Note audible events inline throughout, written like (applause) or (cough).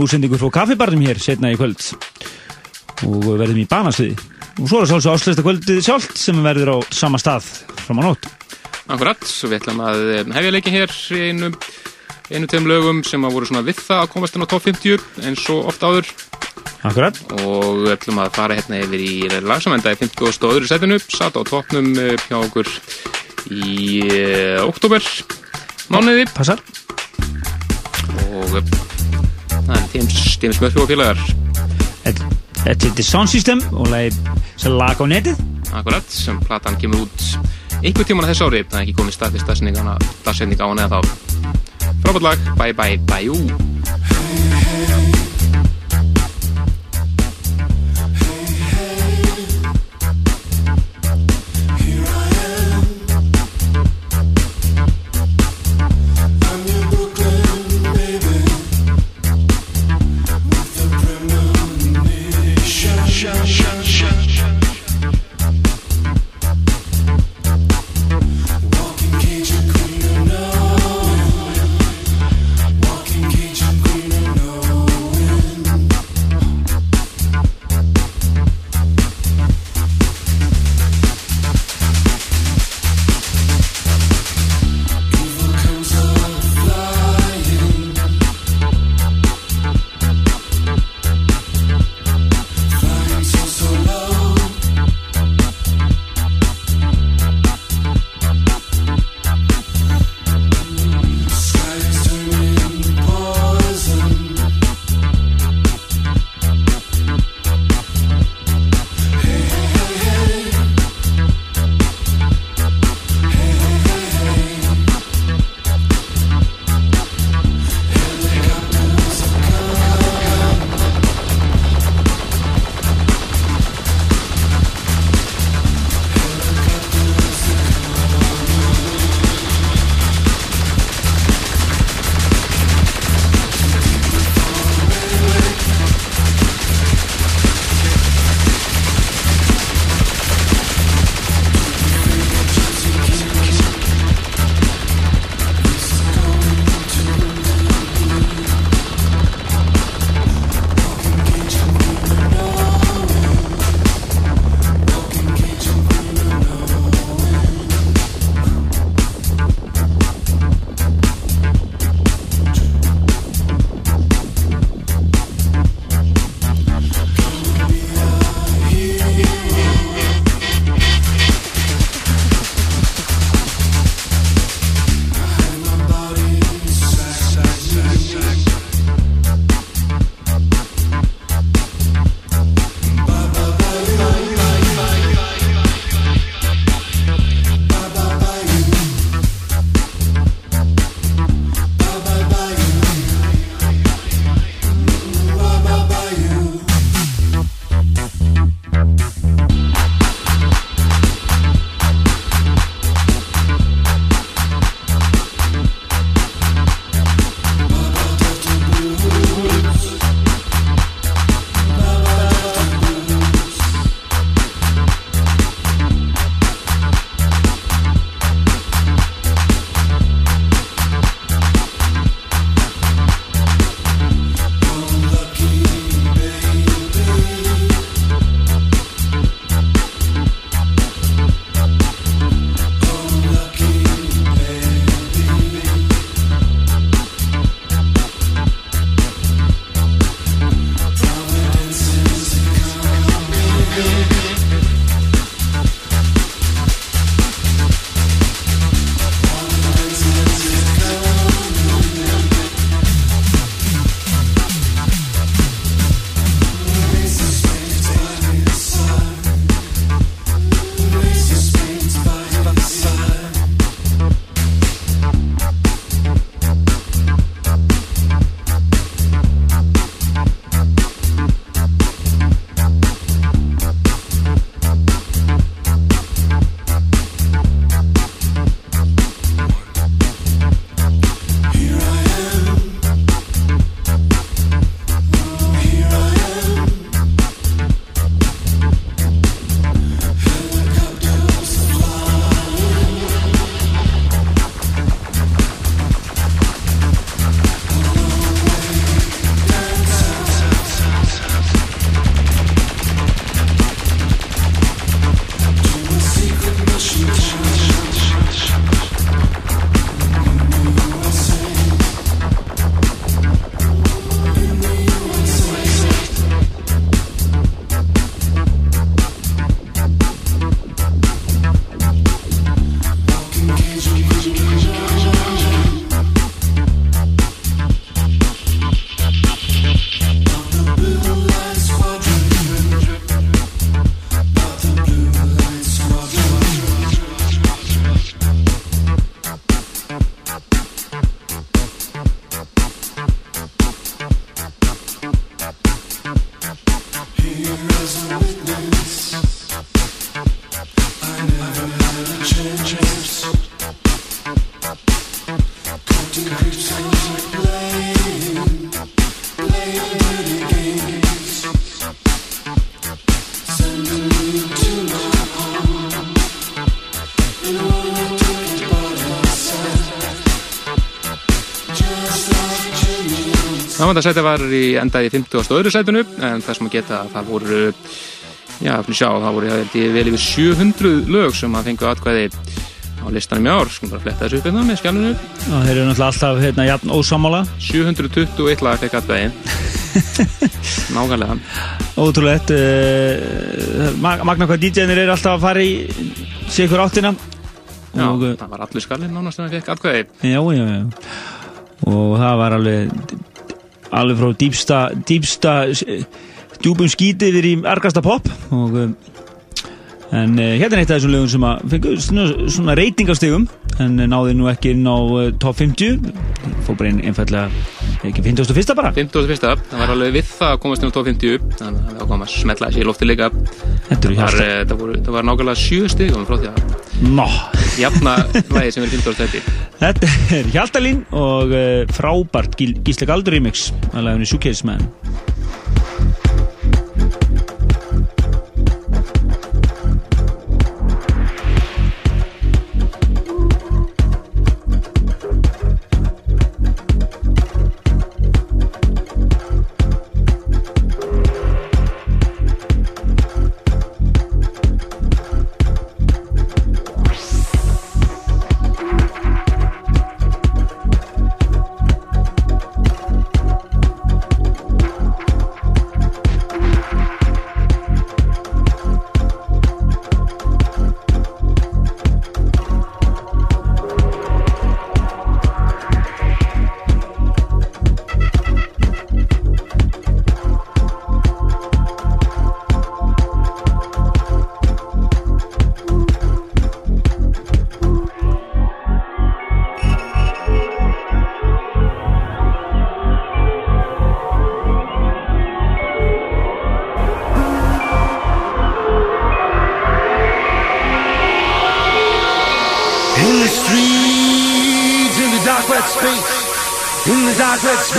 útsendingu frá kaffibarnum hér setna í kvöld. Og verðum í banasviði og svo er það svolítið áslesta kvöldið sjálft sem verður á sama stað fram á nótt. Akkurat, svo við ætlum að eh, hefja leikin hér í einu, einu tegum lögum sem að voru svona við það að komast inn á top 50 eins og ofta áður. Akkurat. Og við ætlum að fara hérna yfir í lagsamenda í 50 og í setinu. Satt á topnum eh, hjá okkur í uh, oktober mánuði. Passar. Og það er James Murphy og félagar. Þetta er Sound System og lagi sem lag á netið. Akkurat, sem platan kemur út einhver tíman að þessu ári, það er ekki komið staðfist dagsetning á hann eða þá. Frábært lag, bye bye bye ú Námandasæti var í endaði í 50. öðru sætinu en það sem að geta það voru já, fyrir sjá, það voru vel yfir 700 lög sem að fengu atkvæði á listanum í ár, sko bara fletta þessu upp hérna með skjálunum og þeir eru náttúrulega alltaf hérna jafn ósamála 721 lag fekk atkvæði. (laughs) Nákvæmlega. Ótrúlegt uh, Magna hvað DJ-nir er alltaf að fara í sigur áttina. Já, og, það var allir skallin nánast en það fekk atkvæði. Já, já, já. Og það var alveg alveg frá dýpsta dýpsta djúbum skíti yfir í ergasta pop og en uh, hérna er eitt af þessum lögum sem að fengur svona, svona reytingastegum en náði nú ekki inn á uh, top 50 fór bara einn einfallega ekki 51. bara 51. það var alveg við það að komast inn á top 50 þannig að það kom að smetla í lofti líka það var, uh, voru, það var nákvæmlega 7 stegum frá því að Nó Jafna lægi sem er 15. Þetta er Hjaltalín og frábært Gísle Galdur remix að laginu Suitcase let's be, in his eyes let's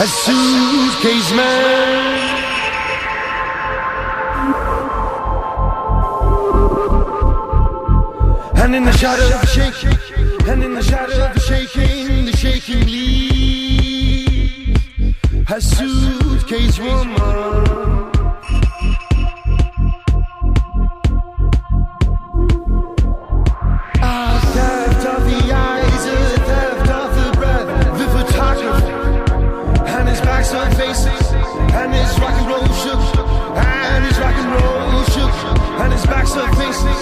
a suitcase man. And in the shadow of shaking, and in the shadow of shaking, the shaking leaves a suitcase woman. observation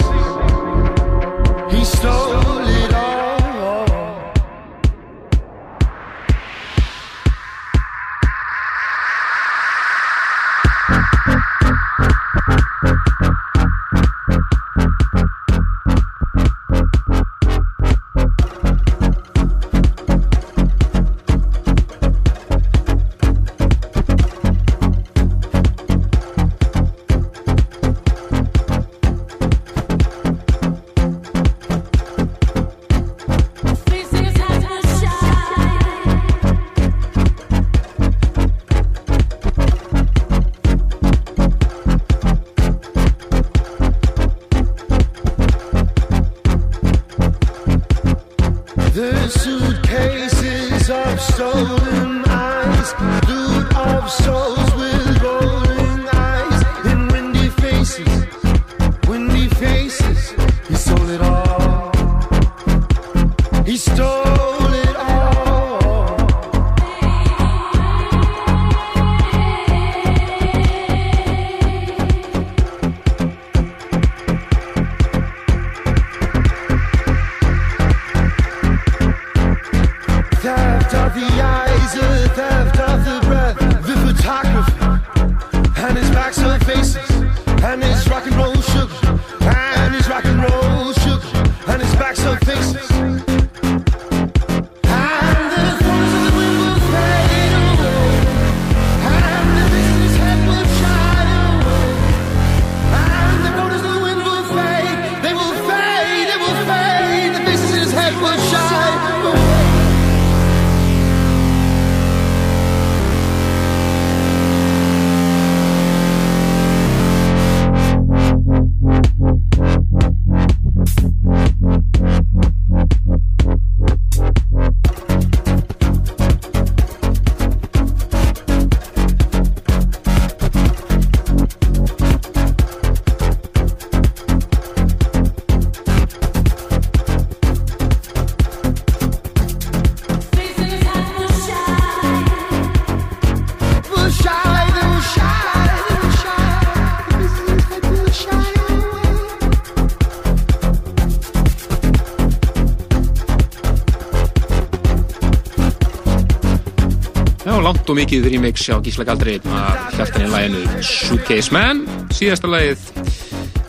Langt og mikið remix á Gísla Galdri af hjartan í læginu Suitcase Man. Síðasta lægið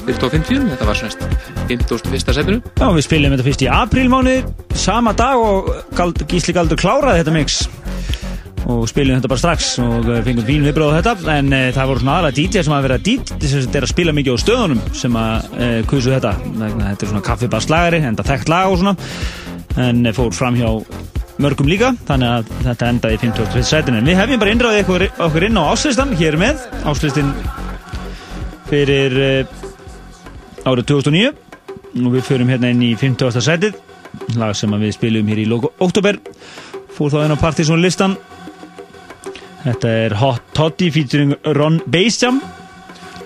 fyrir tók 50 þetta var svona 51. setinu. Já, við spilum þetta fyrst í aprílmáni sama dag og Gald, Gísli Galdur kláraði þetta mix. Og spilum þetta bara strax og eh, fengum fín viðbröð á þetta. En e, það voru svona aðalega DJ sem að vera DJ sem er að spila mikið á stöðunum sem að e, kusu þetta. Þetta er svona kaffibarslagari, enda þekkt lag og svona. En e, fór fram hjá mörgum líka, þannig að þetta endaði í 50. setinu. Við hefum bara innræðið okkur, inn á áslistan, hér með áslistin fyrir árið 2009 og við förum hérna inn í 50. setið lag sem við spilum hér í logo oktober fór þá inn á Partizón listan Þetta er Hot Toddy featuring Ron Bassjam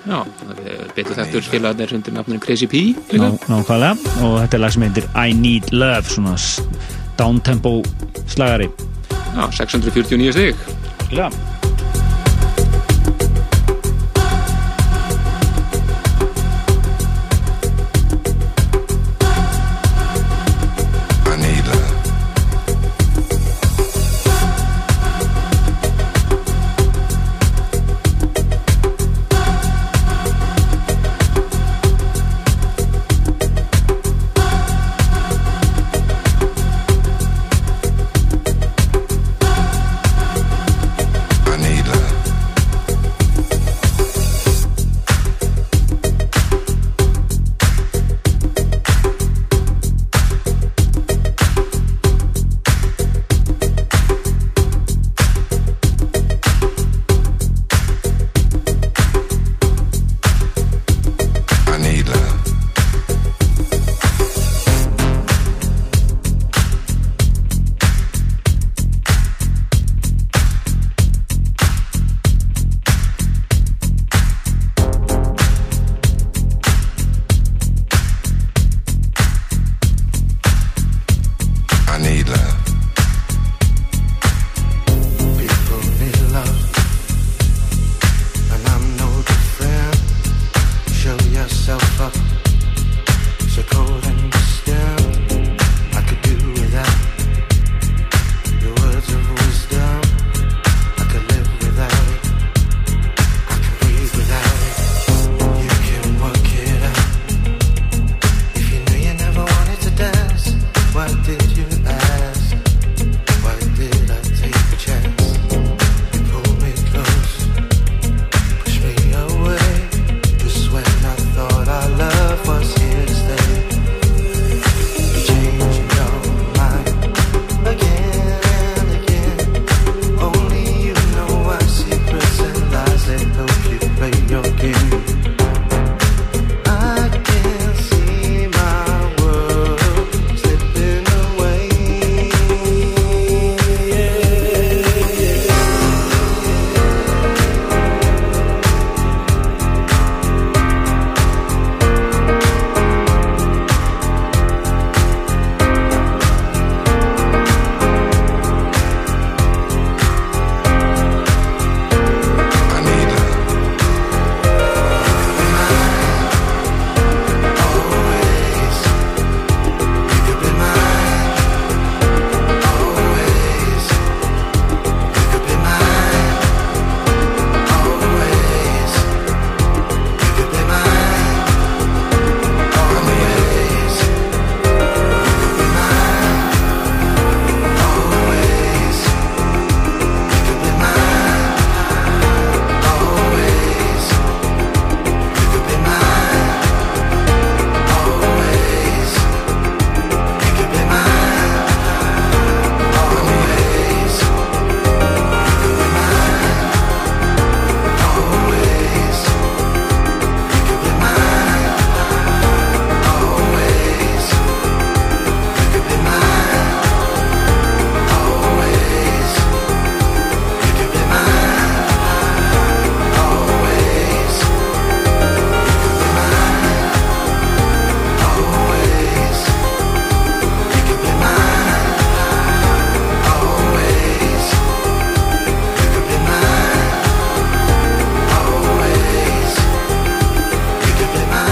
Já, betur þettur félagarnir undir nafninu Crazy P Ná, Nákvæmlega og þetta er lag sem heitir I Need Love svona downtempo slagari. Já, 649 stygg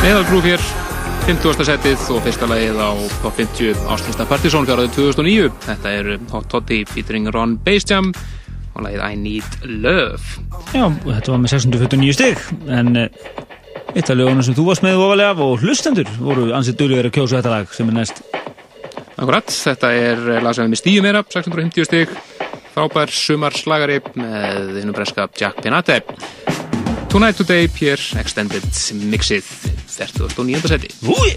Meðalgrúf hér 50. setið og fyrsta lagið á Top 50 áslýsta Partizón fjárhæðu 2009 þetta er Hot Toddy featuring Ron Bassjam og lagið I Need Love. Já, þetta var með 649 stygg en uh, eitt af lögunum sem þú varst með ofalega og hlustendur voru ansið dölur að kjósa þetta lag sem er næst. Akkurat, þetta er lag sem er með stíu meira 650 stygg frábær sumarslagari með hinn breska Jack Pinate Tonight Today Pierre Extended Mixið 39. seti Úi!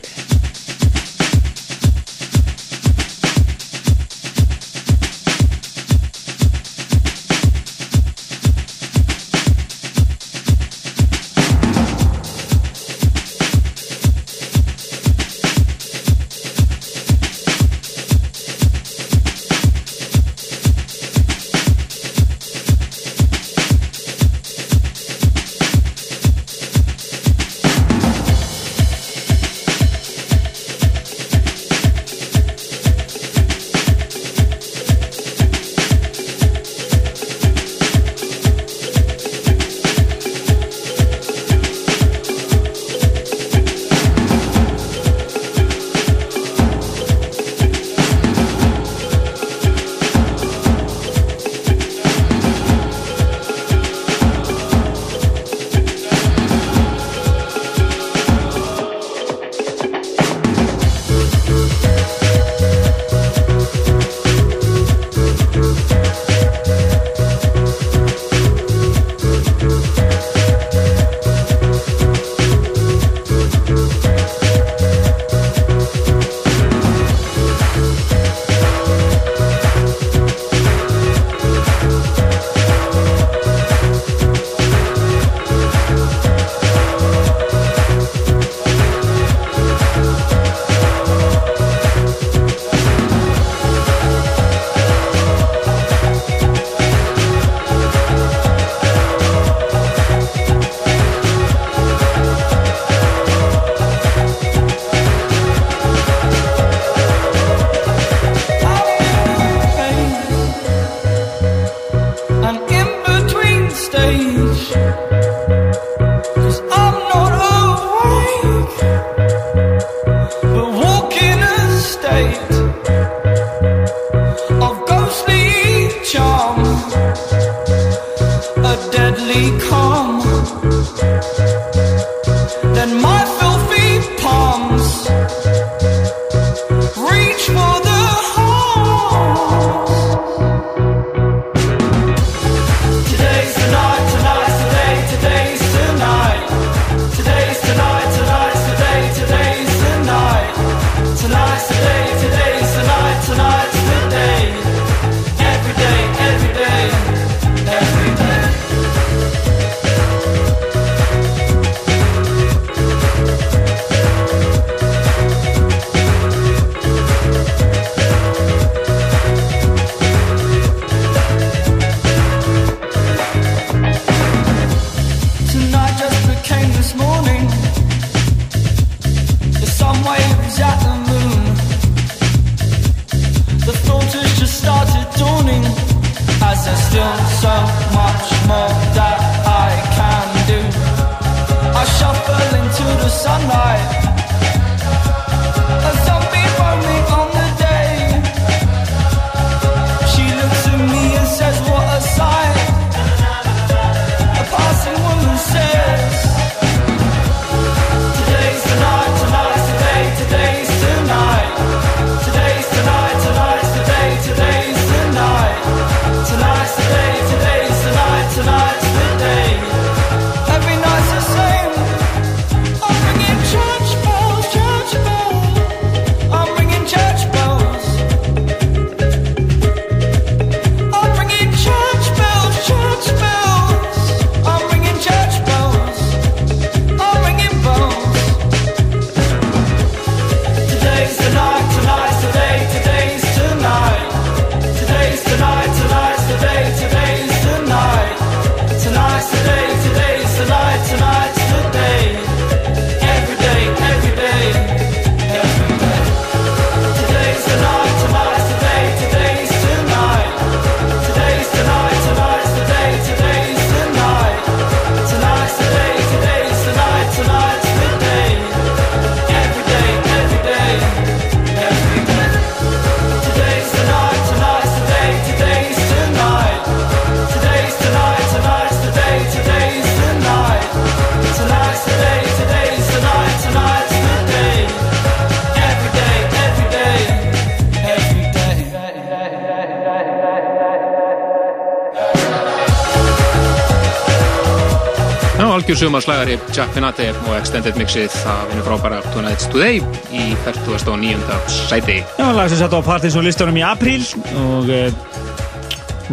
Jack Finati og Extended Mixið það vinur frábæra Tonight's Today í 49. sæti Já, lag sem satt á partys og listunum í apríl og uh,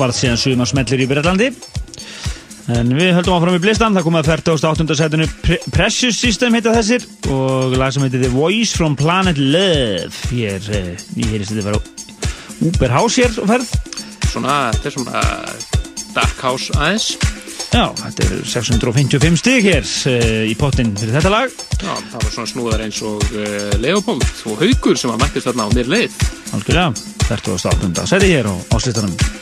varð síðan sumarsmellur í Breitlandi en við höldum áfram í blistan það komið að 48. sætinu Pre Precious System heita þessir og lag sem heitir The Voice from Planet Love hér, ég heyrist þetta vera Uber House hér og ferð Svona, þetta er svona Dark House aðeins Já, þetta er 655 stig hér uh, í pottin fyrir þetta lag. Já, það var svona snúðar eins og uh, Leopold og Haugur sem var mættist þarna á mér leið. Algjörlega, 48. seti hér á áslistanum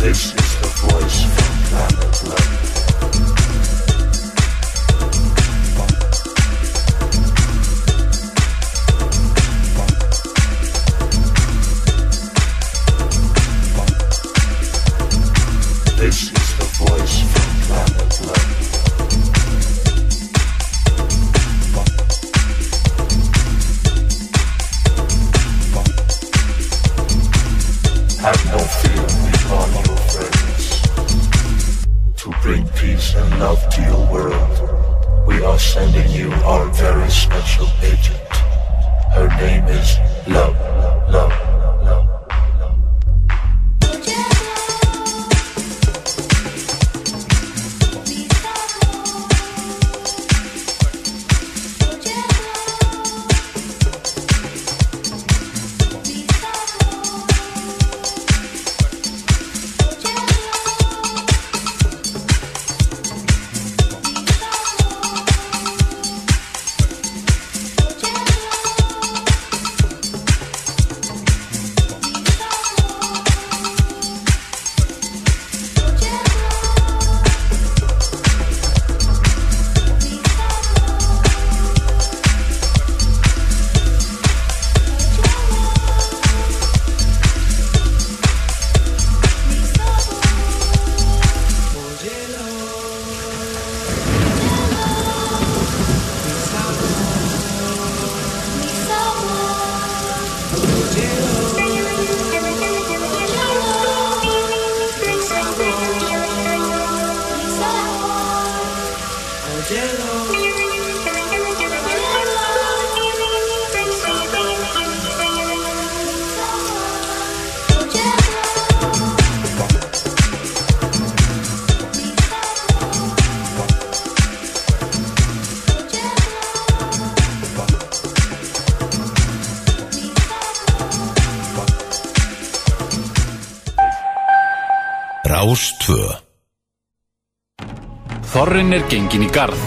This. Þorrin er gengin í garð.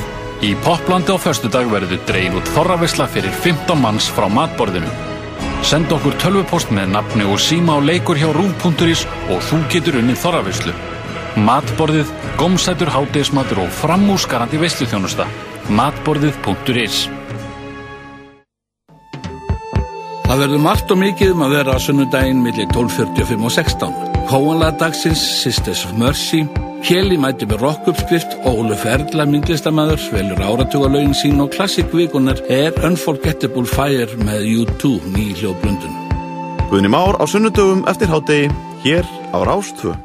Í Poplandi á föstudag verður dregin út þorravisla fyrir 15 manns frá matborðinu. Send okkur tölvupost með nafni og síma á leikur hjá rúf.is og þú getur unnið þorravislu. Matborðið, gómsætur hátegismatur og framúsgarandi veisluþjónusta. Matborðið.is Það verður margt og mikið um að vera á sunnudaginn millir 12.45 og 16. Hóanlega dagsins Sisters of Mercy, Kjeli mæti með rockuppskrift og Óluf Erla myndlistamæður velur áratugalögin sín og klassikvíkunar er Unforgettable Fire með U2 ný hljóðblöndun. Guðni Már á sunnudögum eftir hádegi hér á Rástvö.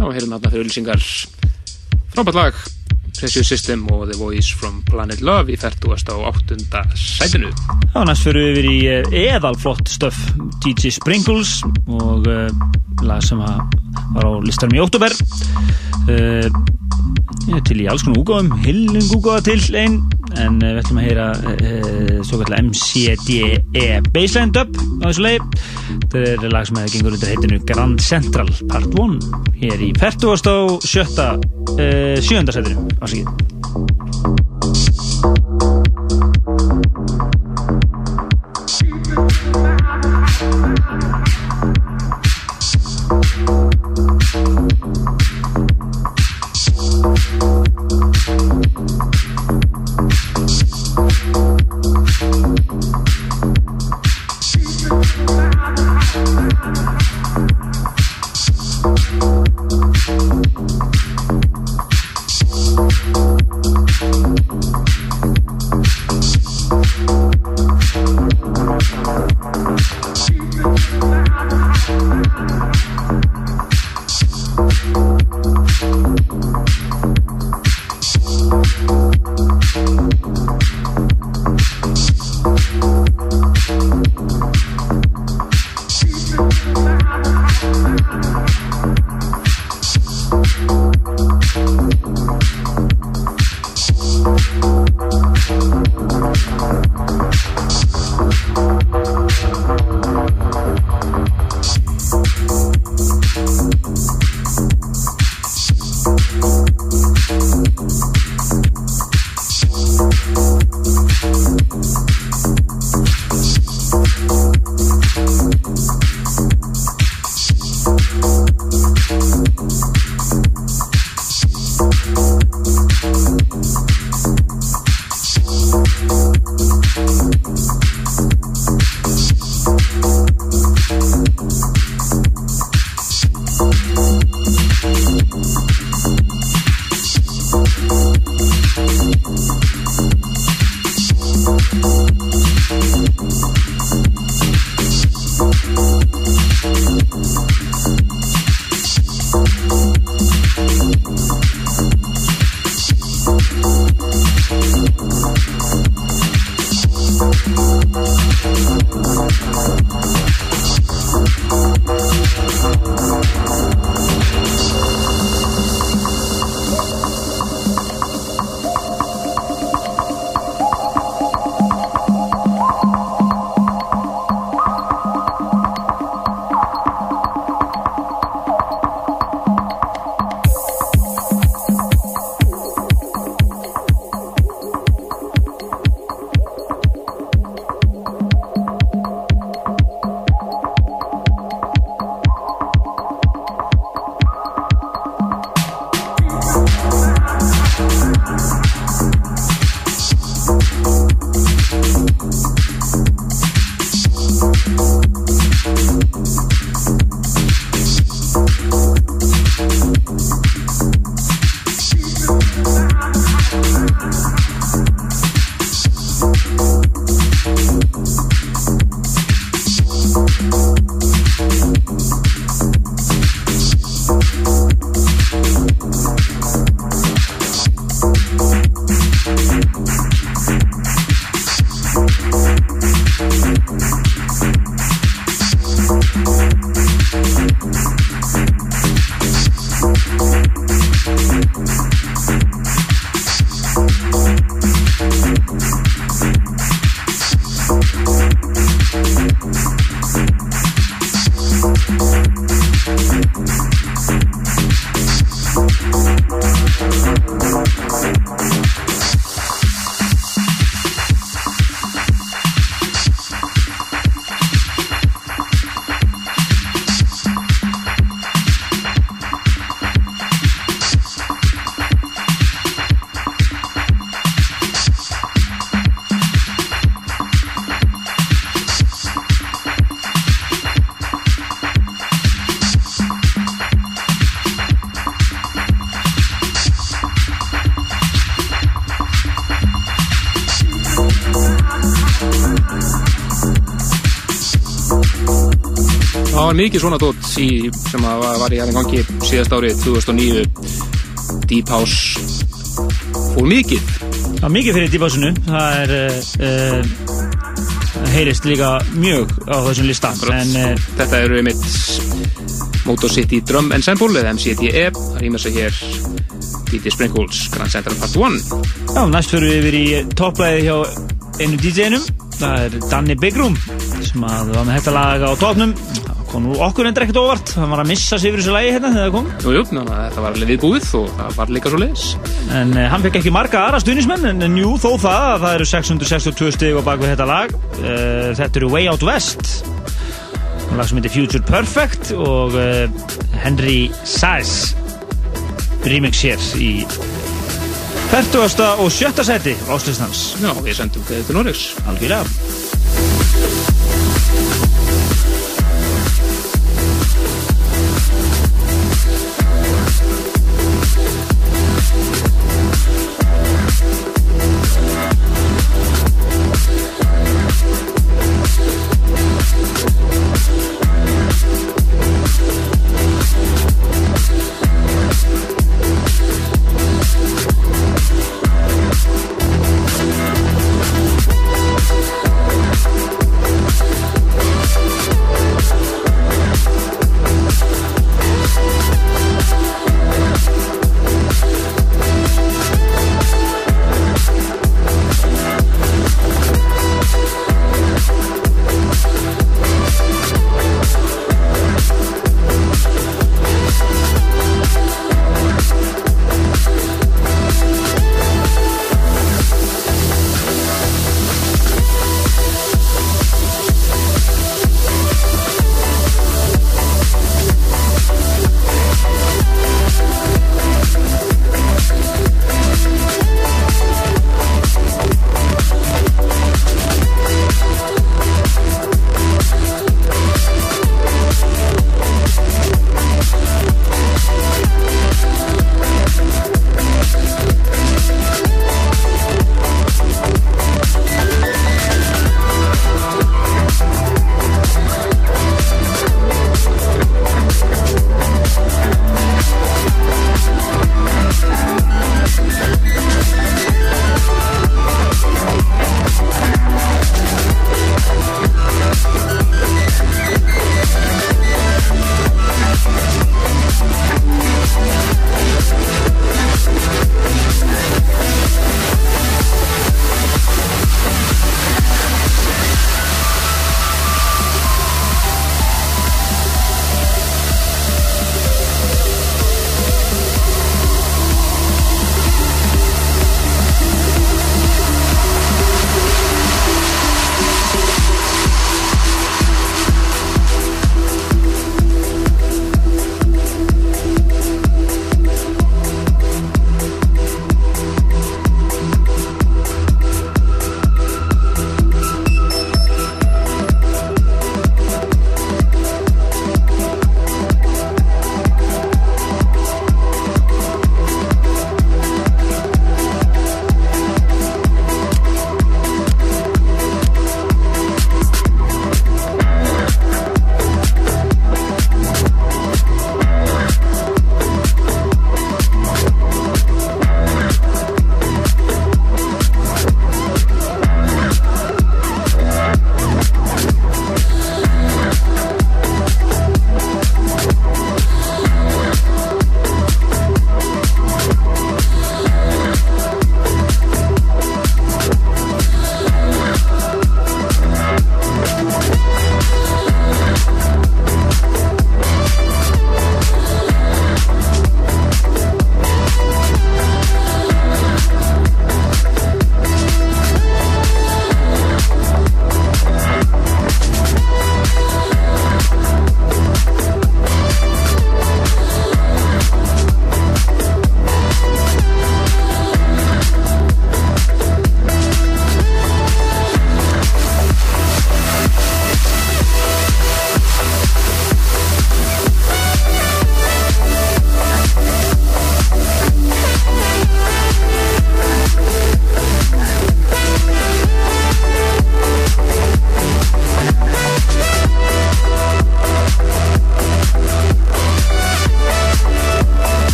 Já, heyrðum þarna fyrir auðlýsingar frábært lag Precious System og The Voice from Planet Love í 48. sætinu Já, næst fyrir við yfir í eh, eðalflott stöf DJ Sprinkles og uh, lag sem var á listanum í óttúber uh, til í alls konar úgáðum hillung úgáða til einn en við ætlum að heyra uh, svo kallar MCDE Baseline Dub á þessu leið þetta er lag sem hefur gengur undir heitinu Grand Central Part 1 hér í 40. og 7. Uh, 7. setinu ásakið mikið svona dótt sem að var, í aðeins gangi síðast árið 2009 Deep House og mikið. Er mikið fyrir dýbásinu það er uh, heyrist líka mjög á þessum lista. Akkurat. en uh, þetta eru einmitt Motor City Drum Ensemble eða MCDE það rýmur sig hér. DJ Sprinkles Grand Central Part 1 já, næst fyrir við yfir í topplæði hjá einu DJ-num það er Danny Bigroom sem að var með þetta lag á toppnum. það kom nú okkur endur ekkert óvart. Hann var að missa sig yfir þessu lagi hérna þegar það kom. Jú, jú, þannig að þetta var alveg viðbúið og það var líka svo leiðis En uh, hann fekk ekki marga aðra stuðnismenn en, en jú, þó það að það eru 662 stig á bakvið þetta lag. Uh, Þetta eru Way Out West. Lag sem heitir Future Perfect og uh, Henry Saez remix hér í 40. og 7. seti áslýstans Já, við sendum kveðið til Norriks algjörlega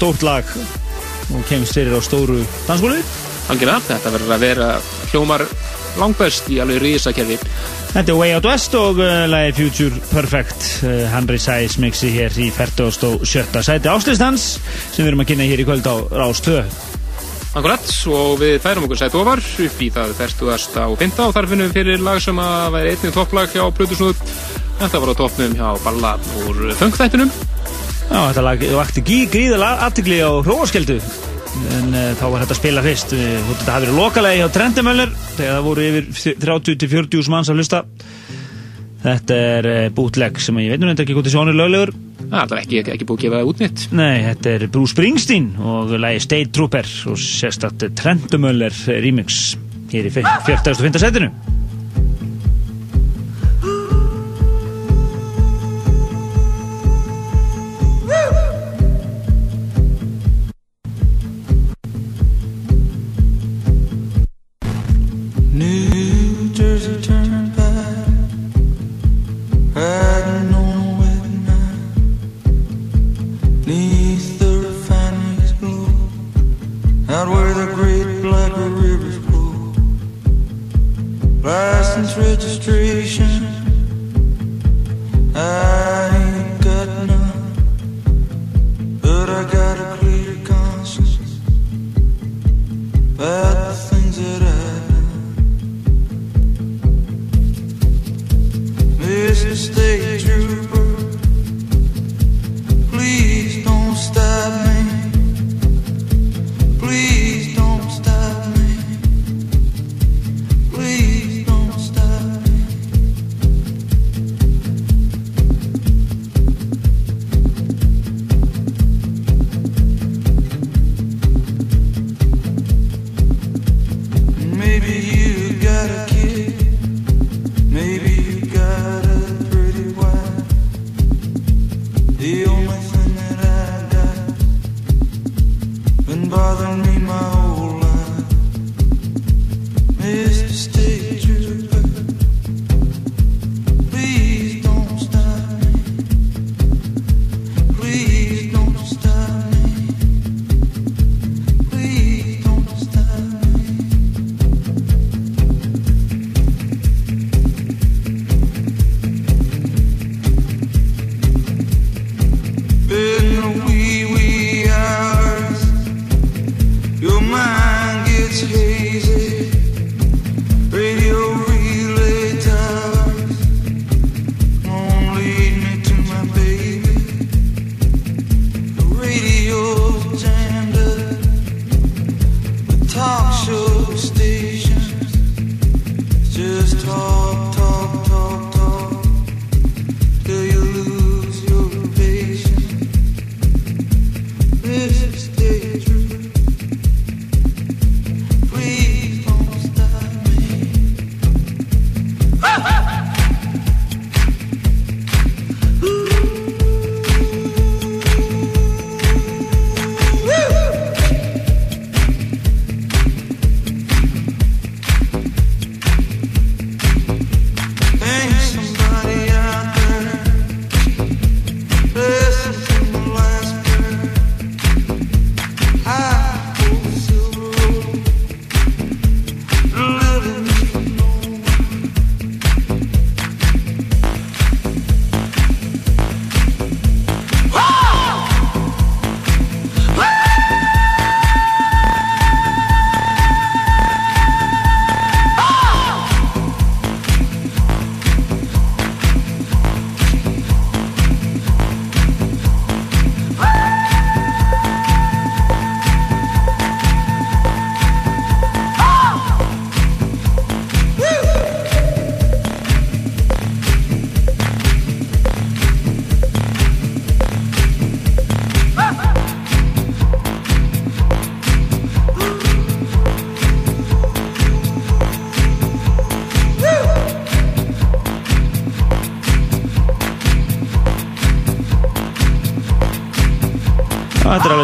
stórt lag og kemst fyrir á stóru dansskólu. Algjörða, þetta verður að vera hljómar langbæst í alveg risakerfi. Þetta er Way Out West og uh, lagi Future Perfect. Uh, Henry Sæs mixi hér í 47. sæti áslýstans sem við erum að kynna hér í kvöld á Rás 2. Akkurat, og við færum okkur sætt ofar upp í það 40. og 5. og þar finnum við fyrir lag sem að væri einnig topplag hjá Plutusnúð. Þetta var á toppnum hjá Balla úr Fengþættinum. Já, þetta lag vakti gríðalega aðtikli á hróaskeldu en uh, þá var þetta að spila fyrst. Þetta hafi verið lokalegi hjá Trendemöller þegar það voru yfir 30-40 manns að hlusta. Þetta er uh, bootleg sem ég veit nú ekki hvort það sjónir löglegur. Það er ekki, ekki búið að gefa út nýtt nei, þetta er Bruce Springsteen og lagi State Trooper og sérstaklega Trendemöller remix hér í 45. setinu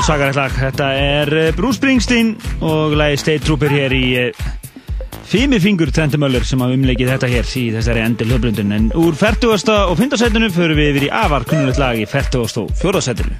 Sakarætt lag. Þetta er eh, Bruce Springsteen og lagi State Trooper hér í eh, Fimifingur Trendemöller sem hafa umleikið þetta hér í þessari endur hlöflundun. En úr 40. og 5. setinu förum við yfir í afar kunnulegt lag í 40. og 4. setinu.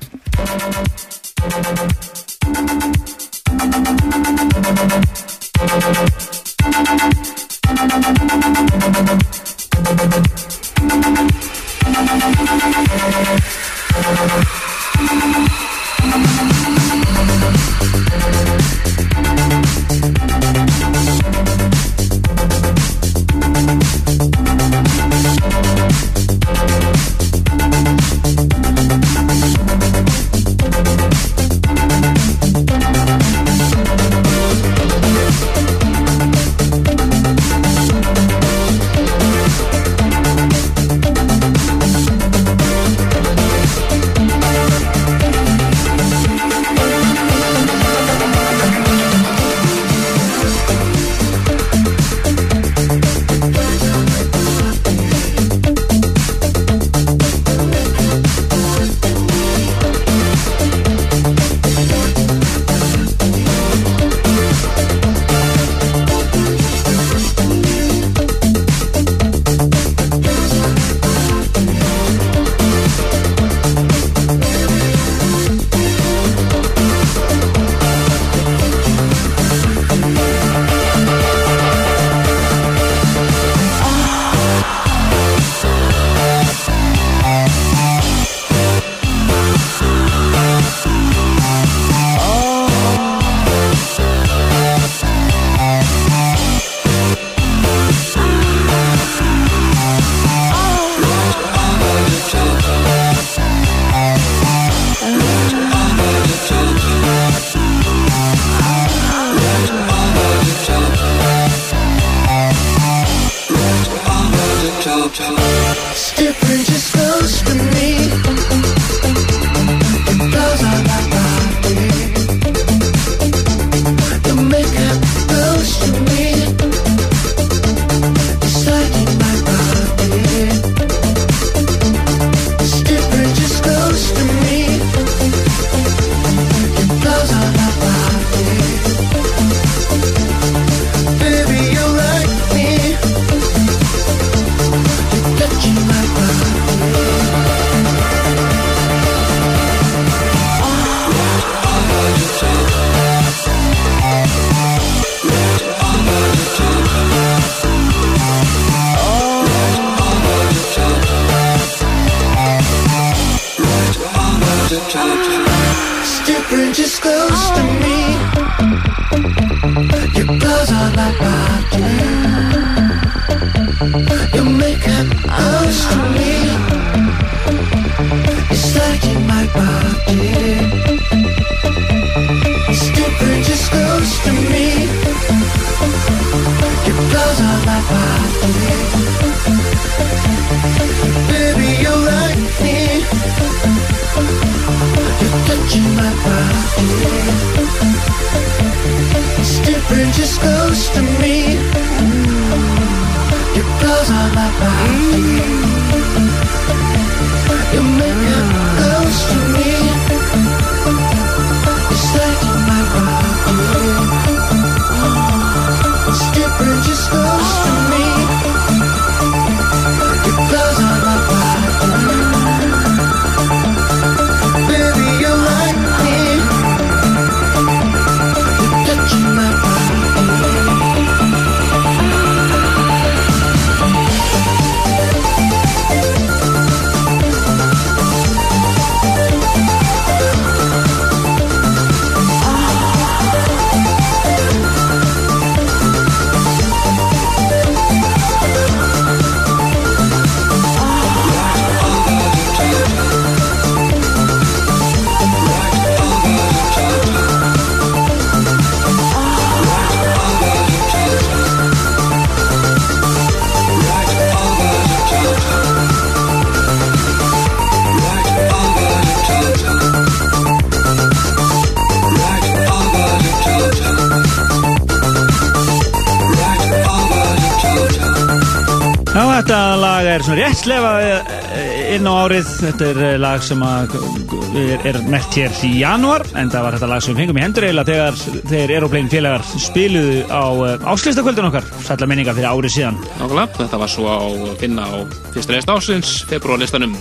Þetta er eh, lag sem er, er mert hér í januar en það var þetta lag sem við fengum í hendur eiginlega þegar þeir Aeroplane félagar spiluðu á eh, áslýstakvöldun okkar sætla minninga fyrir árið síðan Nákvæmlega, þetta var svo á finna á fyrsta reyðst ásins, februarlistanum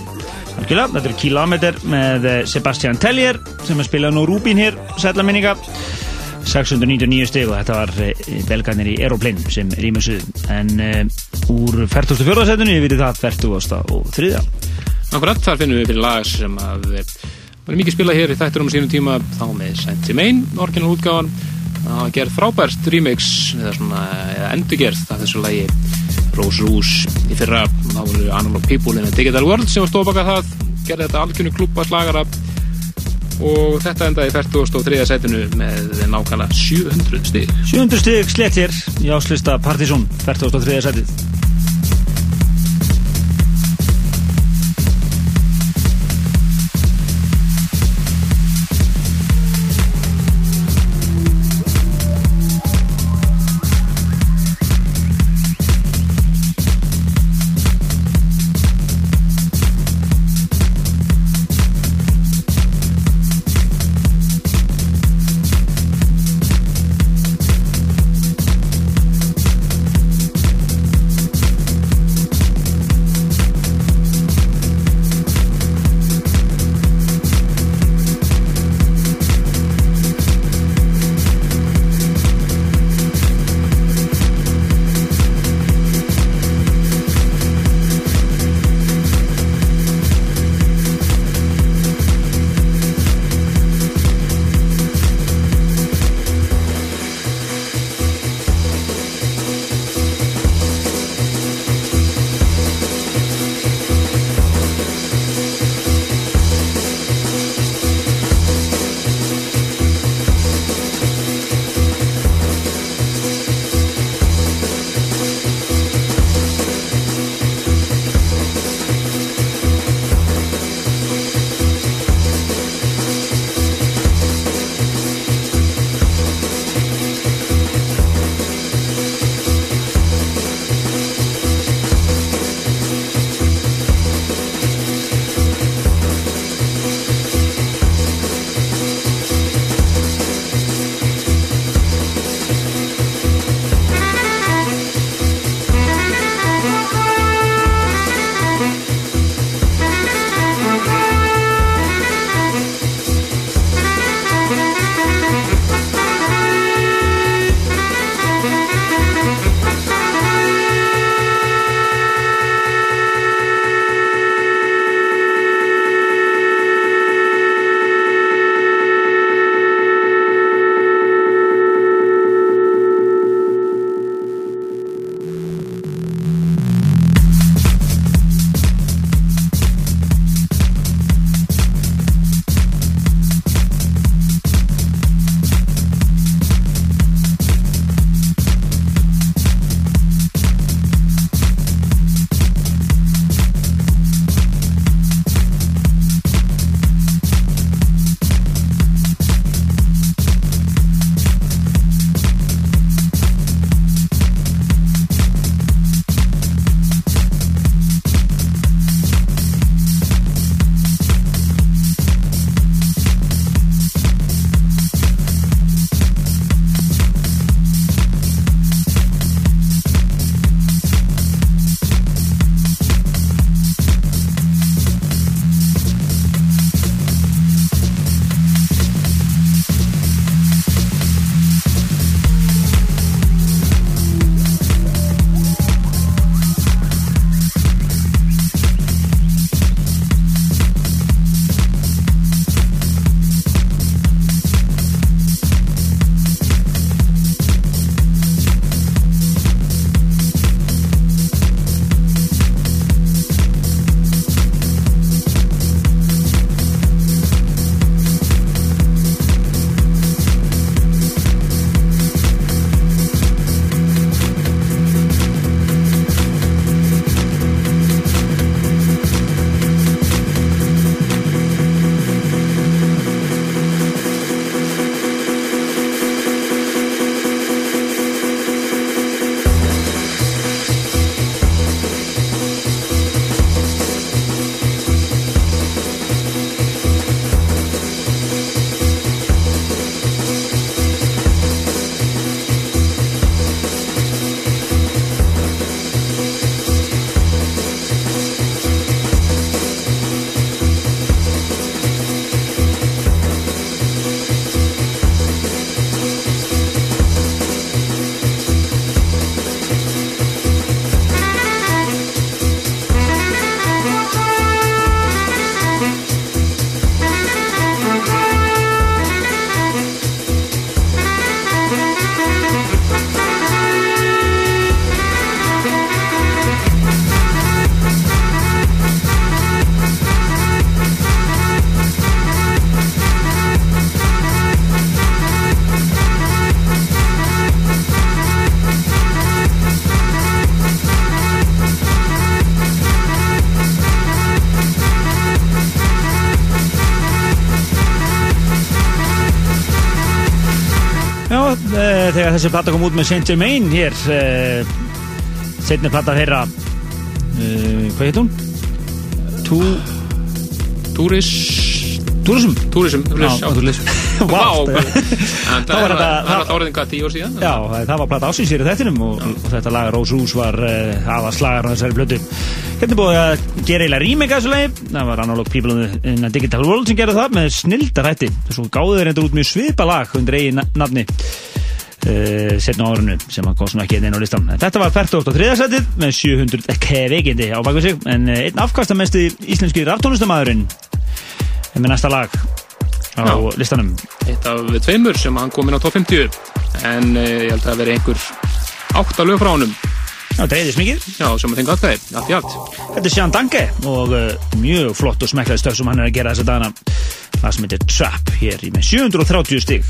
Algjörlega, þetta er Kilometer með eh, Sebastian Tellier sem er spilað nú Rúbín hér, sætla minninga 699 stig og þetta var belgarnir í Aeroplane sem rýmusuð en uh, úr 44. setinu yfir það 40. og 3. Akkurat, þar finnum við fyrir lag sem að var mikið spilað hér í þætturum á sínum tíma. Þá með Saint Main, orginal útgáðan það gerð frábært remix eða svona, eða endurgerð af þessu lagi. Rose Rouge í fyrra, þá voru Analog People in a Digital World sem var stóðbakað það. Gerði þetta algjörnu klúpa slagara. Og þetta endaði 43. setinu með nákvæmlega 700 stig. 700 stig slett hér í áslista Partizón 43. setið uh, þegar þessi platta kom út með Saint Germain hér uh, setni platta þeirra uh, hvað heit hún? Tú Túris Túrism. Túrism Túrism (laughs) Vá. Það (laughs) var alltaf orðin hvað tíu ár síðan Já, það var platta ásins hér í þettinum og, og þetta lag Rose Roos var uh, aðast lagar á þessari blötu Hérna búið að gera eiginlega remake að þessu lagi. Það var Analog People in a Digital World sem gerði það með snildar hætti. Svo gáðu þeir endur út með svipa lag undir eigi nafni setna á árinu sem að kom svona ekki inn á listan þetta var 43. setið með 700 kveikindi á baku sig en uh, einn afkastamesti íslenski raftónustamæðurinn er með næsta lag á Já. listanum. Eitt af tveimur sem hann kom inn á top 50 En uh, ég held að það veri einhver átta lög frá honum. Það dreifðist mikið Já, sem að þengu aðkvæði, allt í allt. Þetta er Sean Danke og uh, mjög flott og smekklega stöf sem hann er að gera þessa dagana. Það sem heitir Trap hér í með 730 stig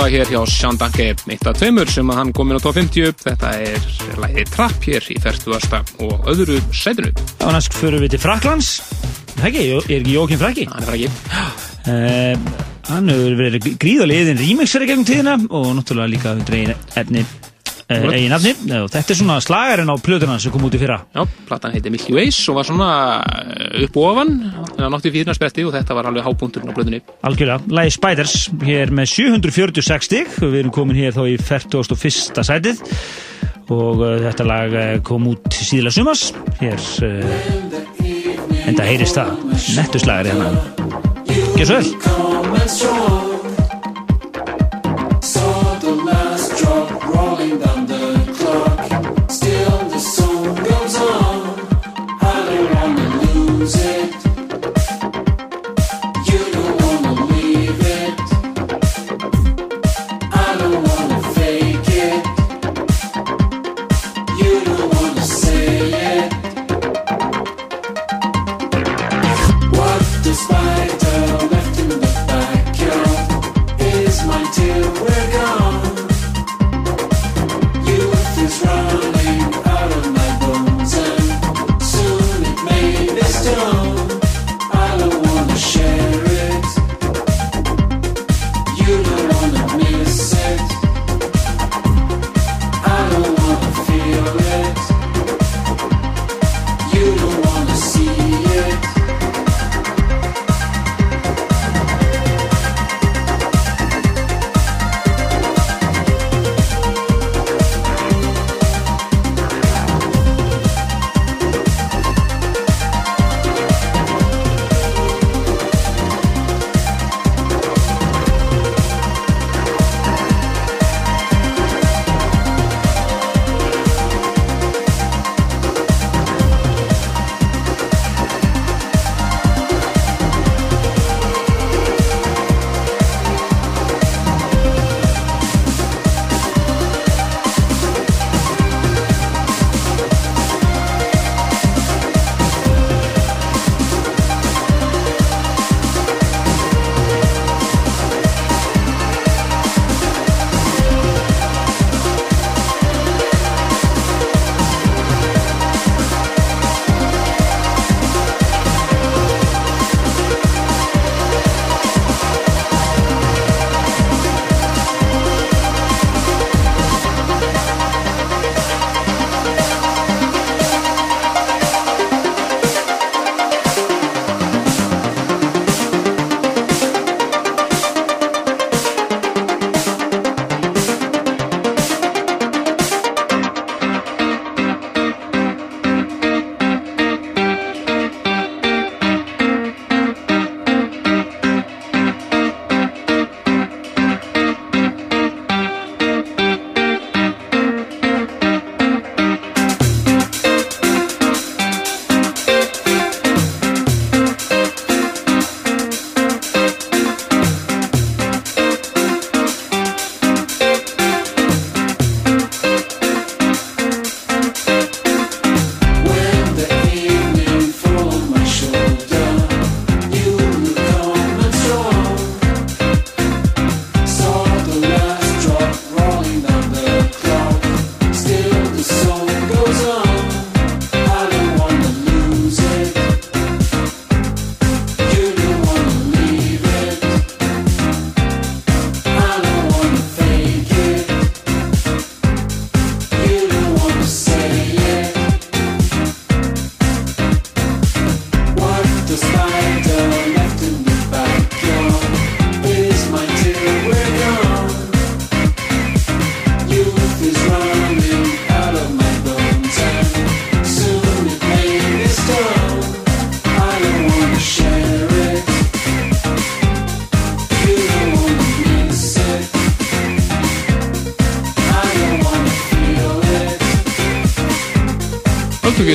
lag hér hjá Sean Danke eitt af tveimur sem að hann kom inn á top 50 þetta er lagið Trapp hér í 40. og öðru sætinu. Og næst fyrir við til Fraklands ekki, er ekki Jókin Frakki? Hann er frækki uh, (gasps) Hann hefur verið gríðarlega remixeri gegnum tíðina og náttúrulega líka efni uh, eigin efni og þetta er svona slagarinn á plötuna sem kom út í fyrra. Já, platan heiti Milky Ways og var svona eh, upp og ofan það náttúrulega fyrir spretti og þetta var alveg hábúndurinn á blöðunni Algjörlega, lagi Spiders hér með 746 stig. Við erum komin hér þá í 41. sætið. Og uh, þetta lag uh, kom út síðlega sumars. Hér uh, enda heyrist það. Nettuslagari hérna. Gjör svo vel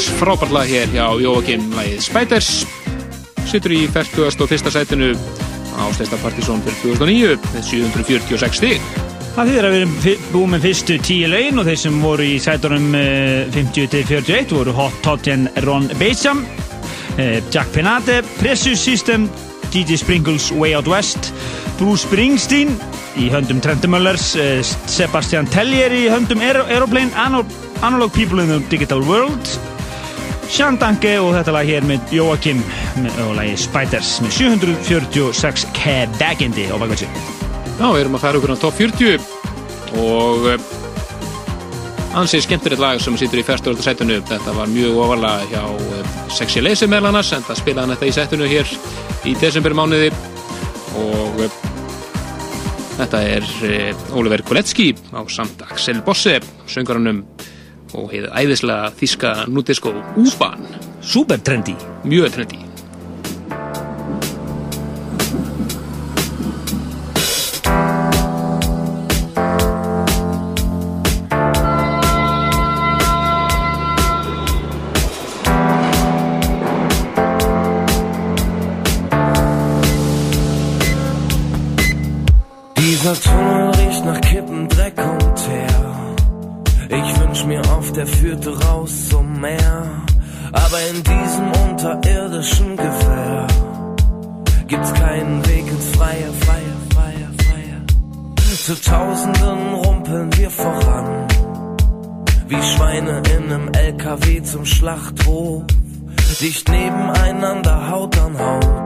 Öldungis frábært lag hér hjá Jóakim lagið Spiders situr í 41. sætinu á Sleista Partizón fyrir 2009 með 746 stig Það þýðir að við erum búin með fyrstu tíu lögin og þeir sem voru í sætunum uh, 50-41 voru Hot Todgen Ron Bejam, uh, Jack Penate, Precious System, DJ Sprinkles Way Out West Bruce Springsteen í höndum Trent Mullers eh, Sebastian Tellier í höndum Aero Aeroplane Anal Analog People in the Digital World Sean Danke og þetta lag hér með með, og lagi Spiders með 746 kebagindi á bakvælsi Já, við erum að fara okkur á top 40 og uh, ansið skemmtilegt lag sem situr í færsturöldu sætunu. Þetta var mjög ofalega hjá uh, Sexy Lazy meðal annars en það spilaði þetta í sætunu hér í desember mánuði og uh, þetta er Oliver Koletski á samt Axel Bosse, söngarannum og heiði æðislega þíska núdisko Úban, Super trendy mjög trendi. Schlachthof. Dicht nebeneinander, Haut an Haut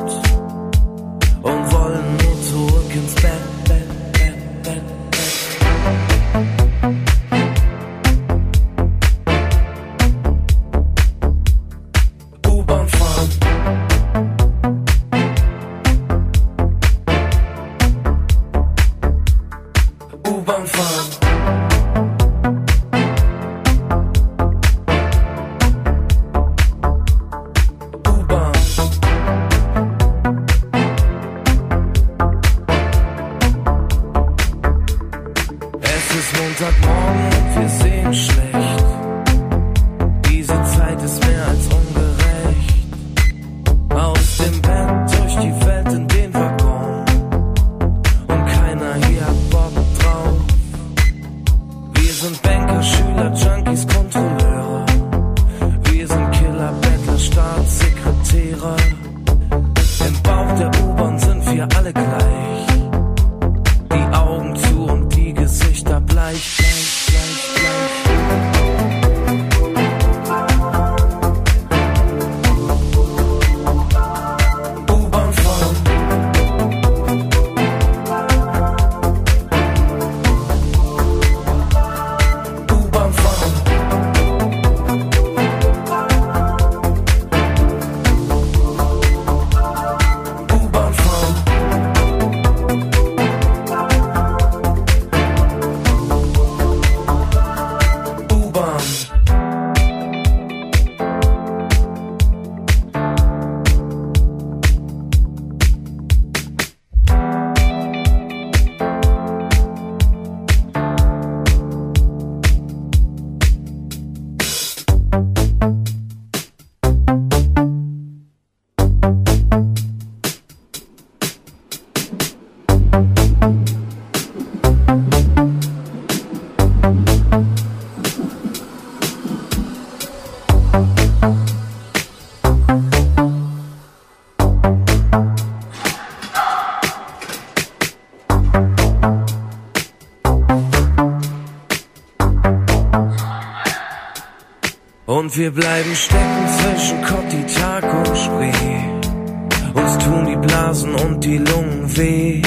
Und wir bleiben stecken zwischen Cotti, und Spree. Uns tun die Blasen und die Lungen weh.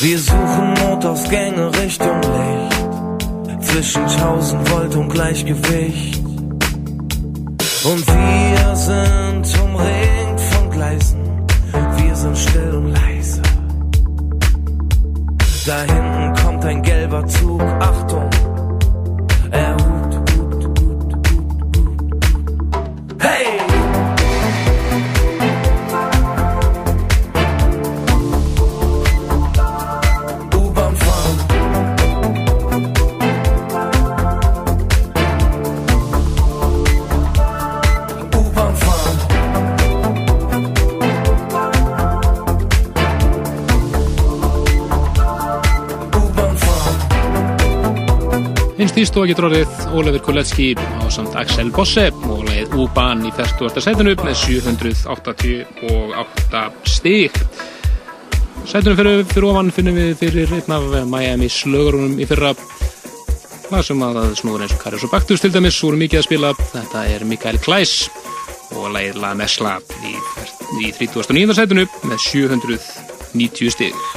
Wir suchen Notausgänge Richtung Licht. Zwischen 1000 Volt und Gleichgewicht. Und wir sind umringt von Gleisen. Wir sind still und leise. Da hinten kommt ein gelber Zug. Achtung, stóð getur orðið Ólafur Kuletski á samt Axel Bosse og leið U-Bahn í 40. sætinu með 788 stík. Sætunum fyrir, fyrir ofan finnum við fyrir einn af Miami slögurunum í fyrra lag sem að snúður eins og Karius og Baktus til dæmis voru mikið að spila. Þetta er Mikael Klæs og leið La Mesla í, í 39. sætinu með 790 stík.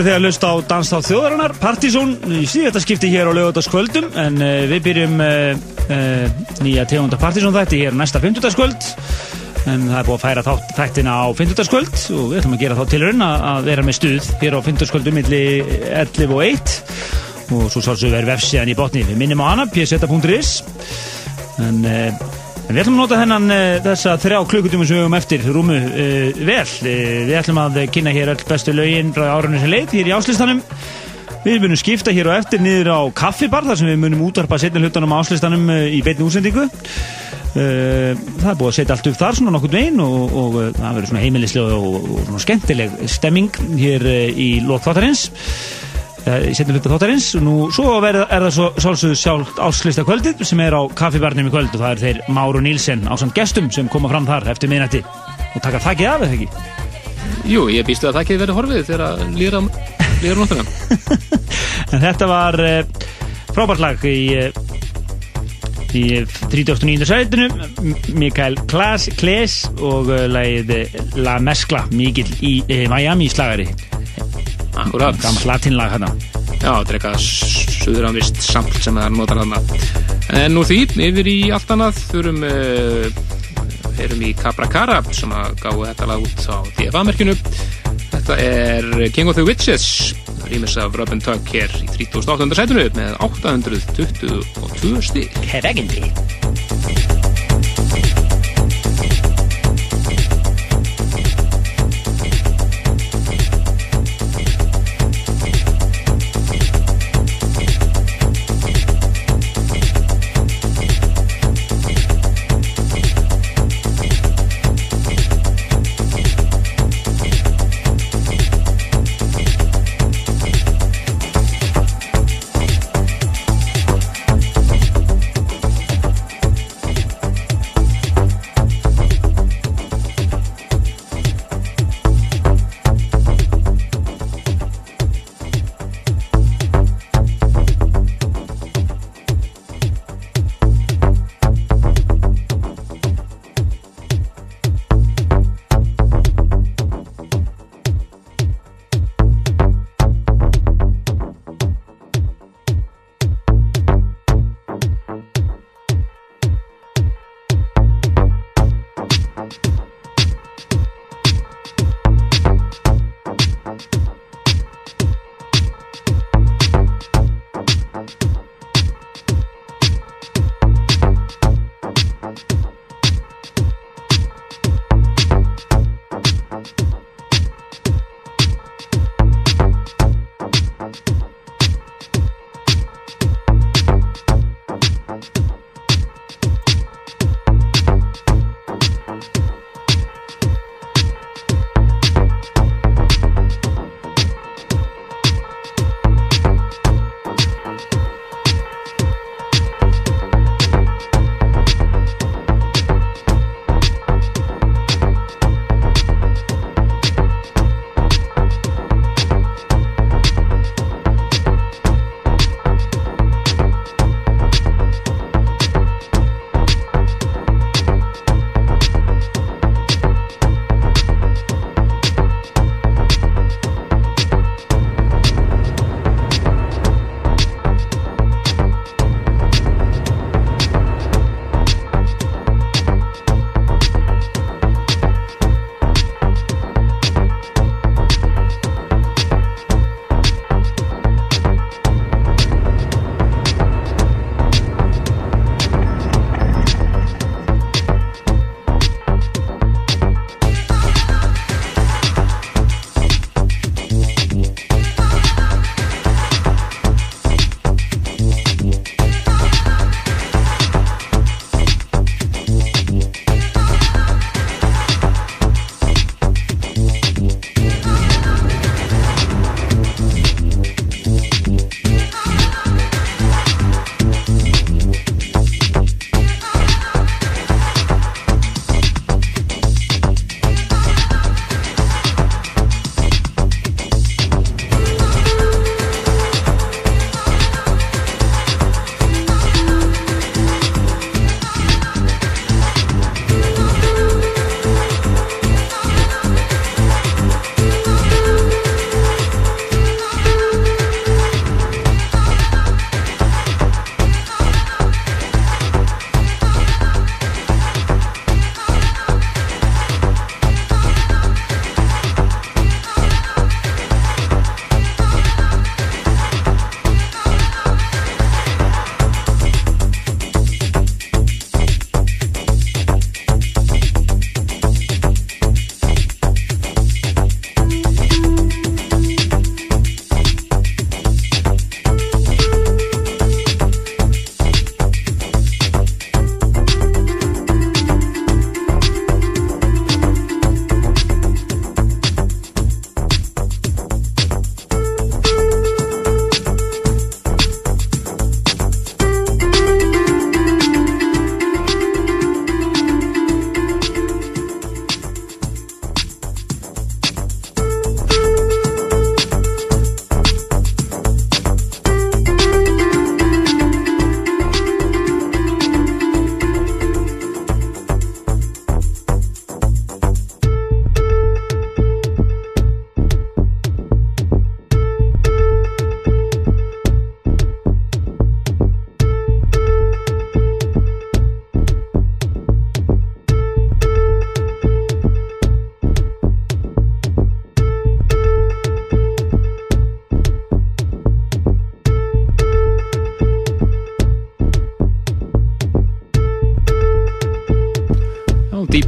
Eru þið að lusta á Danstáð þjóðarinnar, Partizón, í síðasta skipti hér á lögutaskvöldum, en uh, við byrjum uh, uh, nýja tegunda Partizón þætti hér næsta 50. en það er búið að færa þátt, þættina á 50. og við ætlum að gera þá tilurinn að, vera með stuð hér á 50. milli 11 og 1 og svo sálsum við er vefsíðan í botni. Við minnum á hana, pseta.is en... Uh, En við ætlum að nota hennan uh, þessa þrjá klukkutíma sem við höfum eftir rúmu uh, vel. Uh, við ætlum að kynna hér öll bestu lögin frá árunni sem leið hér í áslistanum. Við munum skipta hér og eftir niður á kaffibar þar sem við munum útvarpa setna hlutanum á áslistanum í beinni útsendingu. Það er búið að setja allt upp þar svona nokkur veginn og, og það verður svona heimilislega og, og svona skemmtileg stemming hér í lókþáttarins í setjum hlutu þáttarins. Og nú svo verð, er það svo sálsögðu sjálf áslista kvöldið sem er á kaffibarnum í kvöld og það er þeir Máru Nílsen á samt gestum sem koma fram þar eftir minnætti og taka þakkið af eða ekki? Jú, ég býstu að þakkið verði horfið þegar að líra, líra nóttuna (laughs) En þetta var uh, frábært lag í uh, í 39. sætinu. Mikael Klaas Kles og uh, lagið La Mescla mikill í Miami slagari Akkurat. Gammalt latinlag hérna Já, þetta er eitthvað suðuramvist sampl sem það notar þarna. En nú því, yfir í allt annað þurfum uh, erum í Capra Cara sem að gáðu þetta lag út á DFA-merkinu Þetta er King of the Witches rýmis af Robin Tuck hér í 38. sætunu með 822 stík Keregindi dýp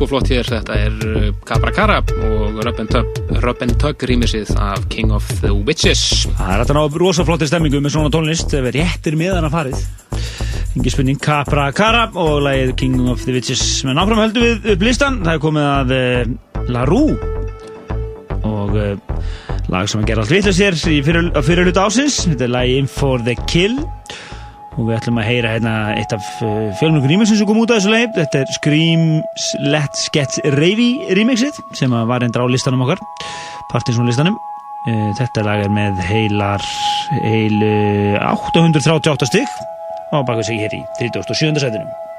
og flott hér þetta er uh, Cabra Cara og Rub and Tug, Rub and Tug rýmisið af King of the Witches. Það er þetta ná rosa flotti stemmingu með svona tónlist ef við réttir miðan að farið. Engi spurning Capra Cara og lagið King of the Witches. Menn áfram höldum við upp listan. Það er komið að uh, La Rue og uh, lag sem að gera allt sér í fyrir, fyrir hluta ásins þetta er lagið In for the Kill og við ætlum að heyra hérna eitt af uh, fjölmjörgur remixin sem kom út af þessu leið þetta er Screams Let's Get Ravey remixið sem var endur á listanum okkar. Partisan listanum. Uh, þetta lag er með heilar heilu 838 stygg og baka sig hér í 37. sætunum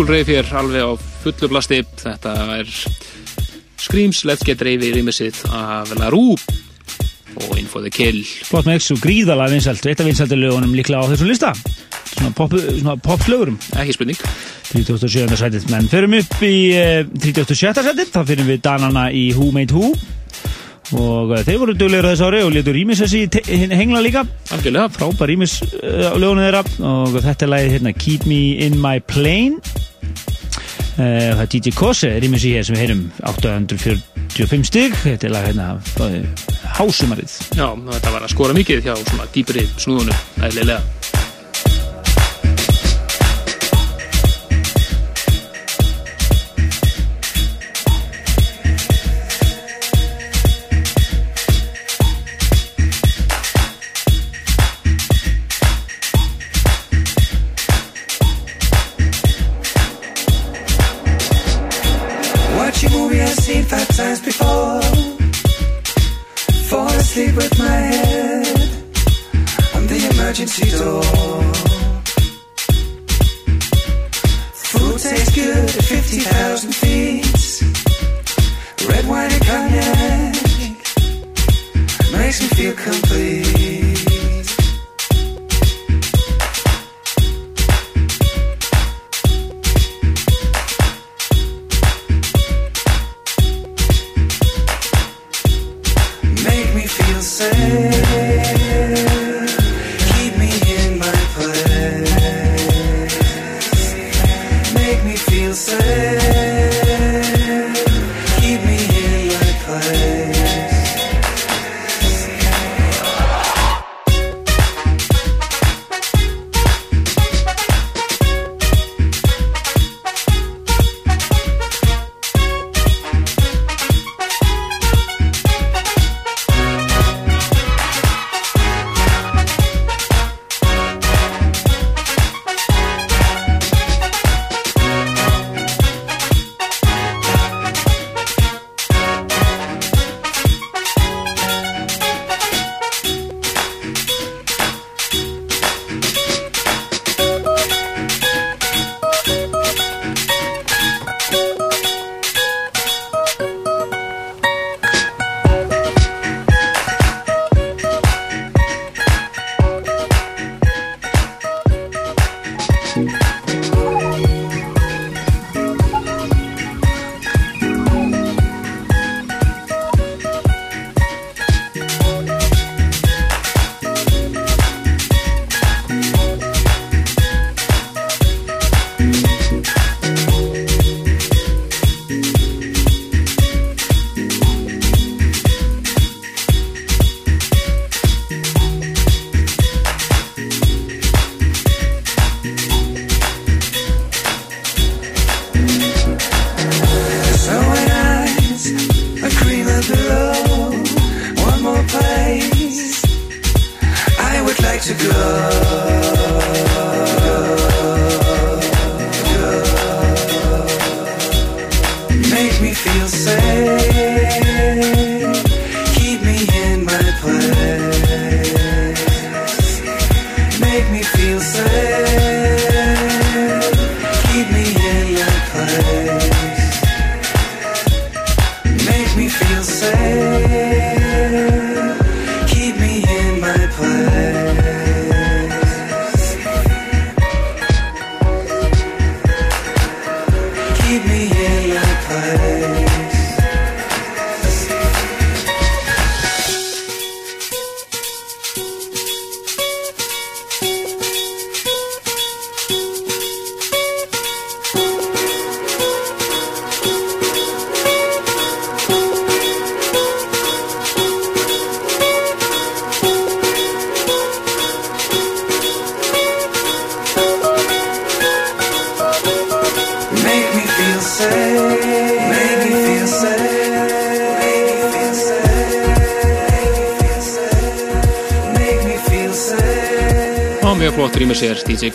Já, old school reyf hér alveg á fullu blasti. Þetta er Screams Let's Get Reyfi rýmisið af LaRue og Info the Kill. Flott með X og gríðalega vinsælt, eitt af vinsæltu lögunum líklega á þessum lista. Svona, pop, svona popslögurum. Ekki spurning. 37. sætið, menn förum upp í uh, 37. sætið, þá fyrir við Danana í Who Made Who og uh, þeir voru duglegur á þessu ári og letur Rýmis þessi í hengla líka Algjörlega. frábær Rýmis uh, á lögunum þeirra og þetta er lagið hérna Keep Me In My Plane uh, það er DJ Kose Rýmis í hér sem við heyrum. 845 stig. Þetta er lag hérna uh, hásumarið. Já, þetta var að skora mikið hjá svona dýpri snúðunum, eðlilega. Make me feel safe.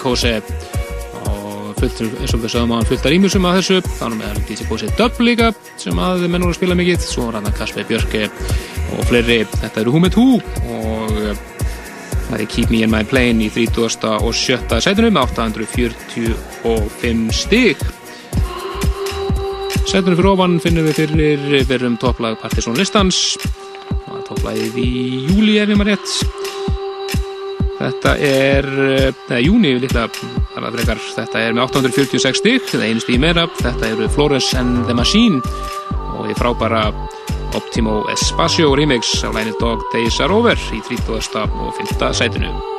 Kose. Og fullt, eins og við sögum á hann fullt að rýmisum að þessu, þannig með DJ Kose Dub líka, sem að menn voru að spila mikið. Svo var hann að Kasper Björke og fleiri. Þetta eru Húmet Hú og eh, það er Keep Me In My Plane í 30. og 7. sætunum með 845 stig. Sætunum fyrir ofan finnum við fyrir verum topplag Partisan listans. Topplagið í júli ef ég maður rétt þetta er eða júni líklega það er að frekar, þetta er með 846 stig það er einu stig meira, þetta eru Flores and the Machine og því frábæra Optimo Espacio remix af læni Dog Days Are Over í 30. og 5. sætinu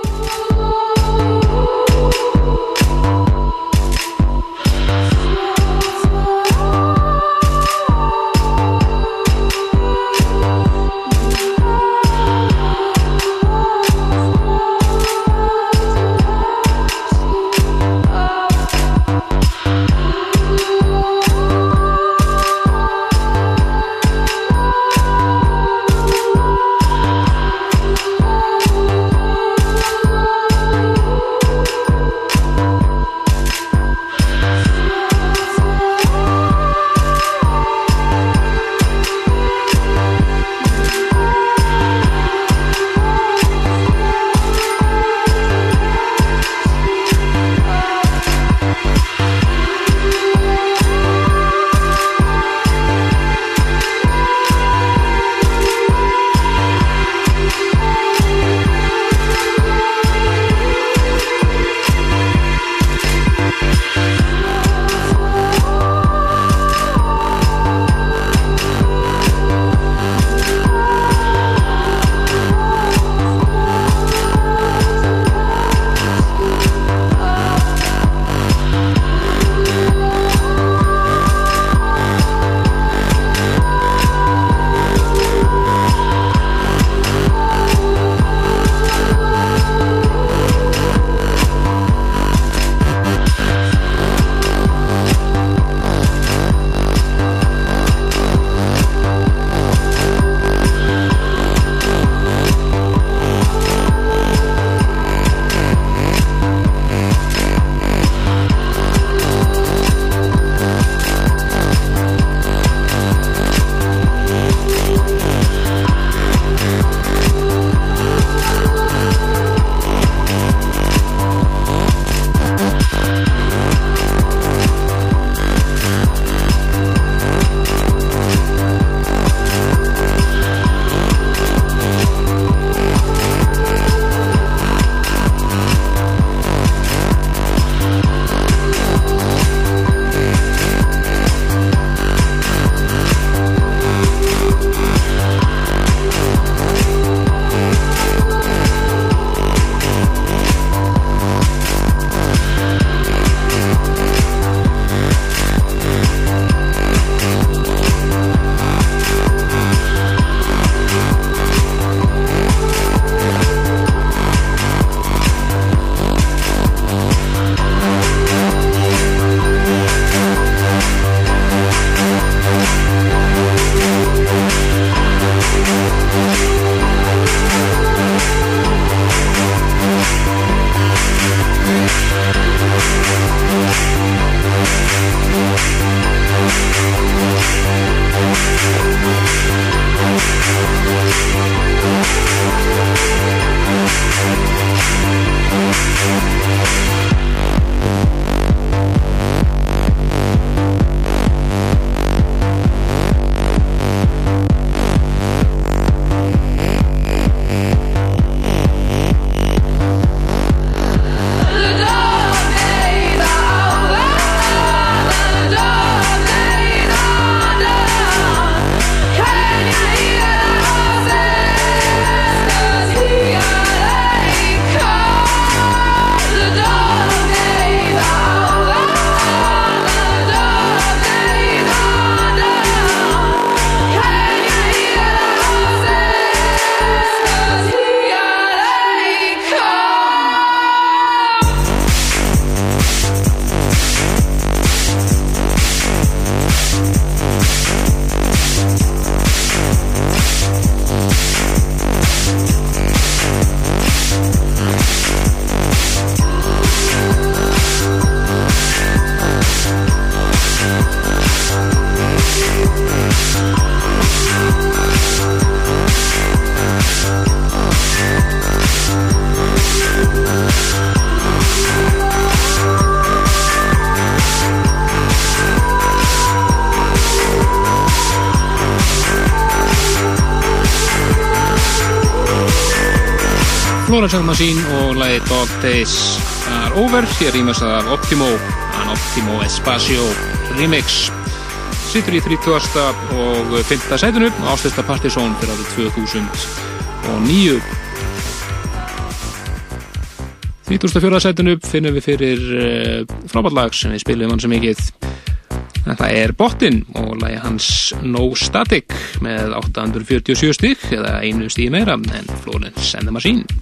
The Machine og lagi Dog Days are over hér rýmast af Optimo an Optimo Espacio remix sittur í 30. og 5. sætinu og ástæsta Partizón fyrir árið 2009 34. sætinu finnum við fyrir uh, frábærlag sem við spilum hann sem mikið Þetta er Bottin og lagi hans No Static með 847 stygg eða einu stíð meira en Florence and the Machine.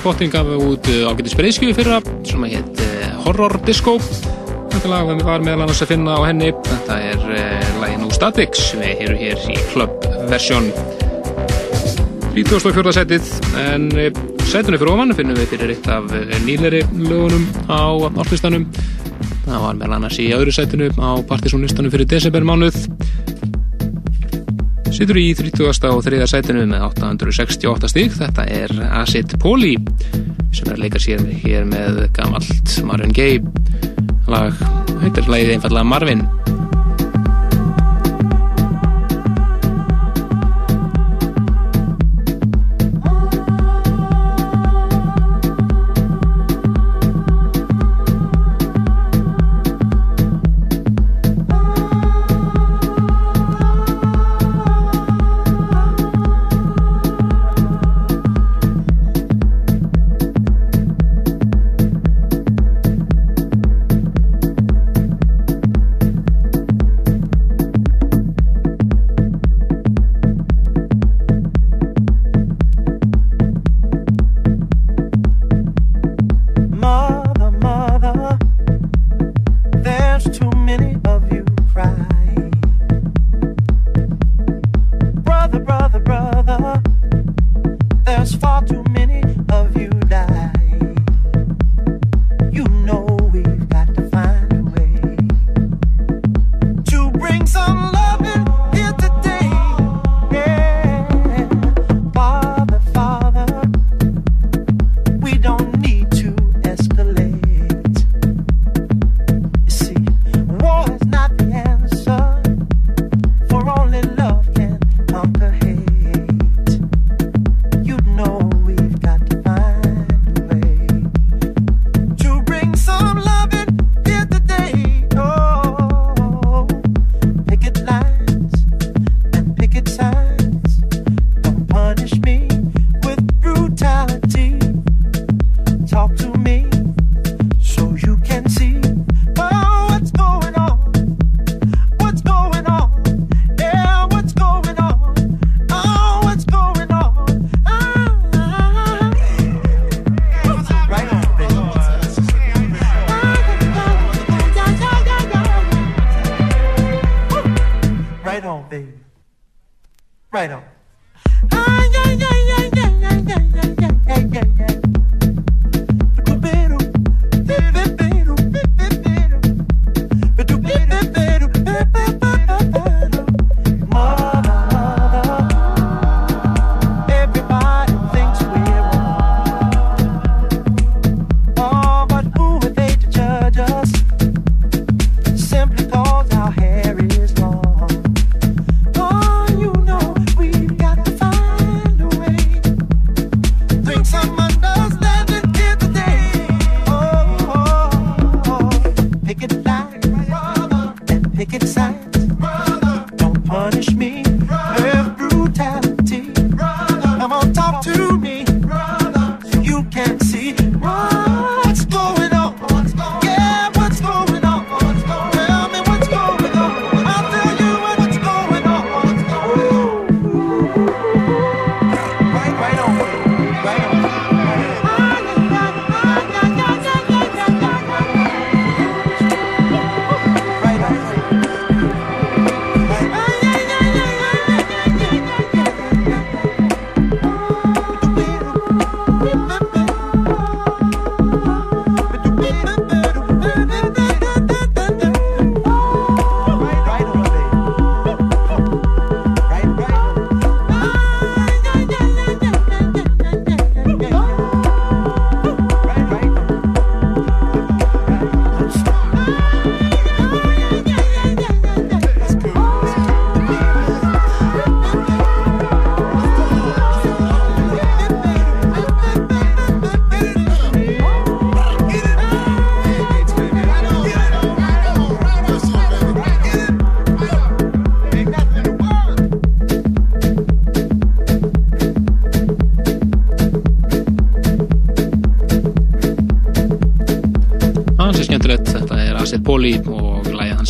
John Botting gaf út eh, ágætti spreyskjöfi fyrra sem að hétt eh, Horror Disco. Þetta lag var meðal annars að finna á henni. Þetta er eh, lægin úr Statix við erum hér í klubbversjón 34. setið en setinu fyrir ofan finnum við fyrir eitt af nýleri lögunum á orðlistanum það var meðal annars í öðru setinu á partysónlistanum fyrir desembermánuð. Sittur í 30. og 3. sætinu með 868 stík, þetta er Asit Poli sem er að leika sér hér með gamalt Marvin Gaye lag, hættir hlæðið einfallega Marvin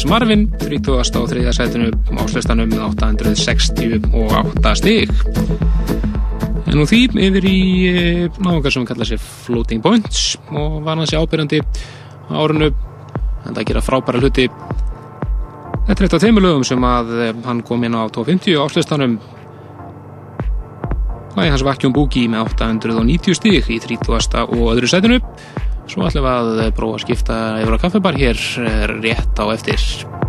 James Marvin 33. sætinu á áslistanum með 868 stík en nú því yfir í eh, náðungar sem kallaði sér Floating Points og var hansi ábyrjandi á árinu en það gera frábæra hluti þetta er eitt af teimilögum sem að eh, hann kom inn á 250 á áslistanum Það er hans Vakkjón Búki með 890 stík í 30. og öðru setinu Svo ætlum við að prófa að skipta yfir á kaffibar. Hér rétt á eftir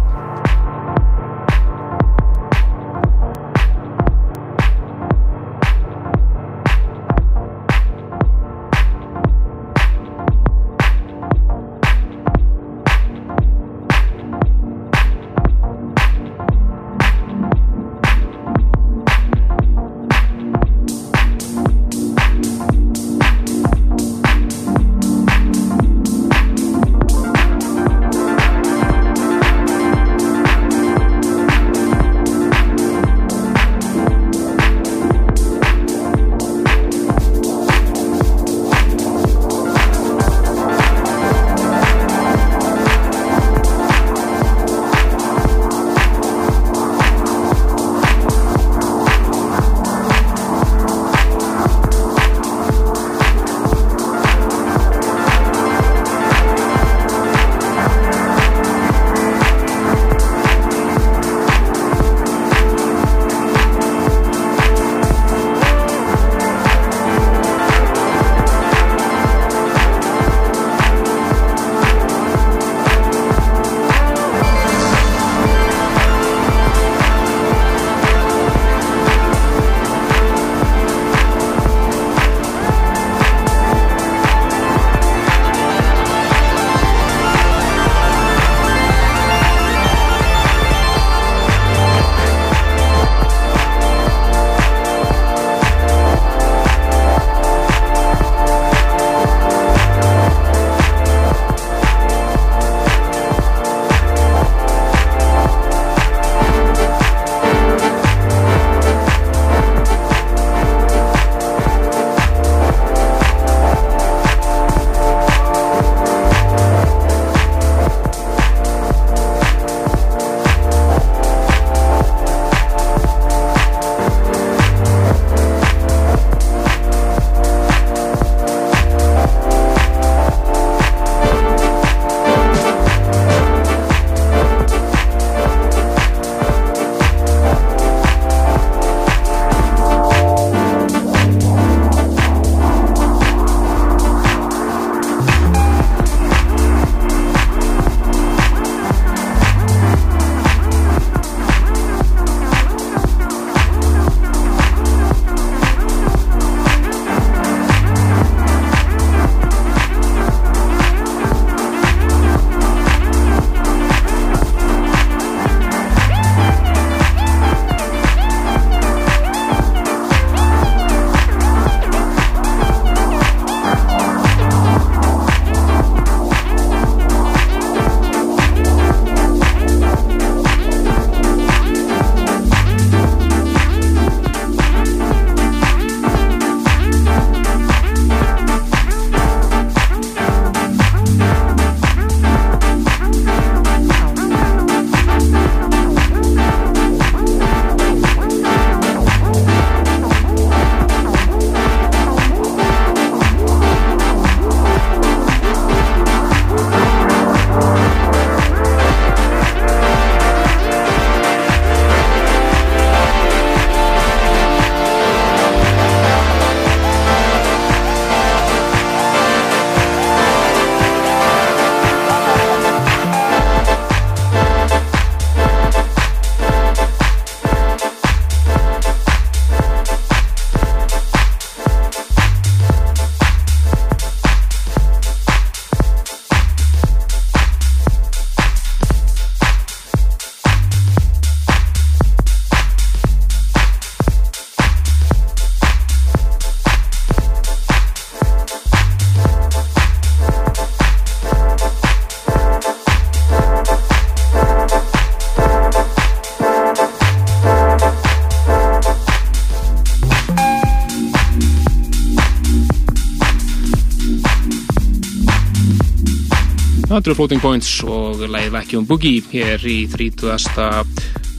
Andrew Floating Points og lægið Vacuum Boogie hér í 30.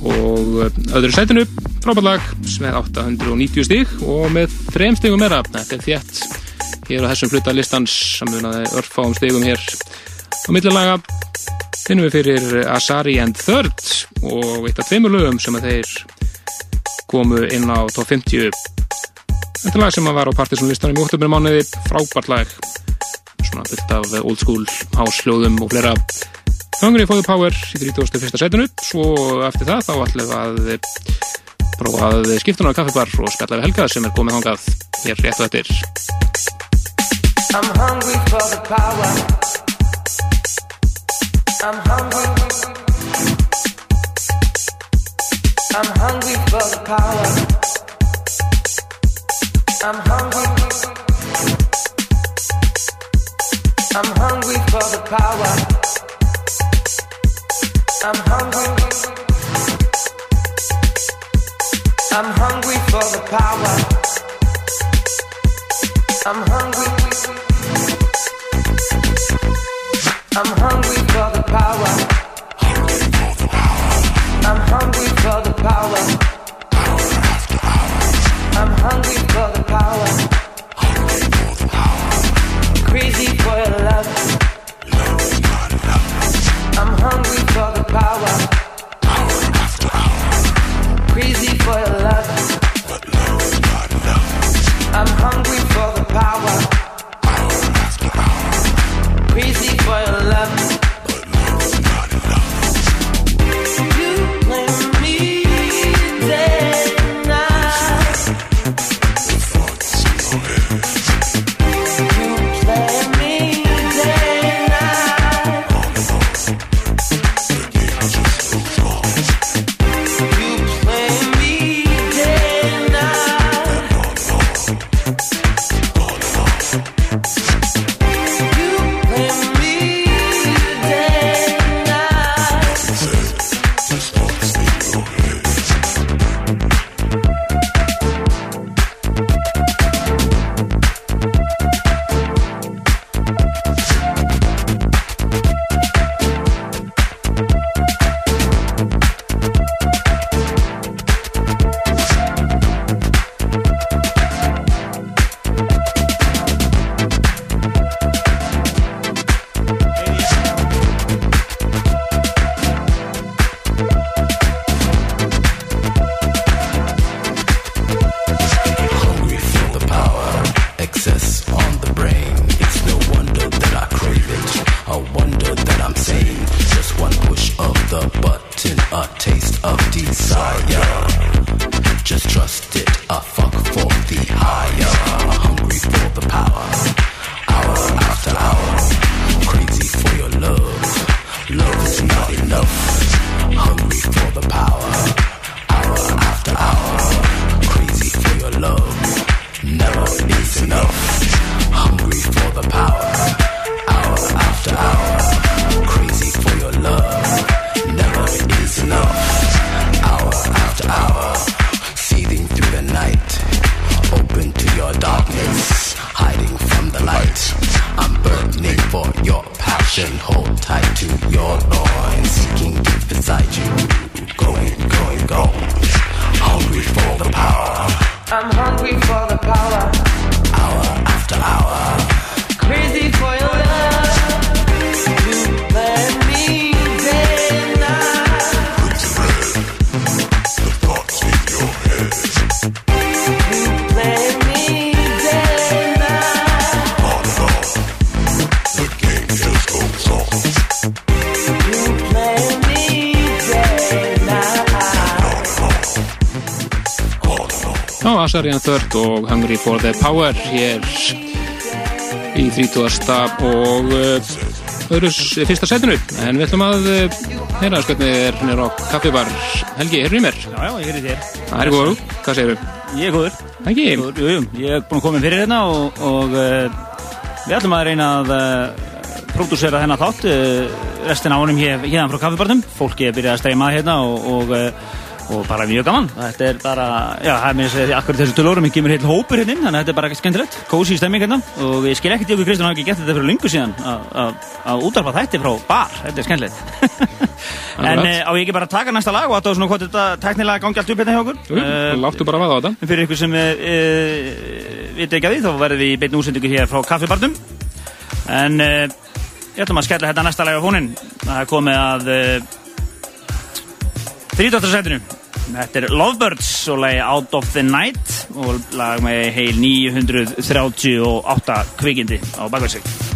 og öðru sætinu. Frábært lag með 890 stig og með þrem stigum meira. Þetta er þétt hér á þessum hluta listans samunaði örfáum stigum hér. Á millilaga finnum við fyrir Asari and Third og eitt af tveimur lögum sem að þeir komu inn á top 50 þetta lag sem að var á partysónlistanum í oktober mánuði frábært lag fullt af old school hásljóðum og fleira Hungry for the Power í 31. setinu svo eftir það þá ætlum við að prófa að skipta hún á kaffibar og spjalla við Helga sem er komið hangað hér rétt og eftir I'm hungry for the power. I'm hungry. I'm hungry for the power. Power. Of the button, a taste of desire. Just trust it, a fuck for the higher. Hungry for the power, hour after hour. Crazy for your love, love is not enough. Hungry for the power, Já, Asarian Third og Hungry for the Power hér í 30. og uh, öðru fyrsta setinu en við ætlum að uh, heyra hvernig er hér á kaffibar Helgi, heyrðu í mér? Já, já, ég er í þér. Það er góður, hvað segirðu? Ég er góður. Ekki? Góður, jú, jú, ég er búin að koma fyrir hérna og, og uh, við ætlum að reyna að pródúsera þennan þátt uh, restina ánum hér, hérna frá kaffibarnum. Fólki er byrjað að streyma að hérna og, og, og bara mjög gaman. Þetta er bara, já, það er mér að segja því akkur þessu tölórum ég kemur heil hópur hérna inn, þannig að þetta er bara skemmtilegt. Kósi stemming hérna. Og ég skil ekkert í okkur Kristján hafi ekki gett þetta fyrir lungu síðan að- að að útarpa þætti frá bar, þetta er skemmtilegt. (laughs) En Akkurat. e, á ég ekki bara að taka næsta lag og að það svona hvort þetta teknilega gangi allt upp hérna hjá okkur? Jú, Eh, láttu bara vaða á þetta. Fyrir ykkur sem e, e, viti ekki að því þá verðum við í beinn útsendingu hér frá kaffibarnum. En ég ætlum að skella þetta næsta lag á fónin það er komið að e, 30. setinu þetta er Lovebirds og lagi Out of the Night og lag með heil 938 kvikindi á bakveg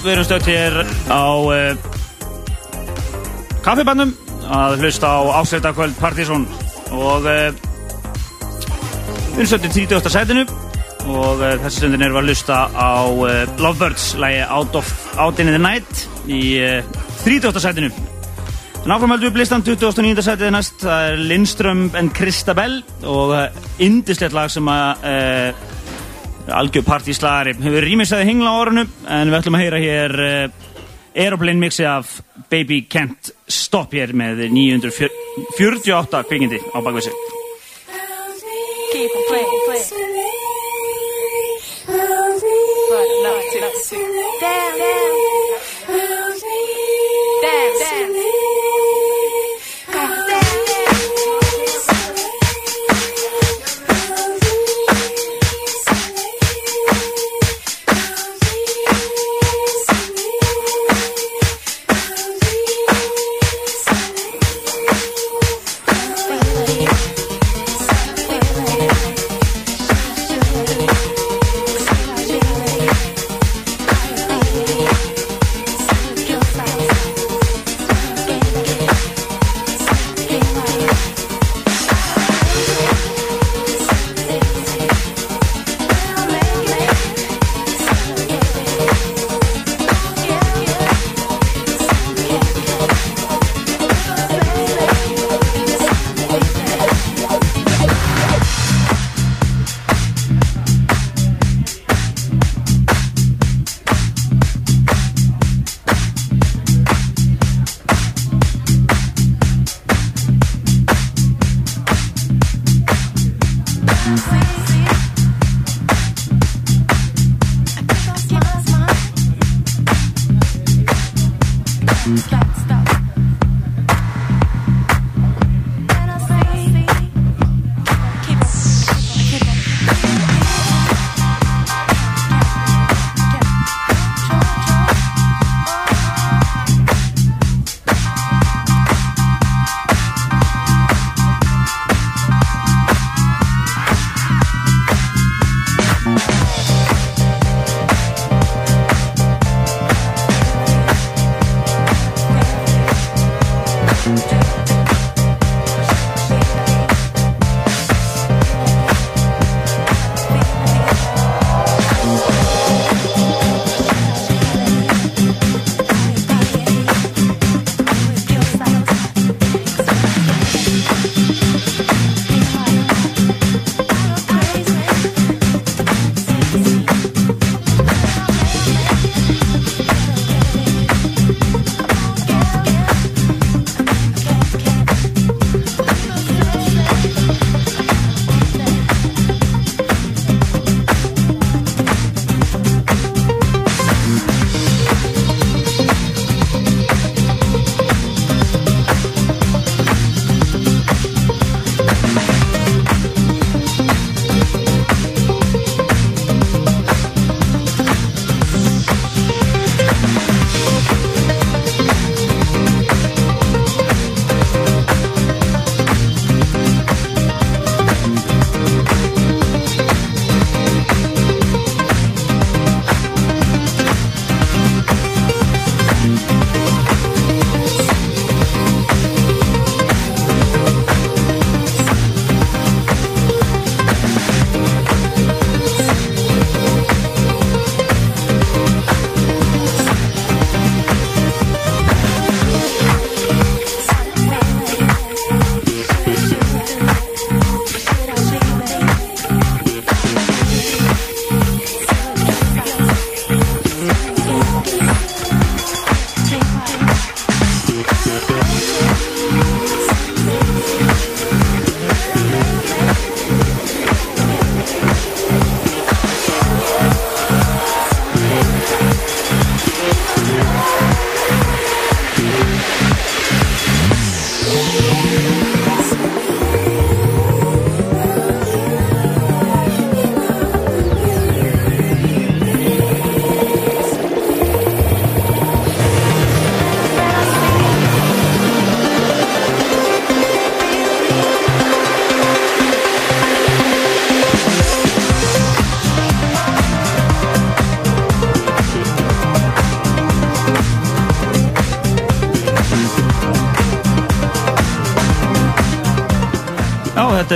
við erum stöðt hér á uh, kaffibannum að hlusta á ásættakvöld Partizón og uh, við erum stöðt í 30. sætinu og uh, þessi stundin erum við að hlusta á uh, Lovebirds lægi Out, Out in the Night í uh, 30. sætinu En áfram höldum við listan 29. sætið næst, það er Lindström and Kristabell og uh, indislegt lag sem að algjör partíslagari. Hefur rýmisaði hingla á orðinu en við ætlum að heyra hér uh, Aeroplane mixi af Baby Can't Stop hér með 948 kvikindi á bakvið sig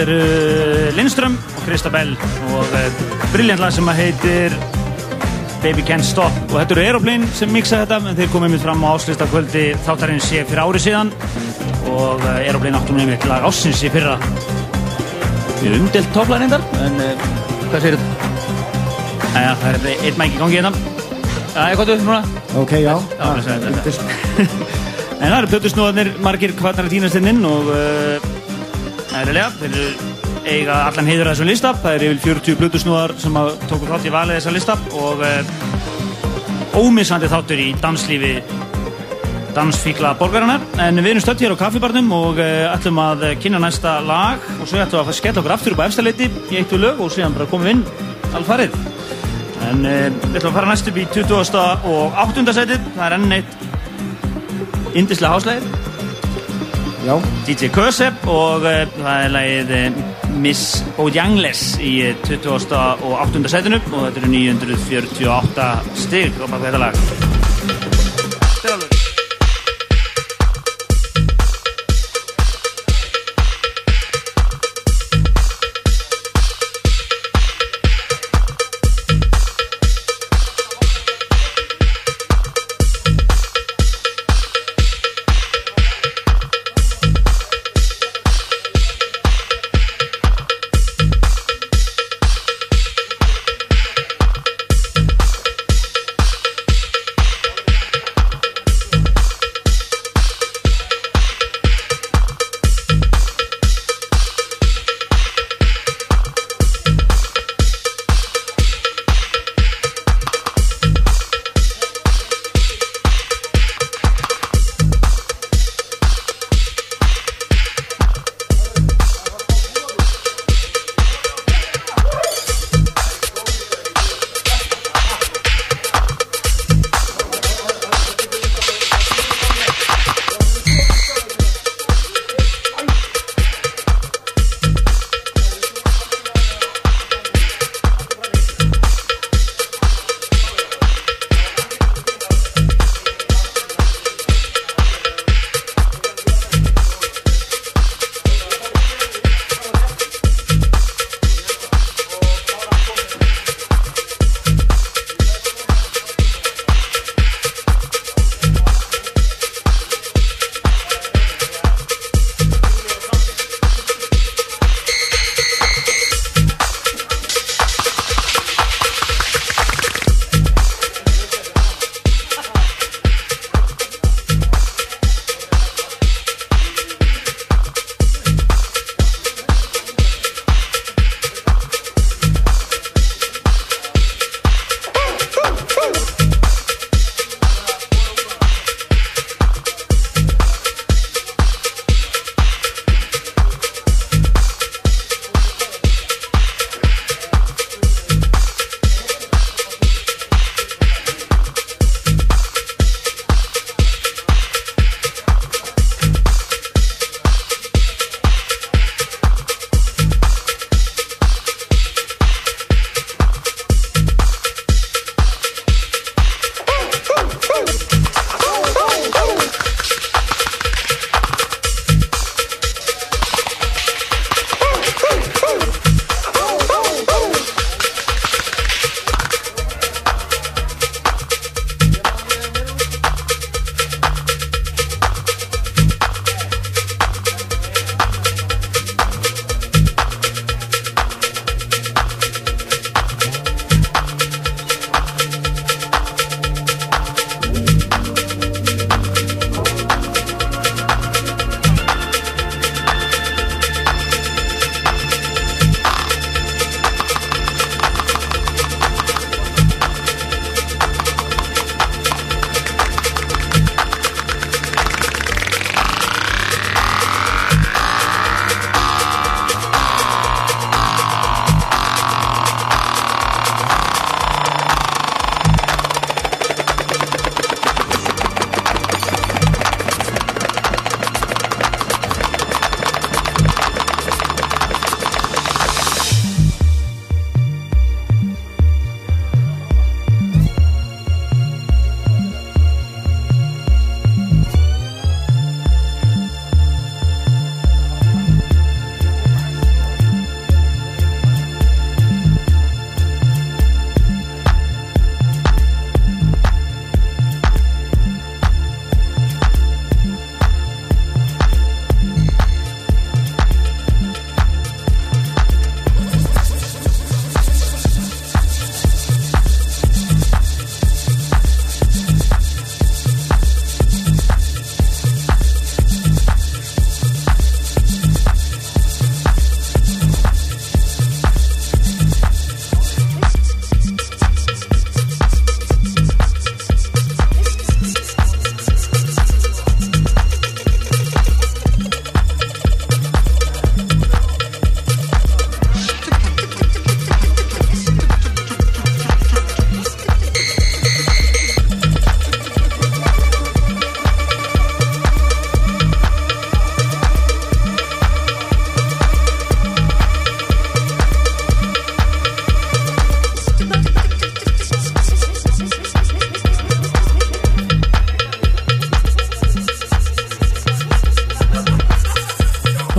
er uh, Lindström og Kristabell og uh, brilljant lag sem að heitir Baby Can't Stop og þetta eru Aeroplane sem mixa þetta en þeir komið mitt fram á áslista kvöldi þáttarins sé fyrir ári síðan og uh, Aeroplane áttum nefnir lag ásins í fyrra við umdelt topplag reyndar en uh, hvað segir þetta? Æja, það er einn mæk í gangi hérna Æja, hvað þú núna? Ok, já. Já, blessaður. (laughs) En það eru plötusnúðarnir margir kvarnar að týnast inn og uh, eðlilega, þeir eru eiga allan heiður að þessum lista. Það er yfir 40 plötusnúðar sem tóku þátt í valið þessa lista og uh, ómissandi þáttur í danslífi dansfíkla borgarinnar. En við erum stödd hér á kaffibarnum og uh, ætlum að kynna næsta lag og svo ætlum við að skella okkur aftur upp á efstaleiti í eitt og lög og síðan bara komum við inn alfarið. En uh, við ætlum að fara næst upp í 20. og 8. setið. Það er enn eitt indislega háslæðir. Já. DJ Kösep og uh, það er lagið uh, Miss Bojangles í uh, 20. og 8. setinu og þetta eru 948 stig á baka þetta lag.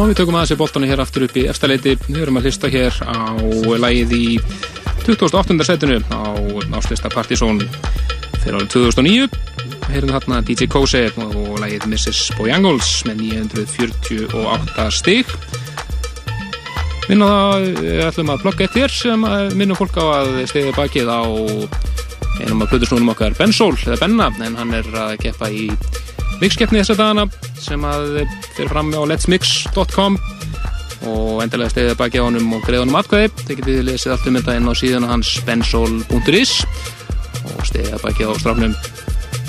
Við tökum aðeins í boltanu hér aftur upp í efstaleiti. Við erum að hlista hér á lagið í 28. setinu á áslista Partizón fyrir árið 2009. Heyrum þarna DJ Kose og lagið Mrs. Bojangles með 948 stig. Minna það, við ætlum að plugga eitt hér sem að minnum fólk á að stiðja bakið á einum af plötusnúnum okkar Ben Sol, eða Benna, en hann er að keppa í mixkeppni þessa dagana sem að fyrir fram á letsmix.com og endilega stiðja bakið á honum og greið honum atkvæði. Þið getið lesið allt um þetta inn á síðan hans bensol.is og stiðja bakið á strafnum.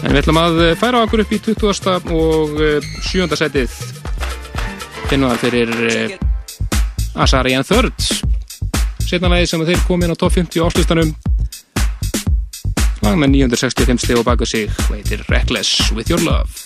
En við ætlum að færa okkur upp í 20. og 7. setið finnum það fyrir eh, Asarian Third setna lagi sem þeir kom inn á top 50 áslustanum lag með 965 stig og baka sig og heitir Reckless With Your Love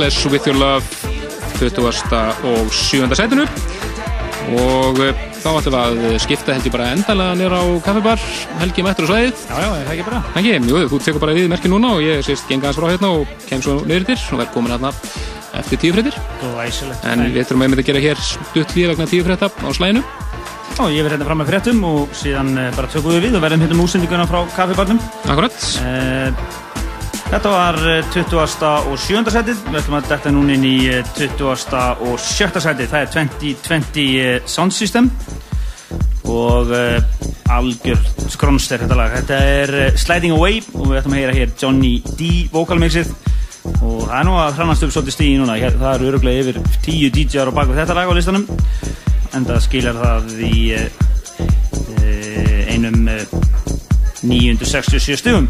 Reckless With Your Love 20. og 7. sætinu og eh, þá ætlum við að skipta held ég bara endalega nýra á kaffibar Helgi mættur á svæðið Já, já, það ekki bara Helgi, jú, þú tekur bara við merki núna og ég sést genga hans frá hérna og kem svo niður til og verð komin hérna eftir Glæsilegt. en við þurfum einmitt að gera hér stutt líð vegna tíufrétta á slæðinu Já, ég verð hérna fram með fréttum og síðan eh, bara tökum við við og verðum hérna með útsendinguna frá kaffibarnum. Akkurat. Eh, þetta var eh, 20. og 7. setið. Við ætlum að detta núna inn í eh, 20. og 7. setið. Það er 2020 eh, Sound System og eh, algjör skronster þetta lag. Þetta er eh, Sliding Away og við ætlum að heyra hér Johnny D vokalmixið og það er nú að hrannast upp svolítið stíði núna. Hér, það eru öruglega yfir 10 DJ-ar á baku þetta lag á listanum en það skilar það í einum uh, 967 stugum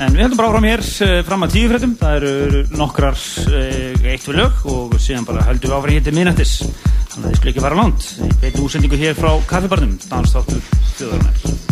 en við heldum bara áfram hér uh, fram að tíu fréttum. Það eru nokkrar uh, eitt við lög og síðan bara höldum við áfram hér til minnættis þannig að þið skulle ekki fara langt. Í beinni útsendingu hér frá kaffibarnum dansþáttur þjóðarinnar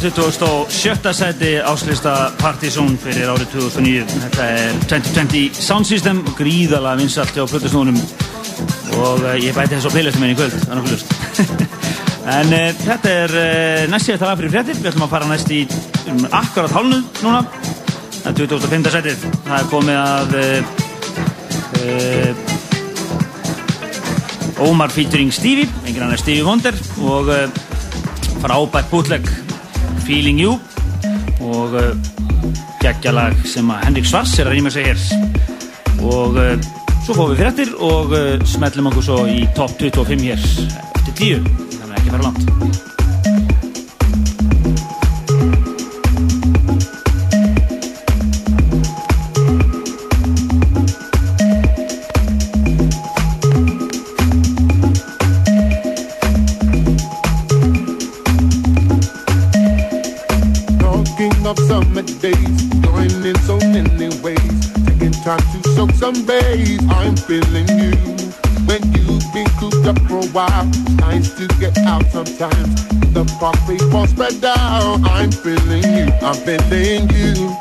27. seti áslista Partizón fyrir árið 2009. Þetta er 2020 Sound System, gríðalega vinsalt á plötusnúnum og uh, ég bæti þess á playlistum minn í kvöld, það er nokkuð lust. (laughs) en uh, þetta er uh, næst síðan það fyrir fréttir, við ætlum að fara næst í um, akkurat hálnu núna. Það er 25. setið, það er komið að uh, Ómar featuring Stevie, enginn annar Stevie Wonder og frábært bútleg Feeling You og uh, geggjalag sem að Henrik Svars er að rýma sig hér og uh, svo fóðum við fréttir og uh, smellum okkur svo í top 25 hér eftir 10 þannig að ekki fara langt I'm feeling you. When you've been cooped up for a while, nice to get out sometimes. The park all spread out. I'm feeling you. I'm feeling you,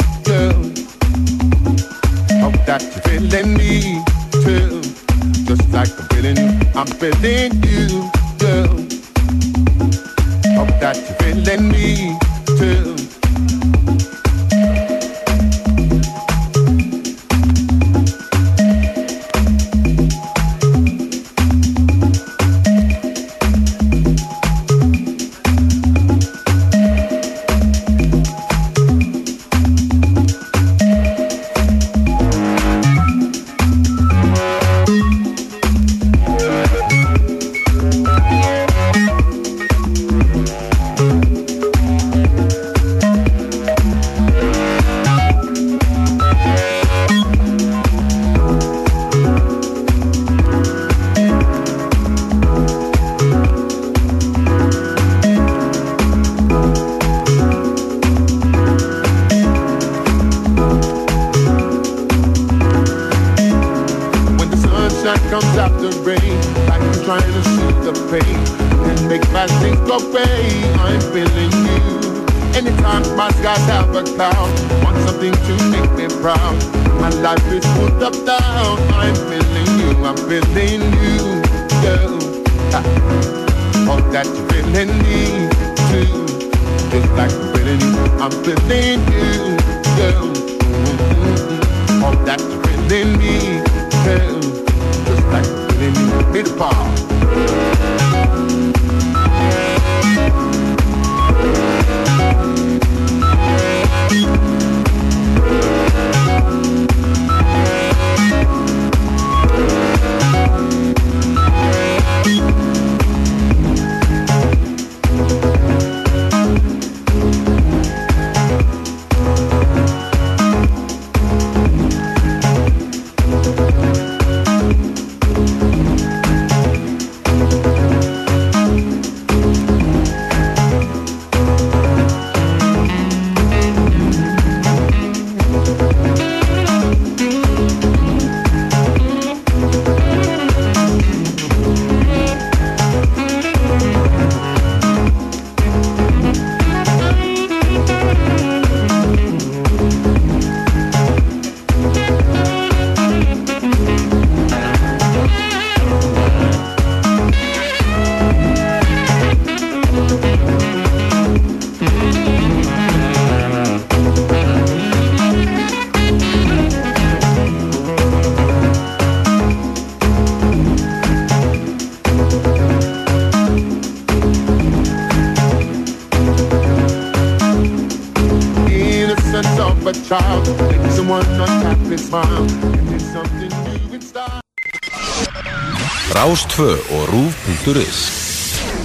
Rás2 og rúf.is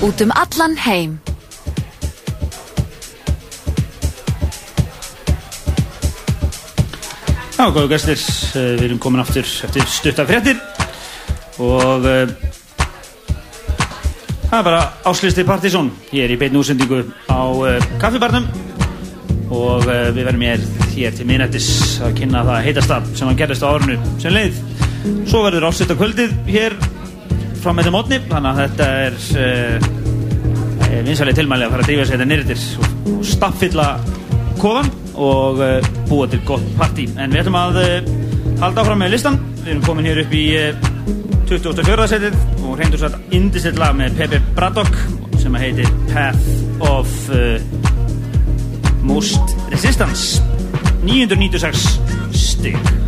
Út um allan heim. Já, góðu gæstir, eh, við erum komin aftur eftir stuttafréttir og uh, það er bara áslisti Partíson. Hér í beitinu úsendingu á uh, kaffibarnum og uh, við verðum hér, hér til minnættis að kynna það heitastab sem hann gerðist á árinu sem leið. Svo verður áslisti kvöldið hér frá með þeim mótni, þannig að þetta er uh, vinsalega tilmæli að fara að drífa sér þetta nýrðir og, staffilla kofan og uh, búa til gott partí. En við ætlum að uh, halda áfram með listan við erum komin hér upp í uh, 24. setið og reyndur svo að indistill lag með Pepe Braddock sem að heitir Path of Most Resistance. 996 stig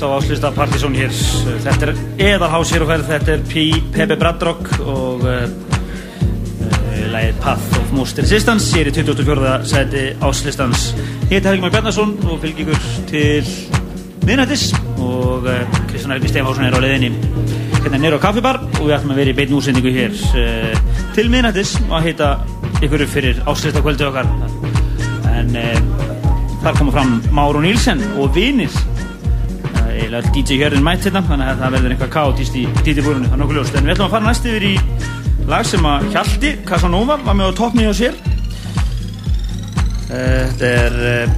Hlusta á áslista Partizón hér. Þetta er eðalhás hér og ferð, þetta er P. Pepe Bradrock og uh, uh, lagið Path of Most Resistance hér í 24. seti áslistans. Ég heiti Helgi Már Bjarnason og fylg ykkur til miðnættis og uh, Kristján Helgi Stefánsson er á leiðinni hérna nýra á kaffibar og við ætlum að vera í beinn útsendingu hér til miðnættis og að heita ykkur fyrir áslista kvöldi okkar. En þar koma fram Máru Nílsen og vinir eiginlega all DJ Hjörðin mætt hérna þannig að það verður eitthvað káttist í DJ-búrunu það er nokkuð ljóst. En við ætlum að fara næst yfir í lag sem að Hjalti Casanova var með á toppni á sér. Eh, þetta er eh,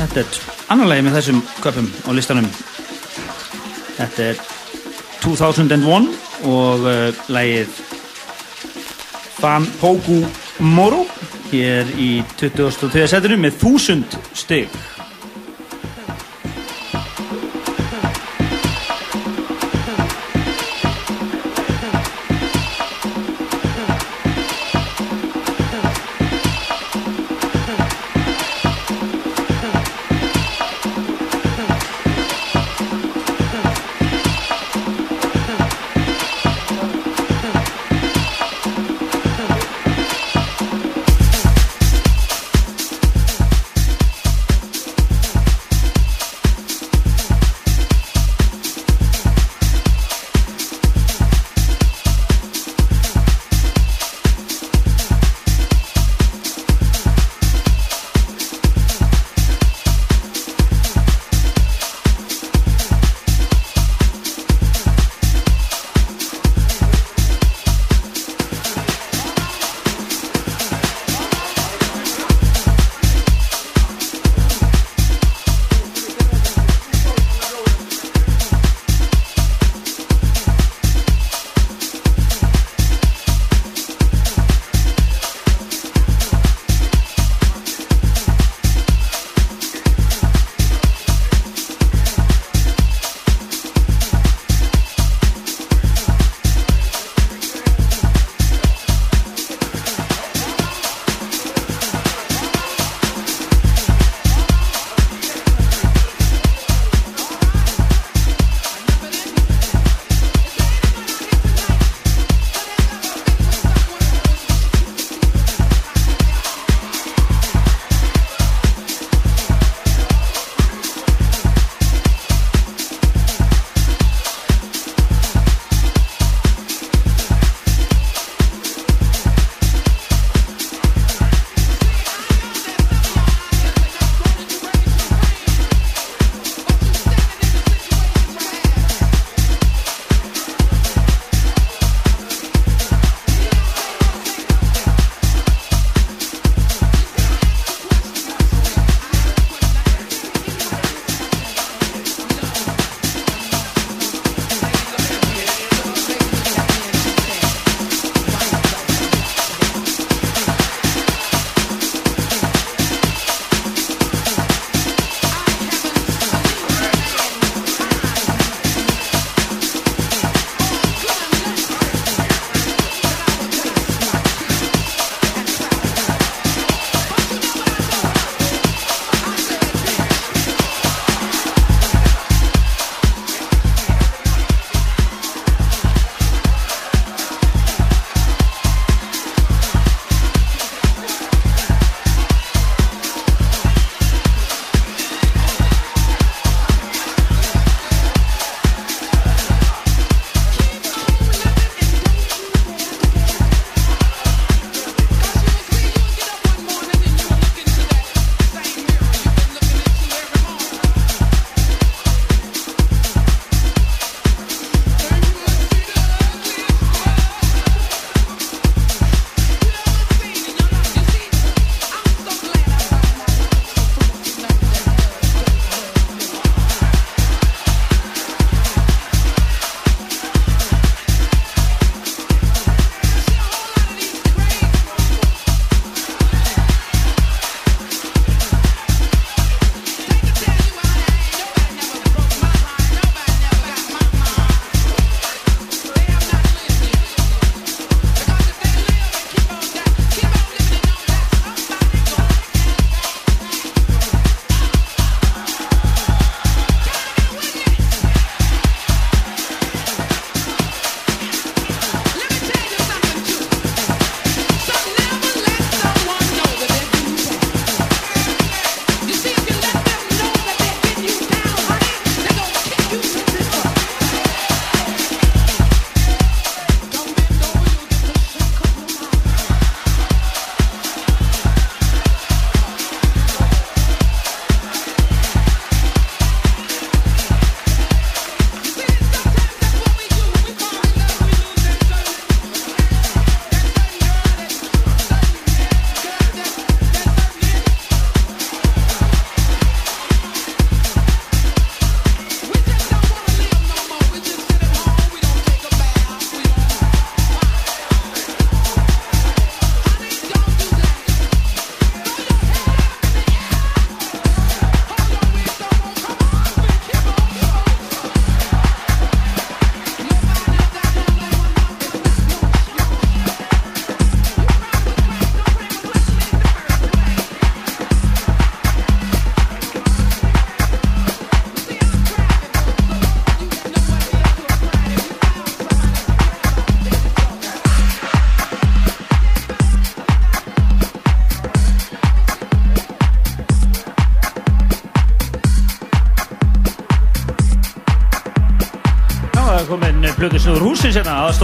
þetta er annar lagi með þessum köpum á listanum. Þetta er 2001 og uh, lagið Van Pogu Moro hér í 23. setinu með 1000 stygg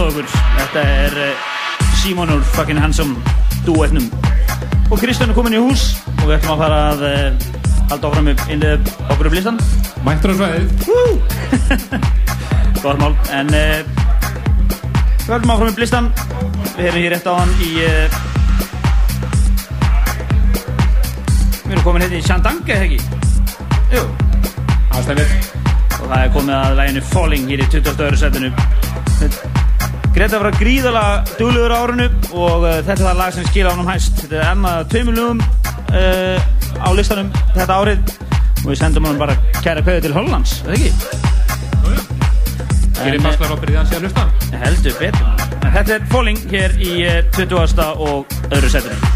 okkur. Þetta er uh, Simonur fucking handsome duetnum. Og Kristján er komin í hús og við ætlum að fara að uh, halda áfram innlega okkur upp listan. Mættur á svæðið. Góð (laughs) mál. En uh, við höldum áfram upp listan. Við erum hér rétt á hann í... Uh, við erum komin hérna í Shandange, eða ekki? Jú. Aðstæmið. Og það er komið að læginu Falling hér í 22. setinu. Greta var gríðala duglegur á árinu og uh, þetta er það lag sem skila ánum hæst. Þetta er enna tveimur lögum uh, á listanum þetta árið og við sendum honum bara kæra kveðu til Hollands, eða ekki? Gerir Baslar oprið hans síðan hlusta? Heldur betur. Þetta er Falling hér í uh, 20. og öðru setinu.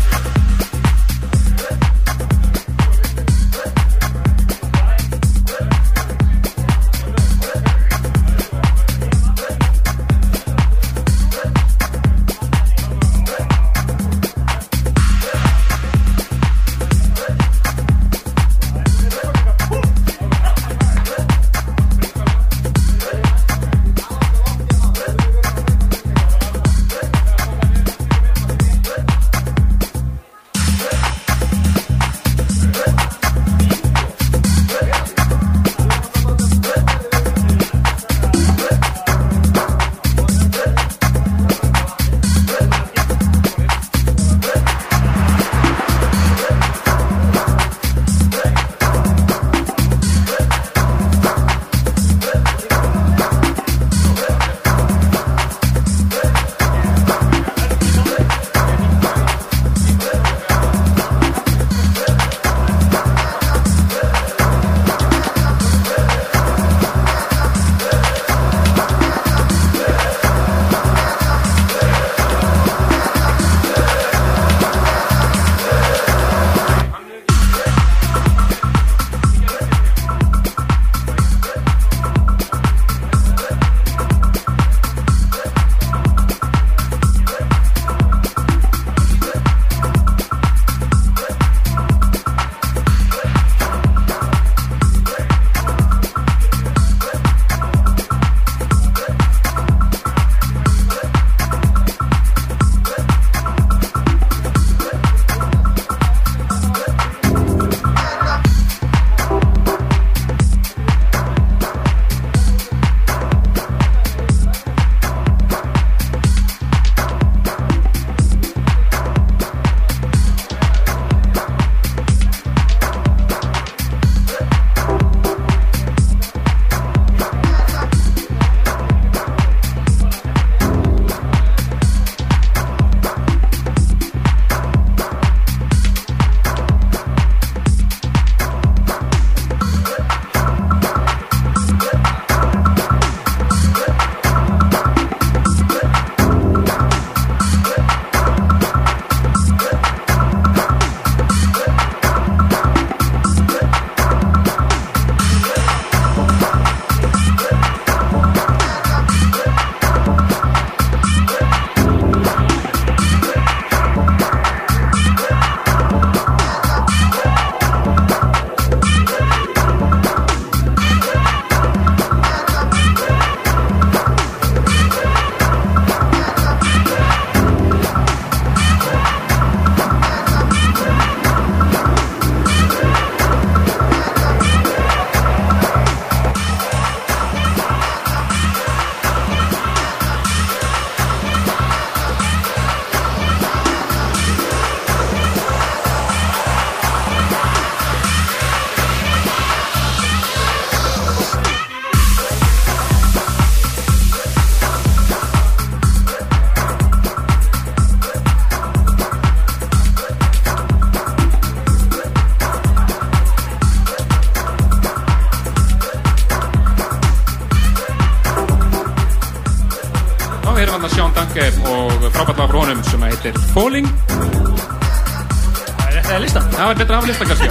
Var betra að hafa lista kannski.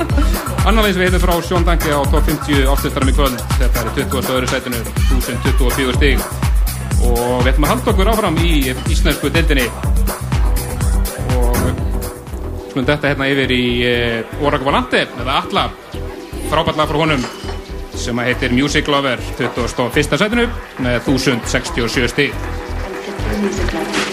(laughs) Annarleins við heitum frá Sjón Danke á top 50 ástöldarum í kvöld. Þetta er í 20. öðru sætinu, 1024 stig. Og við ætlum að halda okkur áfram í íslensku deildinni. Og skulum þetta hérna yfir í Oraga Valante, eða Alla. Frábært lag frá honum sem að heitir Music Lover 21. sætinu með 1067 stig. Don't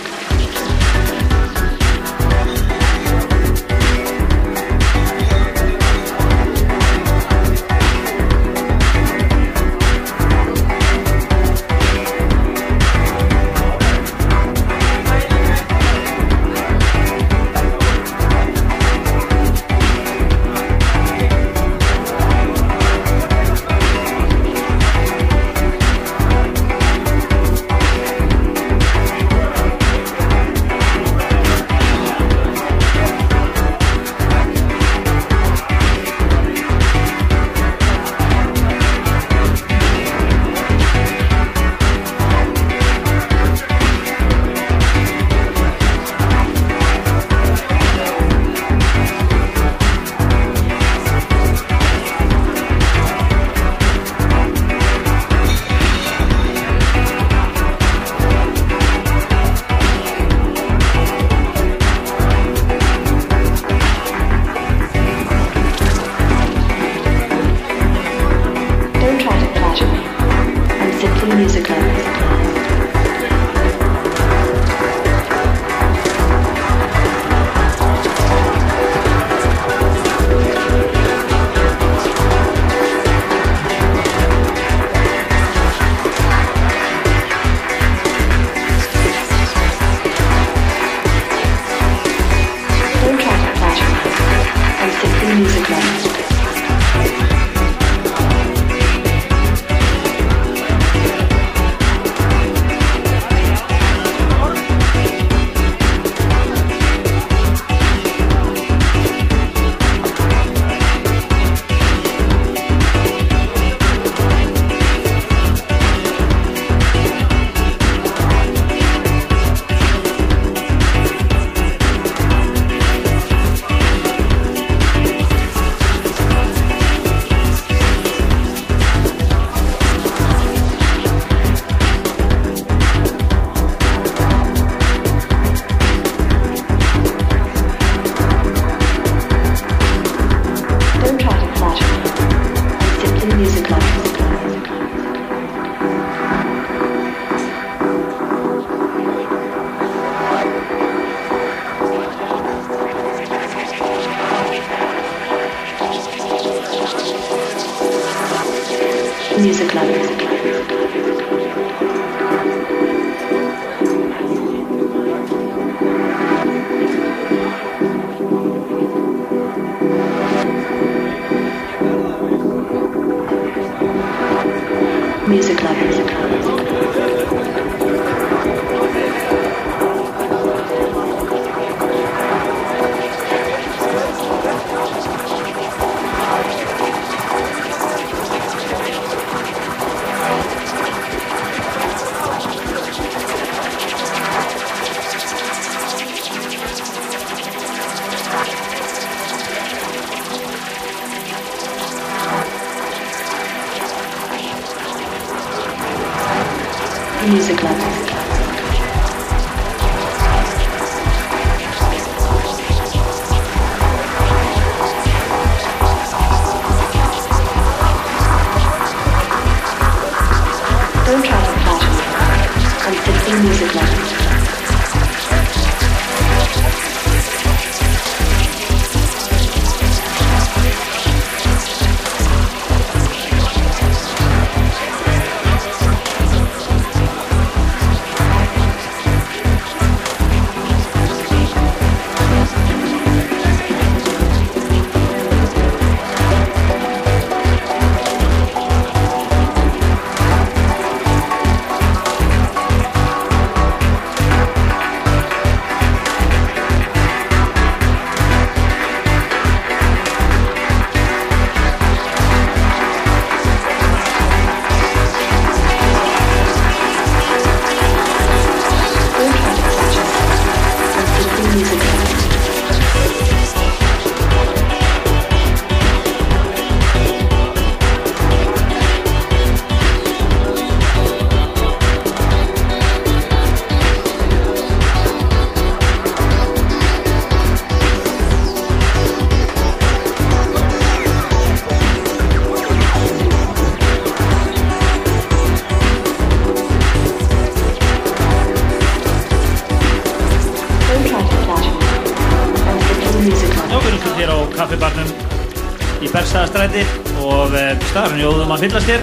uh, staðarinn jóðum að fyllast hér.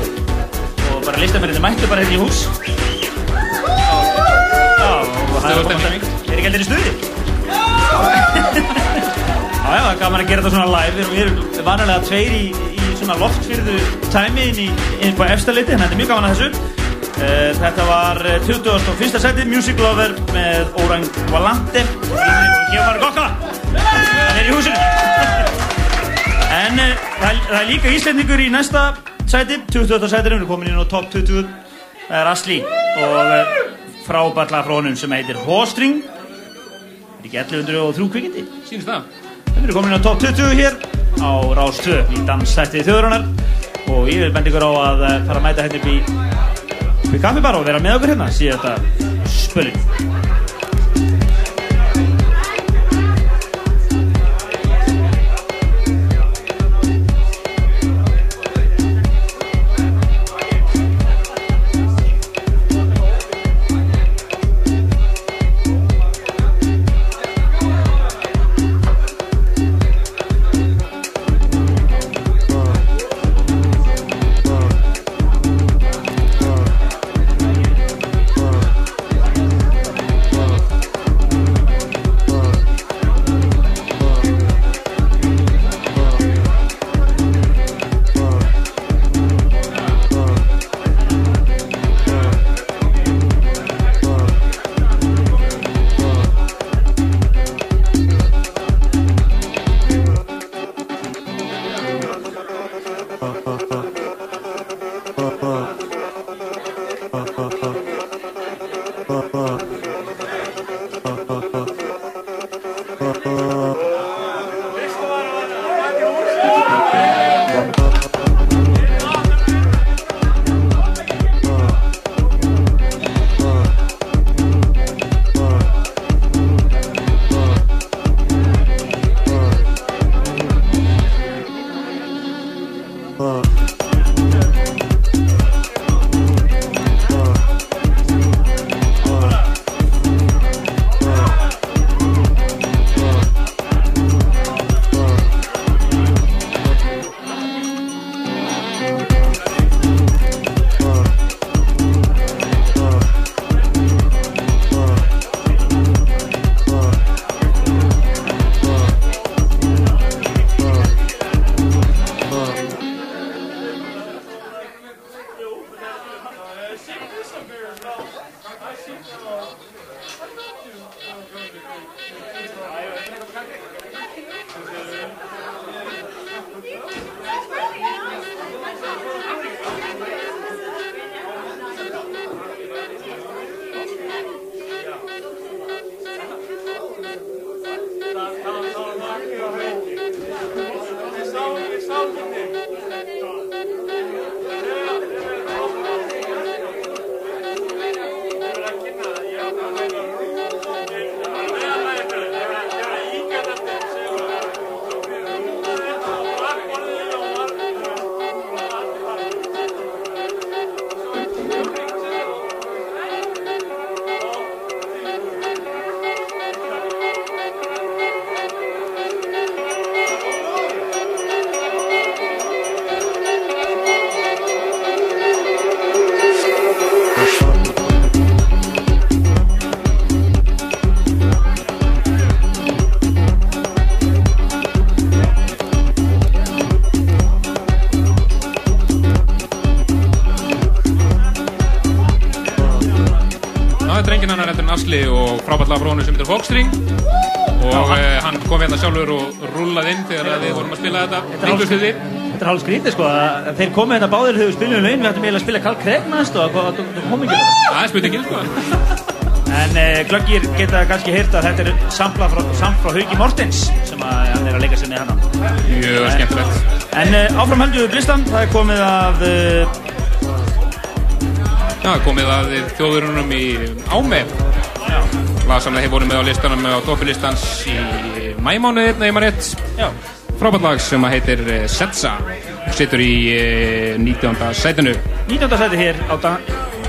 Og bara listamennir mættu bara hérna í hús. Já, og það er stemning. að Er ekki allir í stuði? Já, já, það gaman að gera þetta svona live. Við erum- vanalega tveir í, í svona loftfyrðu tæmi inn, í, inn på efstaleiti en þetta er mjög gaman að þessu. Uh, þetta var eh, 21. seti Music Lover með Orang Valante og hann gokka hann er í húsinu. (laughs) En uh, það, er- það er líka Íslendingur í næsta 20. setinu, við erum komin inn á top 20 það er Asli og uh, frábætla frá honum sem heitir Hóstring er ekki 1103 kvikindi? Sýnist það. Við erum komin inn á top 20 hér á Rás 2 í dansættið þjóðurinnar og ég vil benda ykkur á að eh, fara að mæta hérna upp í, upp í kaffibara og vera með okkur hérna síðan þetta spölinn er hálf skrítið sko að þeir komu hérna báðir þegar við spilum laun við ættum eiginlega að spila Karl Craig næst og hvað- þú kom ekki Það? Er spurningin sko. (laughs) En uh, glöggir geta kannski heyrt að þetta er sampla frá, frá Hauki Mortens sem að hann er að leika sinni hana. Mjög skemmtilegt. En áfram höndum við blistan, það er komið að uh, Já, komið að þjóðurunum í Áme. Lag sem þeir voru með á listanum á toppilistans í mæmánuðið, nei maður rétt. Frábært lag sem að heitir eh, Setsa. og situr í eh, 19. sætinu 19. sæti hér á,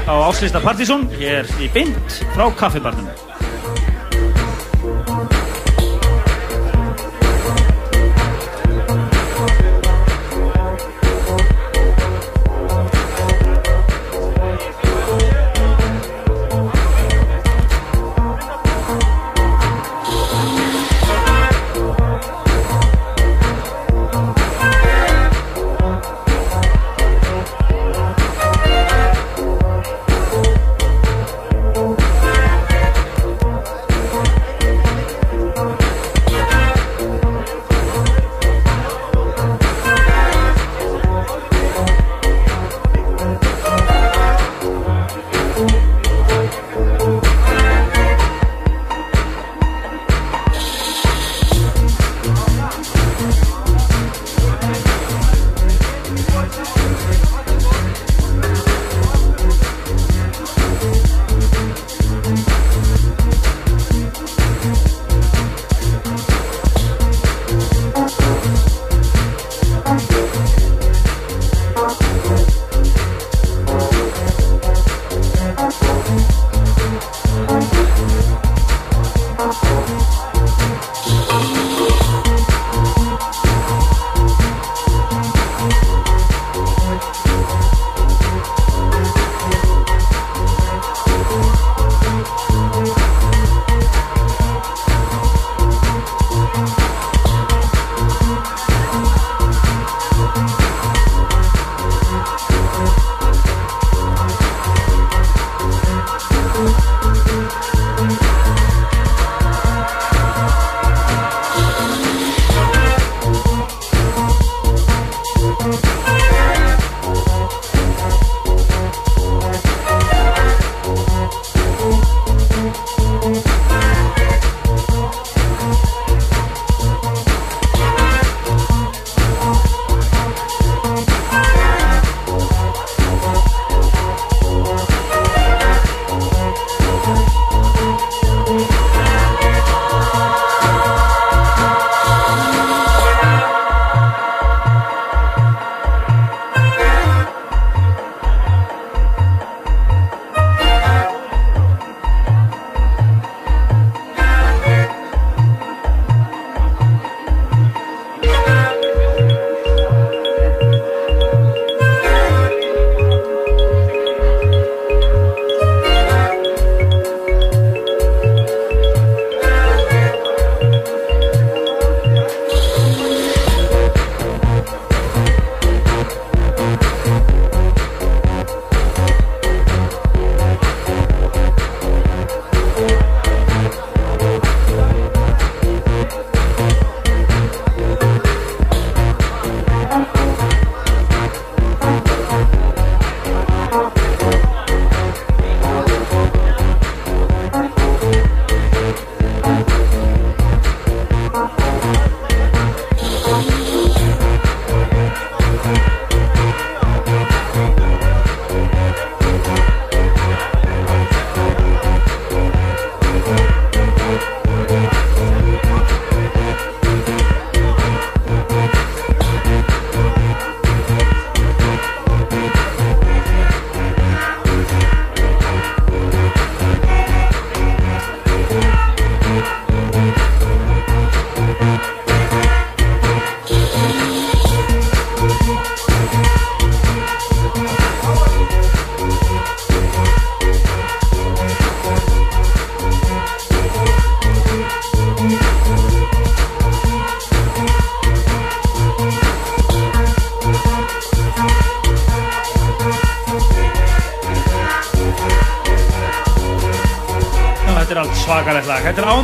á áslista Partizón hér í Bind frá kaffibarnum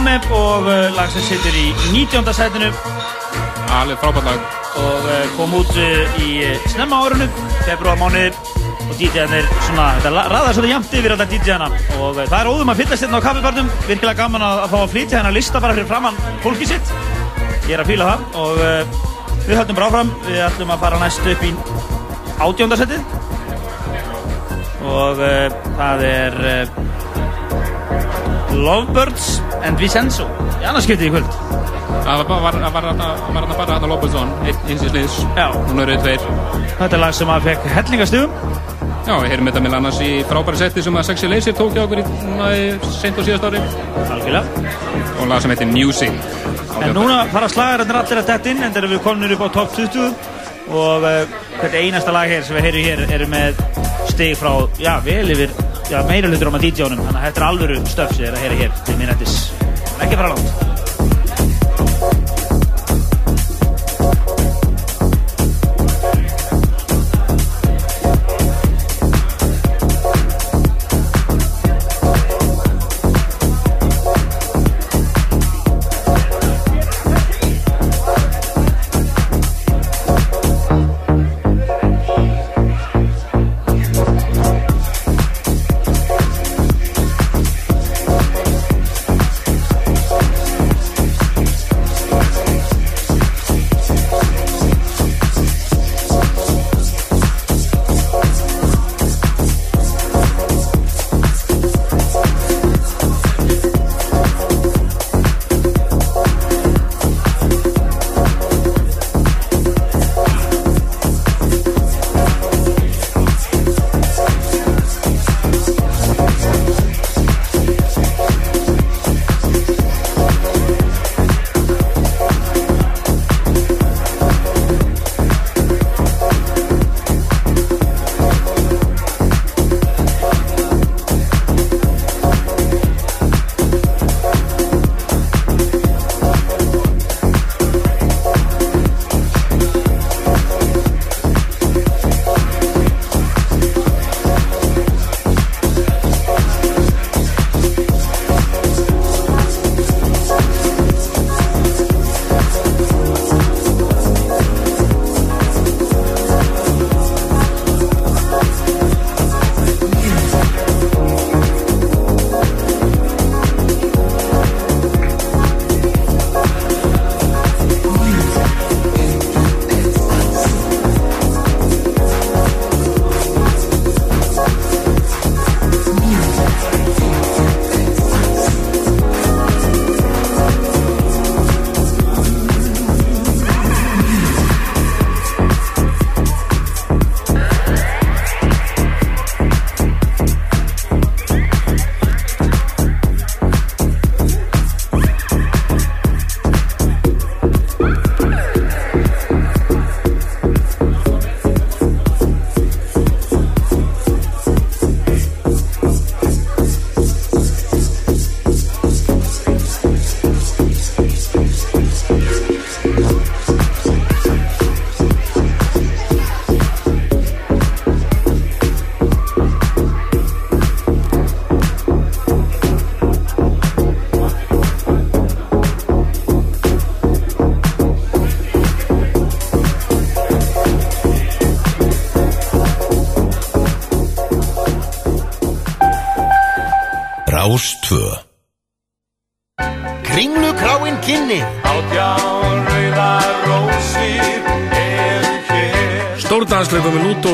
er Ámep og uh, lag sem situr í 19. sætinu Alveg frábært lag. og uh, kom út uh, í snemma árunu, februar mánuði og DJ-arnir svona, þetta raðar svolítið jæmt yfir alla DJ-ana og það er óðum að fyllast hérna á kaffibarnum, virkilega gaman að, að fá að flytja hennar lista bara fyrir framann fólki sitt. Ég er að fíla það og við höldum bara áfram, við ætlum að fara næst upp í átjóndasettið og uh, það er Lovebirds and Vincenzo í annarskiptið í kvöld Það var, var bara að Lópezón, eins í sliðs. Já. Nú eru tveir. Þetta er lag sem að fekk hellingastugum Já, við heyrum þetta með annars í frábæri setti sem að Sexy Lazy tók hjá okkur í, núna sent og síðast ári. Algjörlega. Og lag sem heitir Music. En núna fara slagararnir allir að detta inn en þegar við komum upp á top 20 og uh, þetta einasta lag hér sem við heyrum hér eru með stig frá, já, vel yfir já, meira hlutur á maður DJ-unum þannig að þetta er alvöru stöf sem er að heyra hér til minnættis ekki fara langt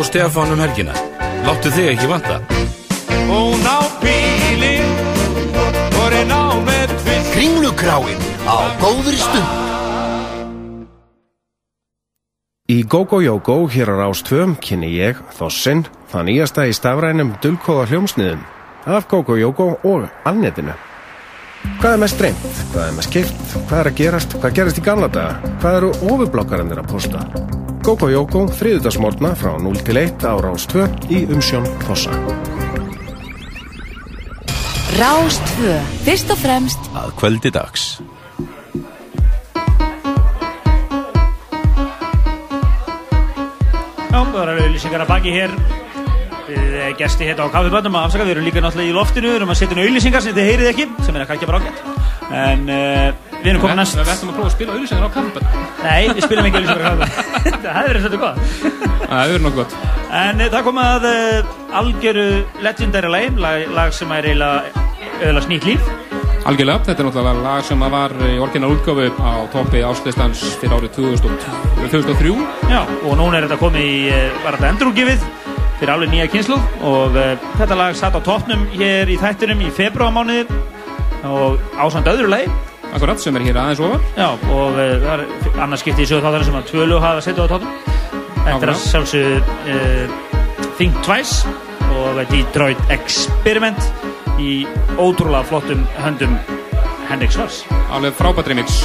Stefán um helgina. Láttu þig ekki vanta. Hún á bílinn reyna á með tvist Kringlukráin á góðri stund Í GóGó Jógó hér á Rástvö kynni ég, Þossin, það nýjasta í stafrænum dulkóða hljómsniðum af GóGó Jógó og alnetinu. Hvað er mest reynd? Hvað er mest kipt? Hvað er að gerast? Hvað gerist í gamla daga? Hvað eru ofurblokkarannir að posta? GóGó Jógó, þriðudagsmórna frá 0 til 1 á Rástvö í umsjón Þossa. Rástvö, fyrst og fremst að kvöldi dags. Já, það var auðlýsingar að baki hér Við með gesti hérna á kaffiböndum að afsaka, við erum líka náttúrulega í loftinu, við erum að setja inn auðlýsingar sem þið heyrið ekki, sem er ekki bara ágætt. En uh, við erum komin næst... Við ættum að prófa að spila auðlýsingar á kaffibönd. Nei, við spilum ekki auðlýsingar á kaffiböndum. Það hefur verið svolítið gott. Það hefur verið nokkuð gott. En uh, það kom að uh, algjöru legendary lag, lag, lag sem er eiginlega snýtt líf. Algjörlega, þetta er náttúrulega lag sem var í orginal útgáfu á toppi áslistans fyrir árið 2000 2003. Já, og núna er þetta komið í, uh, var þetta endurúgifið fyrir alveg nýja kynslu og uh, þetta lag satt á toppnum hér í þættinum í februarmánuði og ásand öðru lagi Akkurat, sem er hér aðeins ofar. Já, og uh, það er annars skipti í sögur þáttarinn sem að tvölu hafa setið á toppnum. Þetta er sjálfsögðu uh, Think Twice og Detroit Experiment í ótrúlega flottum höndum Hendrik Svars. Alveg frábært remix.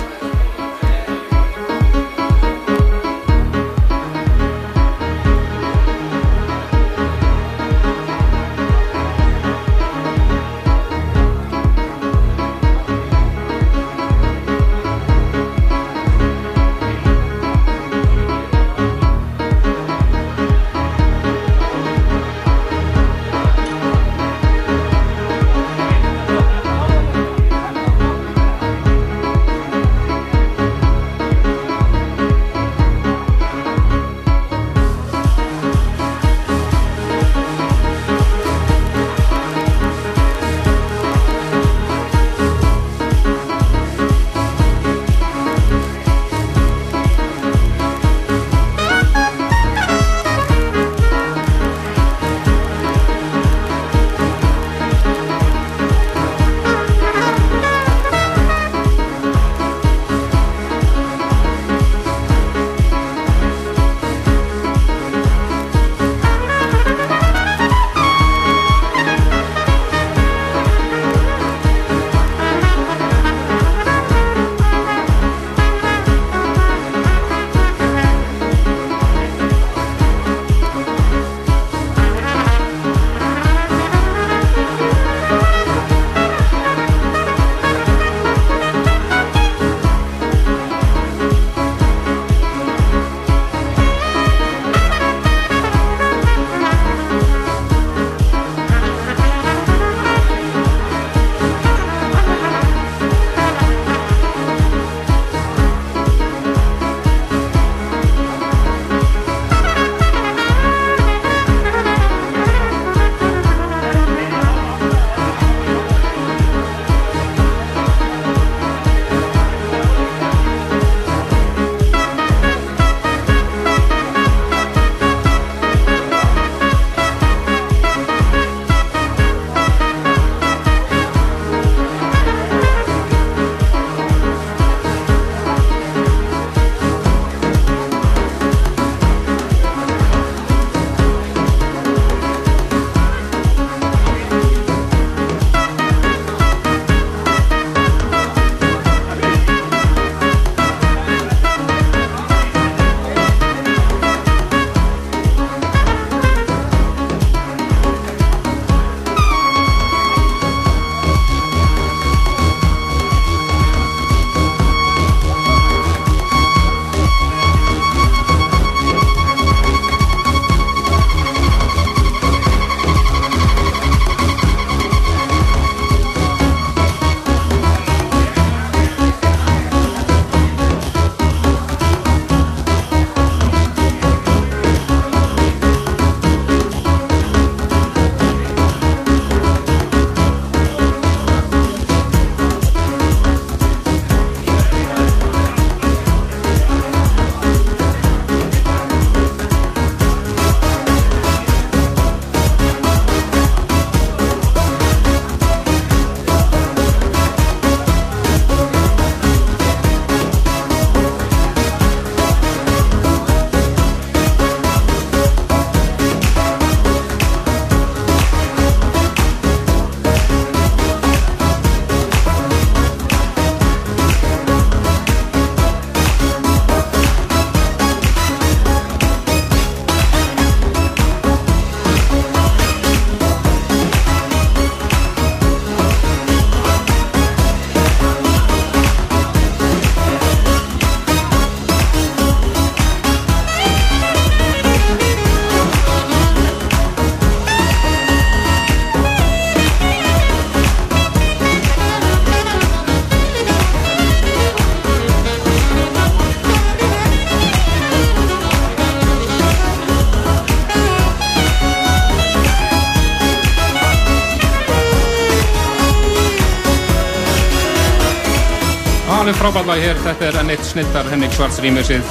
Frábært lag hér, þetta er enn eitt snilldar Henrik Svarts rýmursið.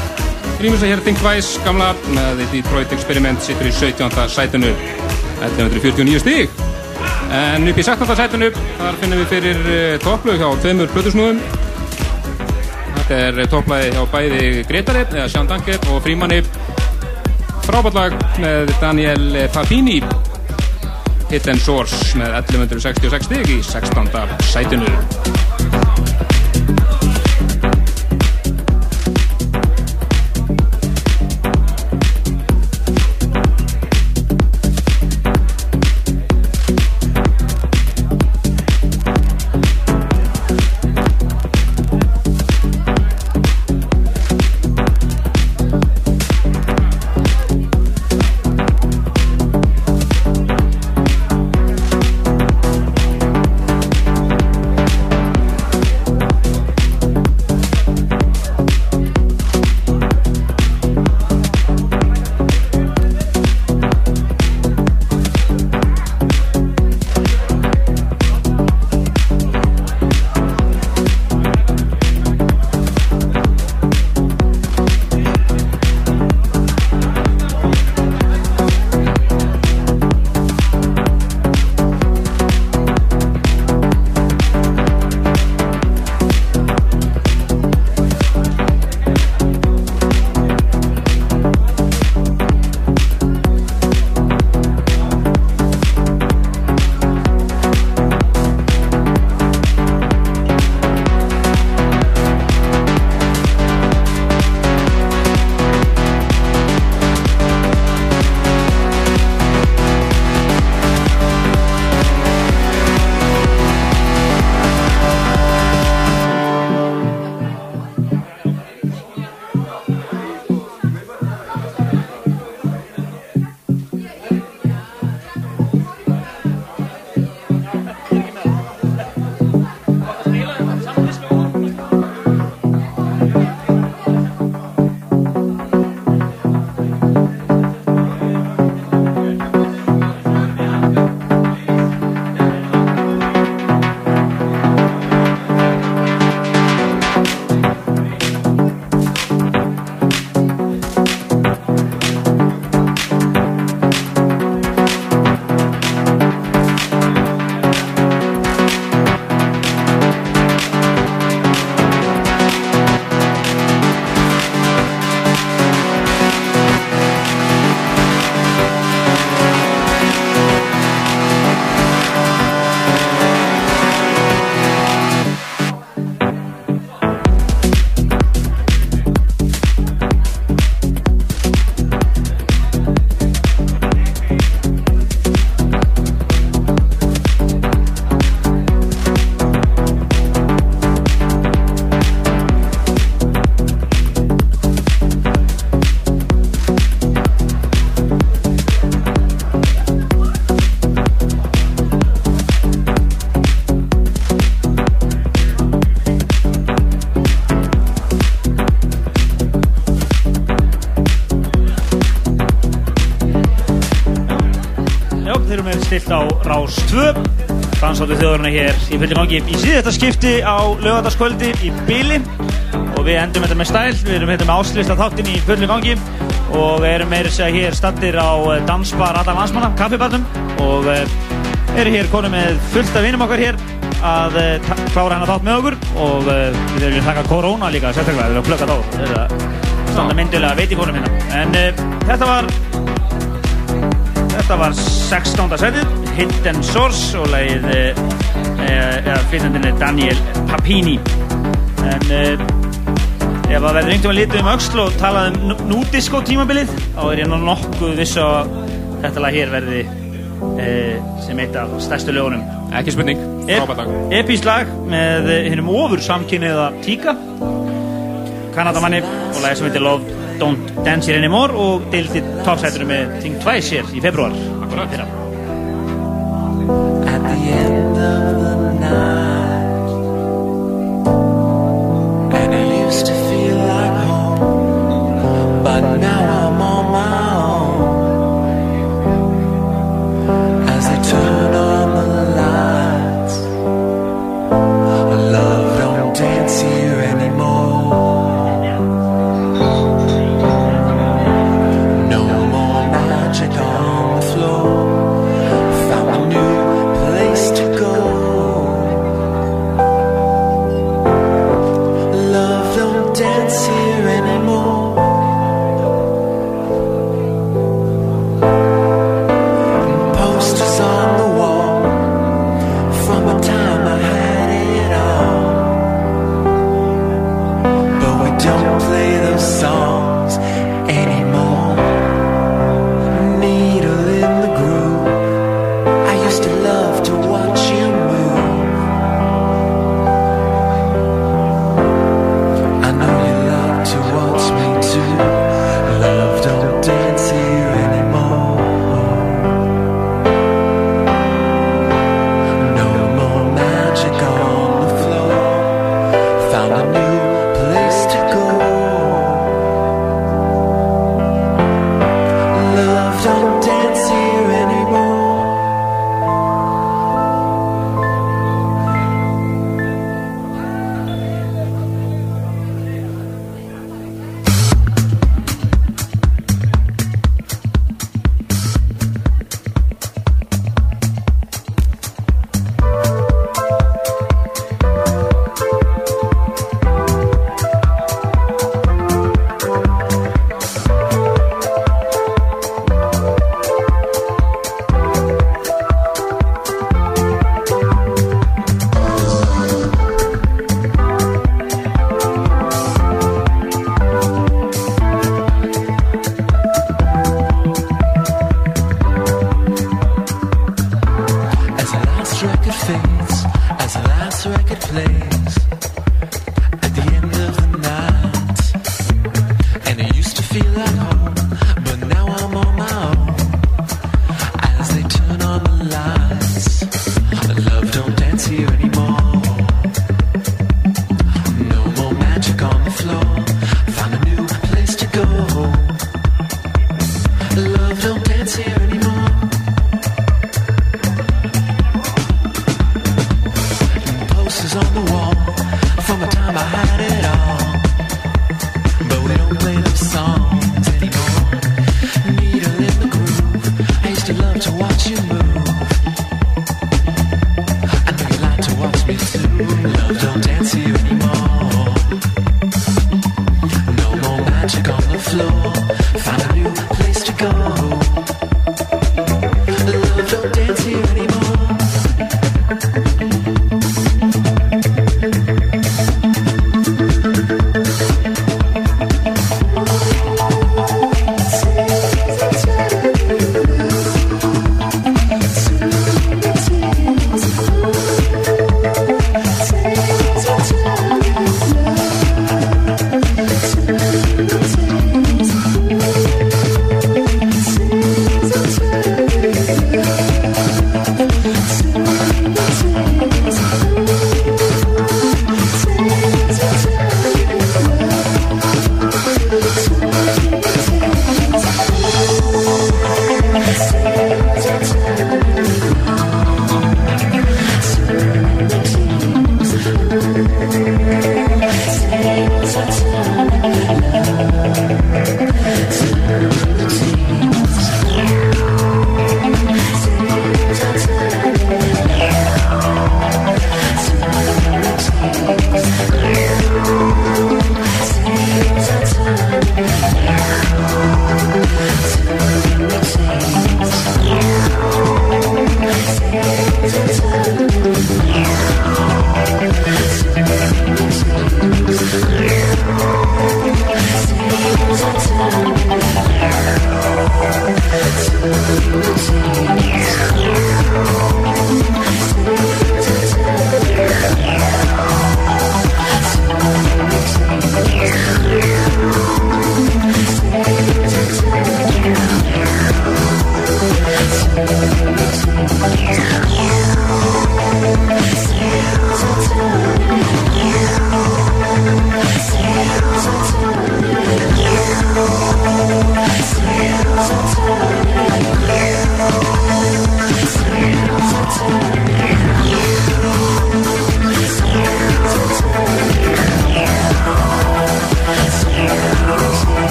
Rýmursið hér Think Twice, gamla, með The Detroit Experiment, situr í 17. sætunu, 1149 stíg. En upp í 16. sætunu, þar finnum við fyrir uh, topplög hjá tveimur plötusnúðum. Þetta er uh, topplagi hjá bæði Gretari, eða Sján Danker og Frímanni. Frábært lag með Daniel Papini, Hit and Source með 1166 stíg í 16. sætunu. Stilt á Rás 2 Dansáttu þjóðurinn hér í fulli gangi í síðasta skipti á lögataskvöldi í Bíli og við endum þetta með stæl við erum hérna með áslista þáttin í fulli gangi. Og við erum meira segja hér stattir á eh, dansbar Adam Landsmanna, kaffibarnum og uh, eru hér konum með fullt af vinum okkar hér að ta- klára hennar þátt með okkur. Og við erum að taka korona líka sérstaklega, við erum að plöka þá. Erum að standa myndilega veit í konum hérna. En þetta var Þetta var 16. setið, Hidden Source og lagið eh, eh, eða flytjandinn er Daniel Papini en eh, ef það verður einhvern veginn litið um öxl og talað um nú- núdisko tímabilið þá er ég nú nokkuð viss að þetta lag hér verði eh, sem eitt af stærstu lögunum Ekki spurning, frábært lag. Epís lag með hinnum ofur samkynniða Tíka Kanadamanni og lagið sem heitir Love Don't Dance Here Anymore og deildi topsætunum með Think Twice hér í februar Akkurat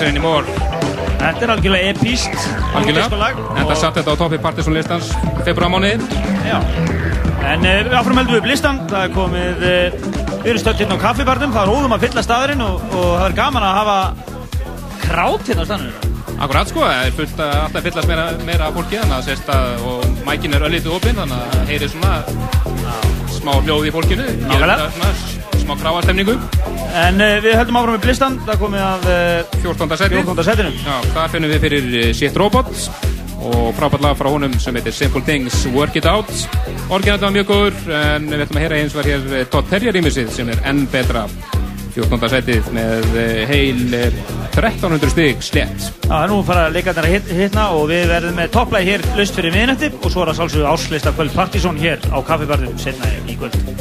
Don't Dance Anymore Þetta er algjörlega epíst Algjörlega, en það satt þetta á toppi Partisan listans februarmánuði Já. En uh, við áfram heldum við upp listan Það er komið uh, Við erum stödd hérna á kaffibarnum. Það er óðum að fylla staðurinn og, og það er gaman að hafa krát hérna á staðurinn Akkurat sko, það er fullt að alltaf fyllast meira, meira fólki þannig að sérst að og mækin er öllítið opinn þannig að heyri svona smá hljóð í fólkinu. Nákvæmlega. smá kráastemningu En uh, við höldum áfram upp listan Það komið að uh, 14. seti 14. setinu Já, þar finnum við fyrir eh, Shit Robot og frábært lag frá honum sem heitir Simple Things Work It Out Orginat var mjög góður en við ætlum að heyra eins var hér eh, Todd Terry rýmisið sem er enn betra 14. setið með heil eh, 1300 stig slett Já, nú fara leikarnir að hit- hitna og við verðum með topplægi hér laust fyrir miðnætti og svo er það sálsögðu áslista kvöld Partíson hér á kaffibarðum setna í kvöld.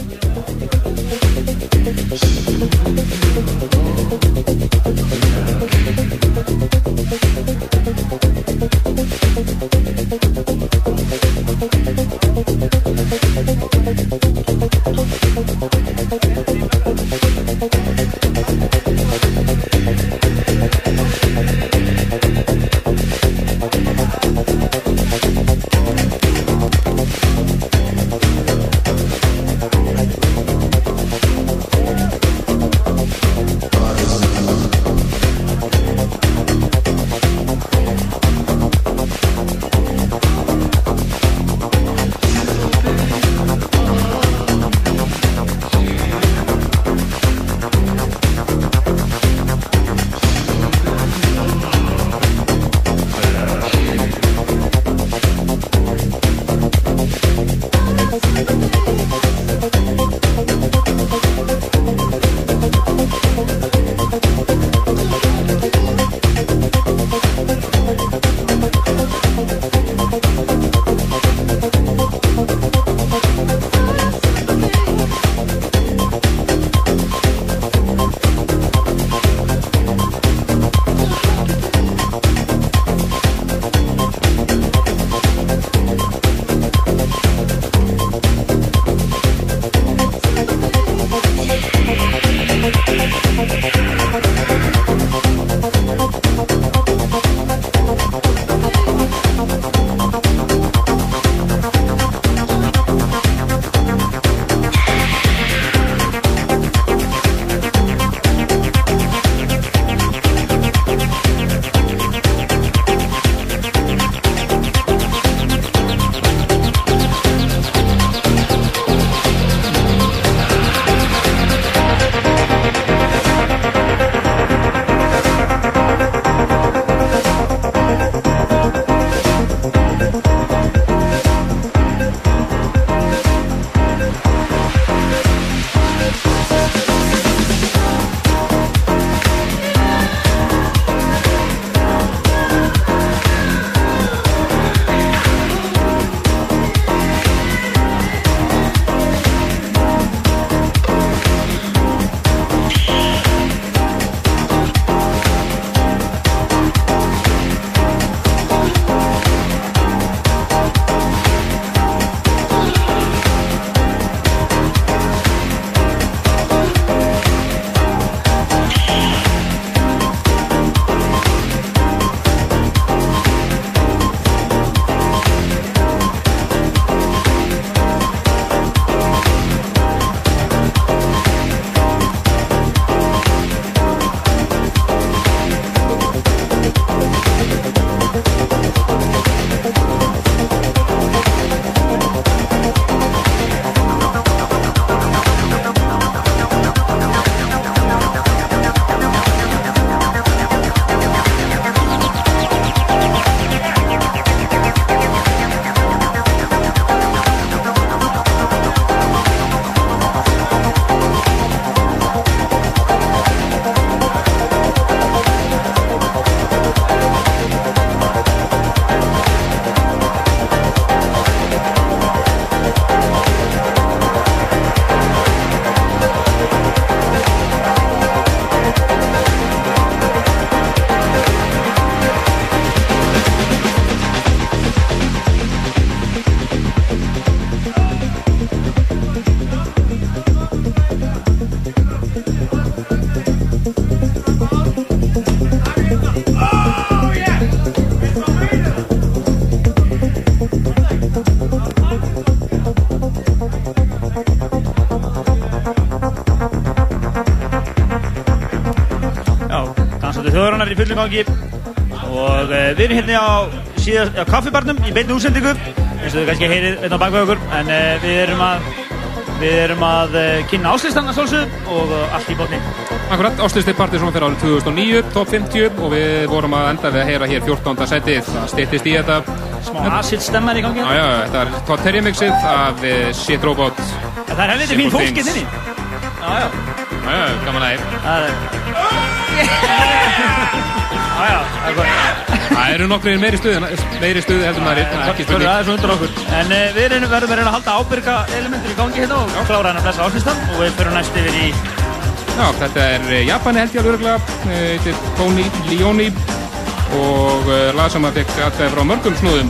Þjóðarannar í fullum gangi og uh, við erum hérna á, á kaffibarnum í beinni útsendingu eins og þið kannski heyrið einn á bakveg okkur. En uh, við erum að við erum að uh, kynna áslistanna svolsög og allt í botni. Akkurat, Áslisti partí svona fyrir árið 2009, top 50 og við vorum að enda við að heyra hér 14. setið, það stýttist í þetta. Smá acid stemmar í gangi. Já, já, þetta er Todd Terry mixið af eh, Shit Robot. Það er helviti fín fólk hérna inni Já, já. Já, já, gaman að Það er er eru nokkri meiri stuði, meiri stuði heldur maður Það er svo undir okkur. En uh, við verðum að reyna að halda ábyrga elementur í gangi hérna og klára hann að flesta áslistan og við fyrir næst yfir í Já, þetta er eh, Japani held ég alveg örgulega, þetta er Tony Leoni og lag sem að fekk aðstæði frá mörgum snúðum.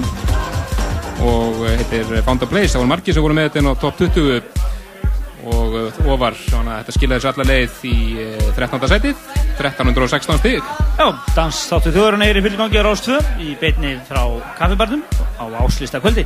Og þetta er Found a Place, það voru margir sem voru með þetta á top 20 og ofar, svona þetta skilaði þessu alla leið í uh, 13. setið, 1316 stig. Já, dans þáttu þjóðurinn fullum gangi á Rás 2 í beinni frá kaffibarnum á áslista kvöldi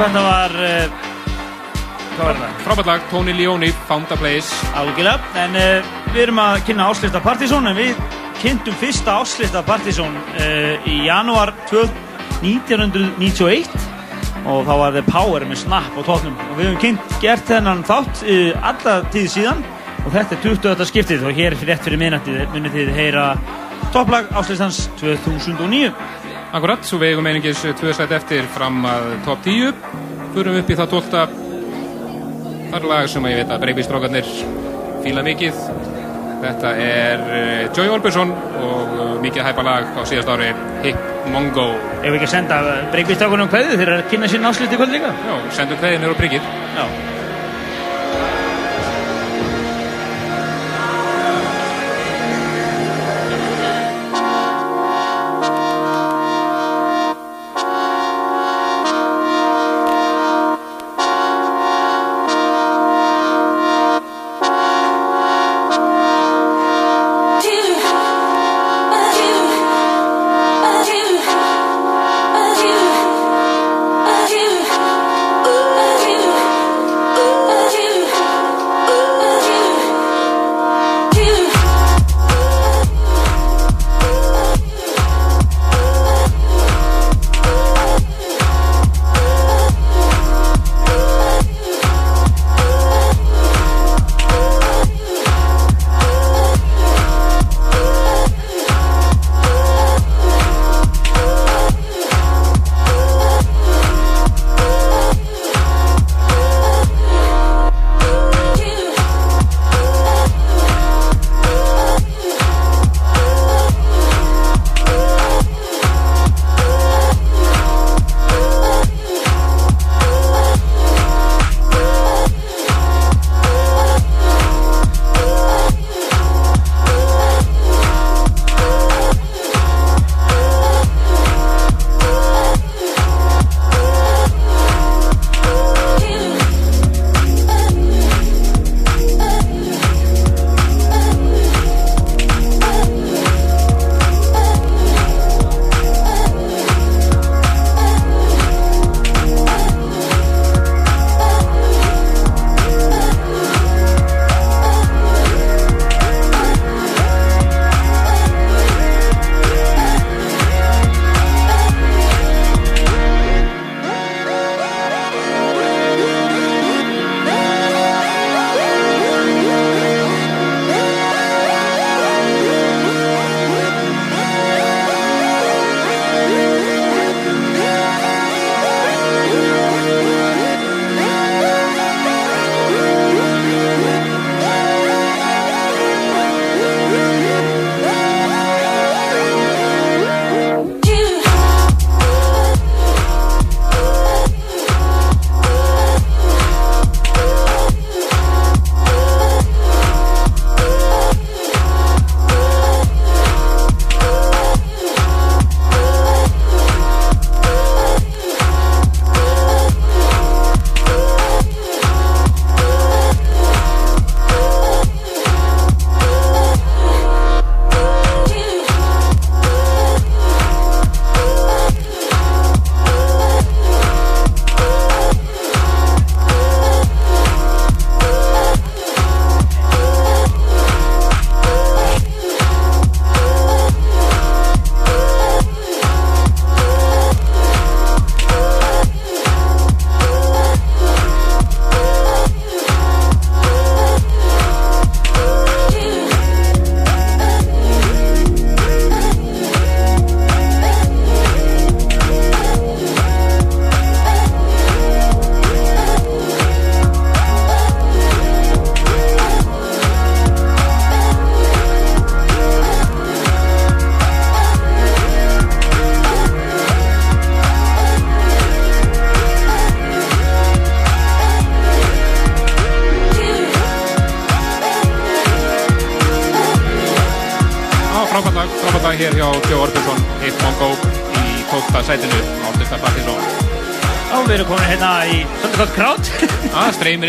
þetta var uh, hvað var það? Frábært lag, Tony Leoni, Found a Place. Algjörlega, en uh, við erum að kynna áslista Partizón en við kynntum fyrsta áslista Partizón uh, í janúar 1991 og þá var The Power með Snap á tóknum og við höfum kynnt gert þennan þátt alla tíð síðan. Og þetta er 20. skiptið. Og hér rétt fyrir minnættið munið þið heyra topplag áslistans 2009 Akkurat, svo við eigum einingis tvö slætt eftir fram að top 10 Förum upp í það 12. Það er lag sem ég veit að breybistrákarnir fíla mikið. Þetta er uh, Joey Orbison og uh, mikið hæpa lag á síðast ári Hip Mongo. Ef við ekki að senda breykvistákunum kveðið þeir eru að kynna sín ásliti kvöld líka. Já, sendum kveðið nýr á bryggið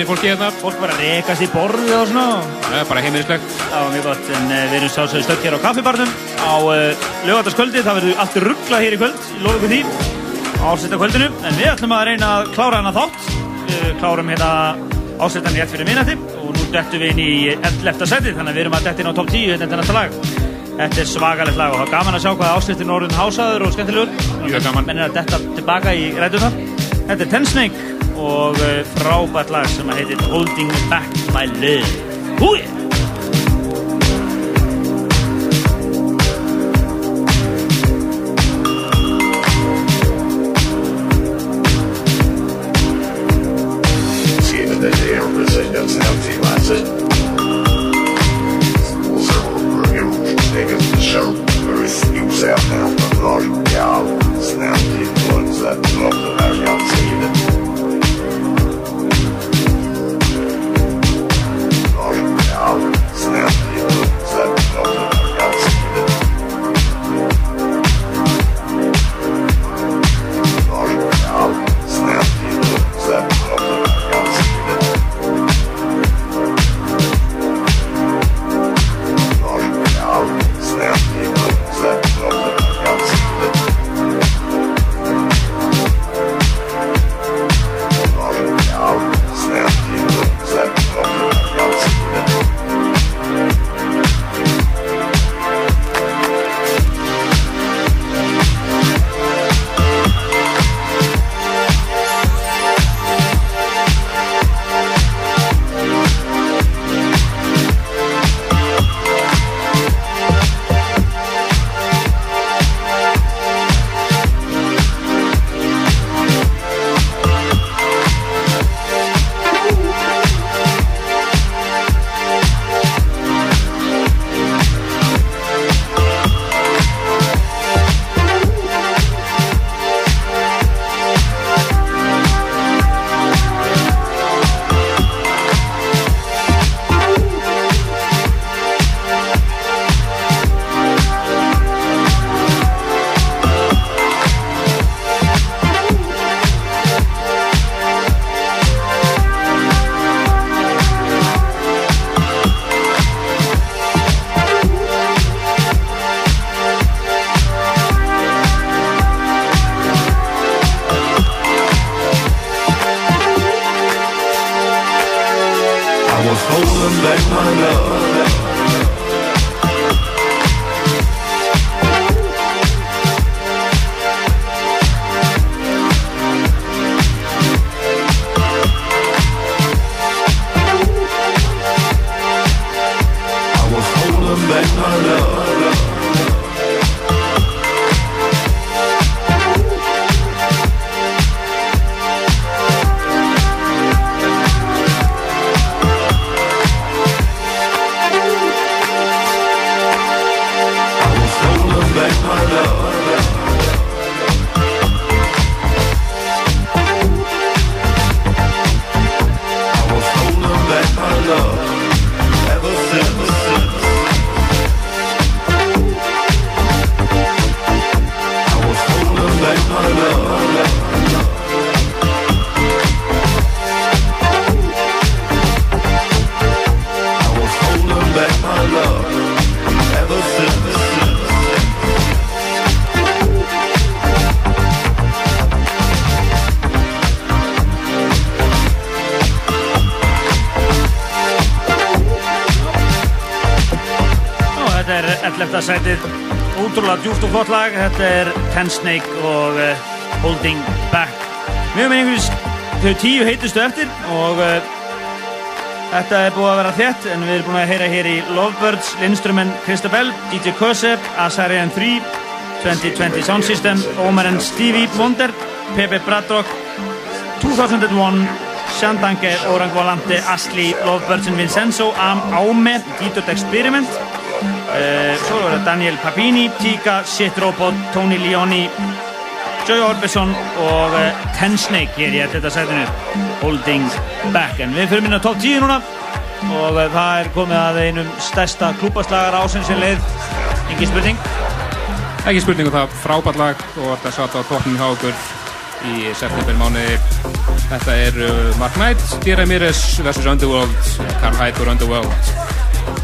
Í fólki hérna. Fólk bara rekast í borðið og svona. Það er bara heimilislegt. Það var mjög gott, en uh, við erum sjálfsögðu stödd hér á kaffibarnum á uh, lögataskvöldi. Það verður allt rugglað hér í kvöld, ég lofa ykkur því. ásættakvöldinu en við ætlum að reyna að klára hana þátt við klárum hérna ásættan rétt fyrir minnati og nú dettum við inn í 11. seti þannig að við erum að detta inn á top 10 þetta er næsta lag þetta er svagalegt lag og það er gaman að sjá hvað ásættin orðin hásaður og skemmtilegur Mjög gaman. menn er að detta tilbaka í rætunar þetta er Ten Snake og eh, frábært lag sem heitir Holding Back My Love. Húi Útrúlega djúft og gott lag. Þetta er Ten Snake og uh, Holding Back. Við höfum einhvers þau tíu heitustu eftir og uh, þetta er búið að vera þétt en við erum búin að heyra hér í Lovebirds, Lindströmen, Christabel, DJ Kösep, Azarian 3 2020 Sound System, Omar and Stevie Wonder, Pepe Bradrock 2001 Shandange, Orang Volante, Asli, Lovebirds and Vincenzo, Am Aume, Didot Experiment uh, Svo er það Daniel Papini, Tika, Shit Robot, Tony Leoni Joy Orbison og uh, Ten Snake hér í þetta sætinu Holding Back en við fyrir minna top 10 núna og uh, það er komið að einum stærsta klúbaslagar ásinn sem leið engin spurning Ekki spurningu það, frábært lag og þetta satt á toppnum hjá okkur í september mánuði. Þetta er Mark Knight, D. Ramirez vs. Underworld, Karl Heidur Underworld.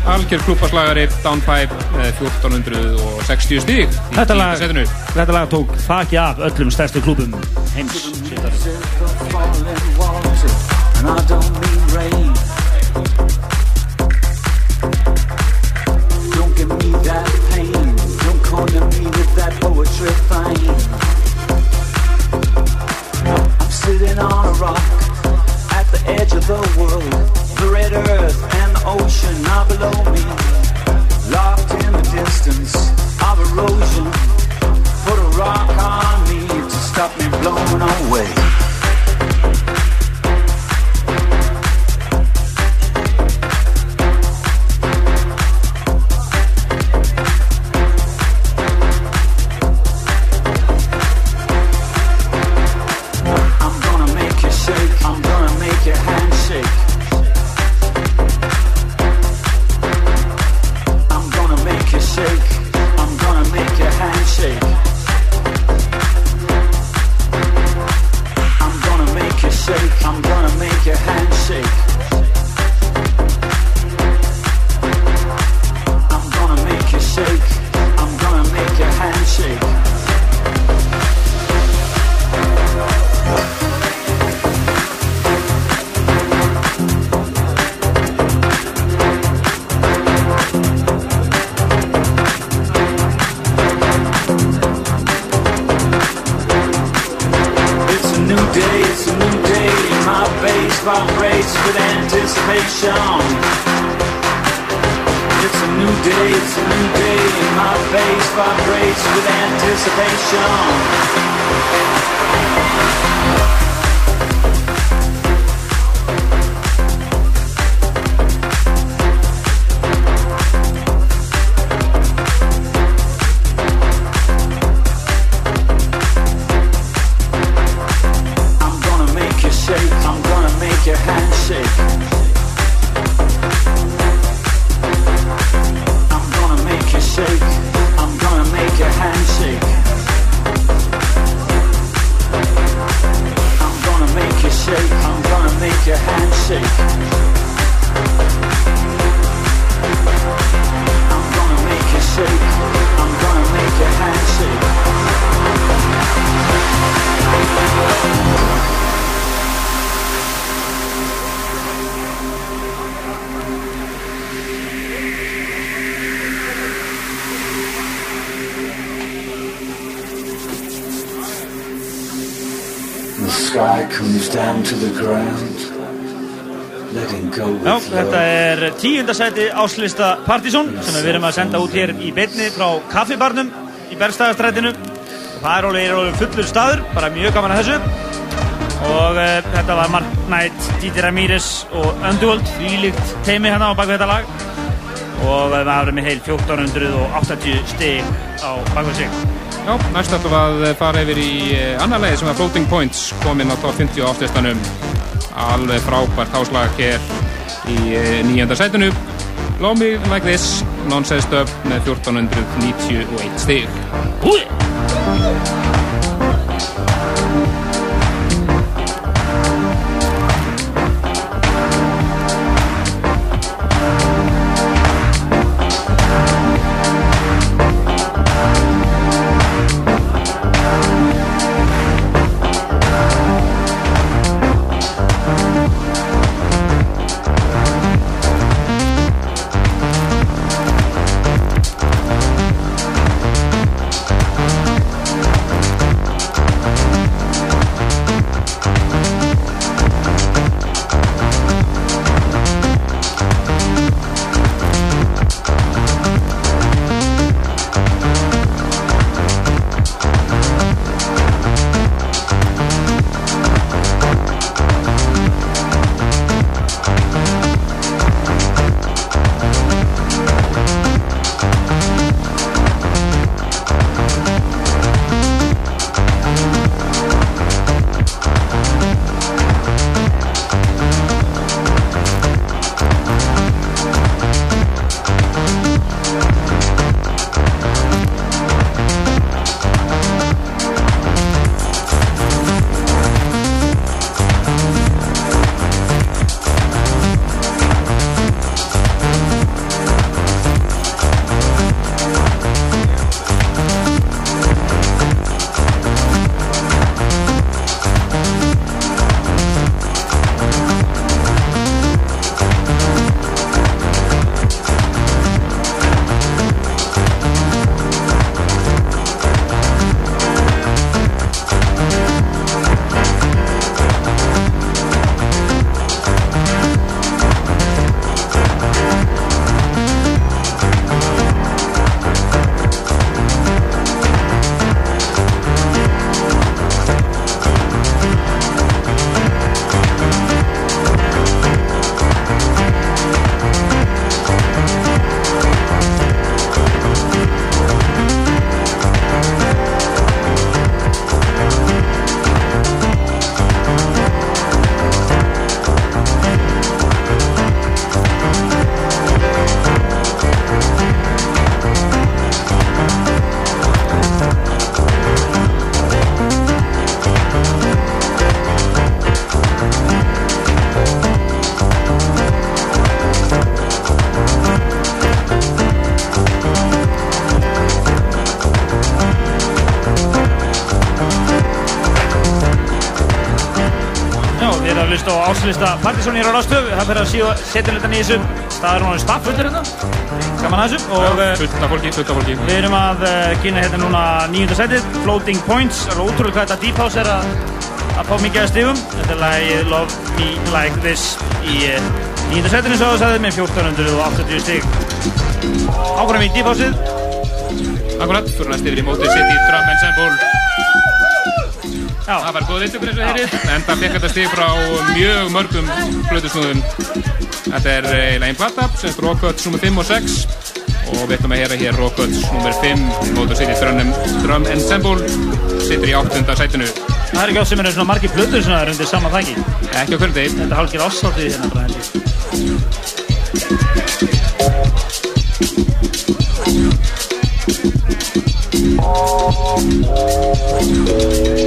Algjör klúpaslagari Downpipe með 1460 stíg í Þetta lag, setinu. þetta lag tók þakki af öllum stærstu klúbum heims I'm gonna make your hand shake. Tíundasæti áslista Partizón sem við erum að senda út hér í beinni frá kaffibarnum í Bergstæðastrætinu og það er alveg, er alveg fullur staður, bara mjög gaman að þessu. Og uh, þetta var Mark Knight, Didi Ramírez og Underworld, þvílíkt teimi hérna á baku þetta lag. Og uh, það var með heil 1480 stig á baku sig. Já, næst við að fara yfir í eh, annar leið sem er Floating Points kominn á top 50 áslistanum alveg frábært áslag hér í eh, nýjönda sætinu. Low Me Like This Nonsense Dub með 1491 stig áslista Partizón hér á Rástöf. Það fyrir að síða setjuletan í þessu. Það er núna staffullir hérna. Gaman að þessu. Og eh, Fullt af fólki, fullt af fólki. við erum að uh, kynna hérna núna nýjunda setið, Floating Points. Er ótrúlega hvað þetta Deep House er að, að fá mikið að stigum. Þetta er lagið Love Me Like This í uh, nýjunda setinu svo að það með 1480 stig. Ákvæmum í Deep Houseið. Akkurat, fyrir næst yfir í mótið City Drum Ensemble. Það var góð eintökur eins og þeirrið, en það fekk þetta stig frá mjög mörgum blöðusnúðum. Þetta er eiginlega einn platta, sem er Rockcuts nr. 5 og 6 og við ætlum að heyra hér Rockcuts nr. 5 Motor City Drum, Drum Ensemble situr í áttunda sætinu. Það er ekki á sem eru svona margir plötur sem er undir sama þæki. Ekki á hvernig degi. Þetta er hálfgeir ásátið hérna bara henni. Já,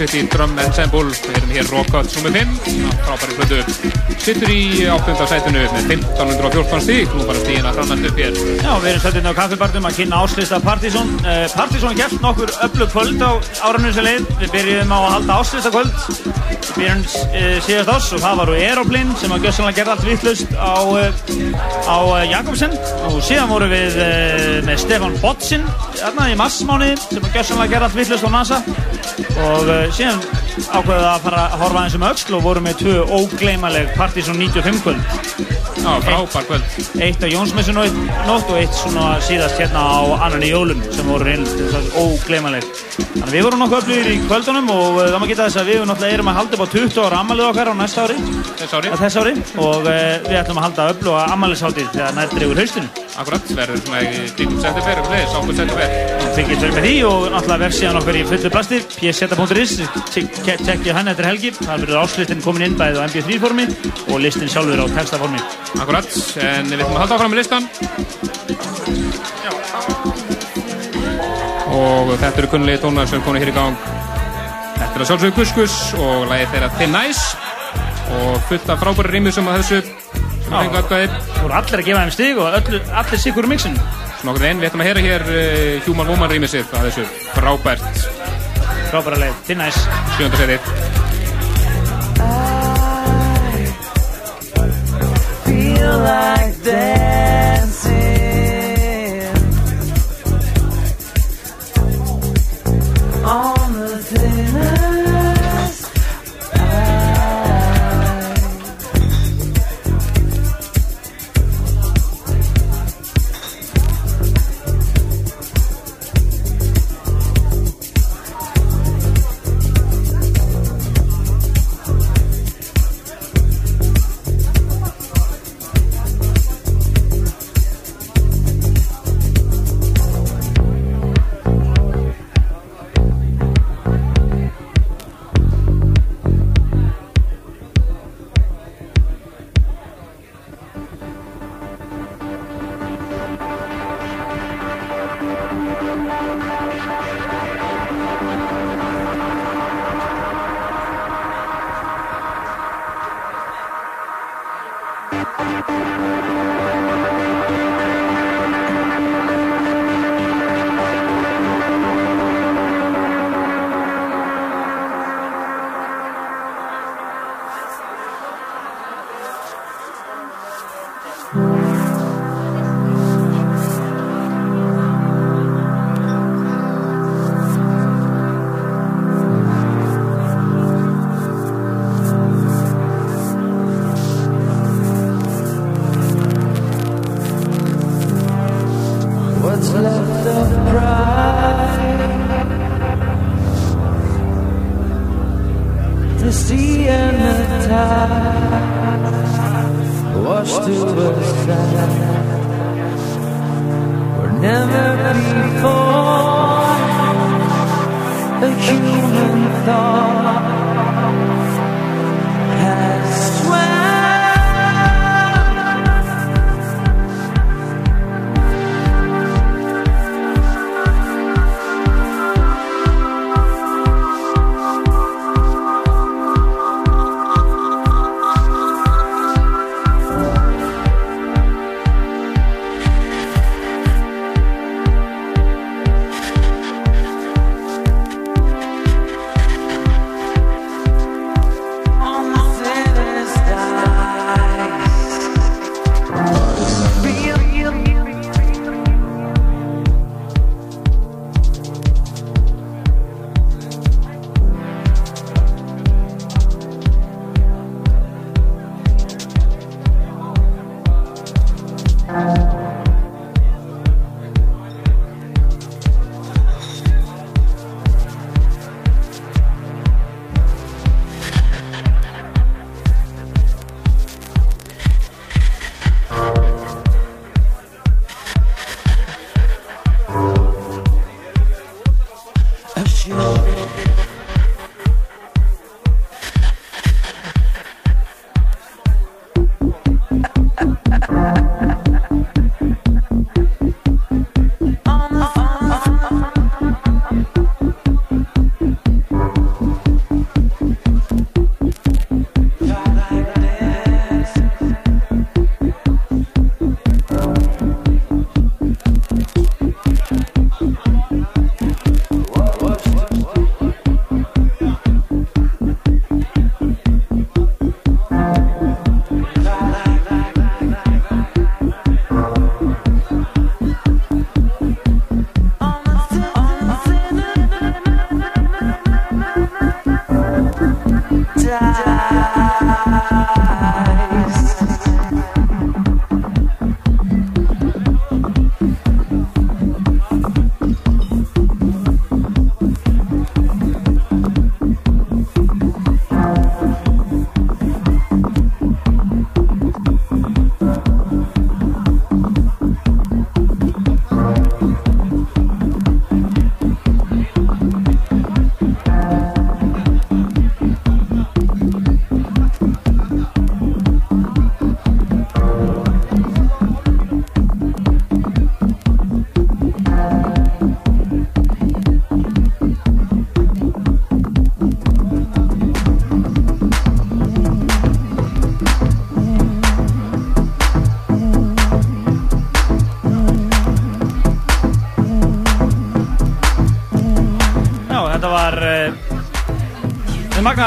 City Drum Ensemble. Við erum hér Rockcuts nr. 5. Já, Frábæri plötu. Sittur í áttunda sætinu með 1514 stík. Nú bara stíðin að hrannast upp hér. Já, við erum stöndin á kaffibarnum að kynna áslista Partizón. Uh, Partizón gert nokkur öflug kvöld á árunum sem leið. Við byrjuðum á að halda áslista kvöld. Við byrjum uh, síðast ás og það var úr Aeroplane sem að gjössanlega gerði allt vittlust á, uh, á uh, Jakobsen. Og síðan vorum við uh, með Stefan Botsin þarna í massmáni sem að gjössanlega gerði allt vittlust á NASA. Og uh, síðan ákveðið að fara að horfa aðeins um öxl og vorum með tvö ógleymaleg Partizón 95 kvöld. Já, frábær kvöld. Eitt á Jónsmessu nótt og eitt svona síðast hérna á annan í jólun sem voru reynilegt ógleymanleg. Þannig að við vorum nokkuð öflugir í kvöldunum og uh, það má geta þess að við náttúrulega erum að halda upp á 20 ára amalið okkar á næsta ári. Þess ári. Þess ári og uh, við ætlum að halda öfluga amaliðsháttið þegar nær dregur haustinu. Akkurat, verður svona í Fengið tölum með því og náttúrulega vefsíðan okkar í fullu plasti, pseta.is, tekkið hann eftir helgi. Það verður áslistin komin inn bæðið á mp3 formi og listin sjálfur á textaformi. Akkurat, en við ætlum að halda áfram með listan. Og þetta eru kunnulegi tónar sem komið hér í gang. Þetta er að sjálfsögðu Kuskus og lagið þeirra Thin Ice og fullt af frábæri rýmur sem að þessu sem að fengu aðgæðir. Þú voru allir að gefa þeim stig og öllu, allir sigur úr mixinu. Svona okkur einn, við ætlum að heyra hér uh, Human Woman rýmið sitt að þessu frábært. Frábæra leið, Thin Ice. Sjönda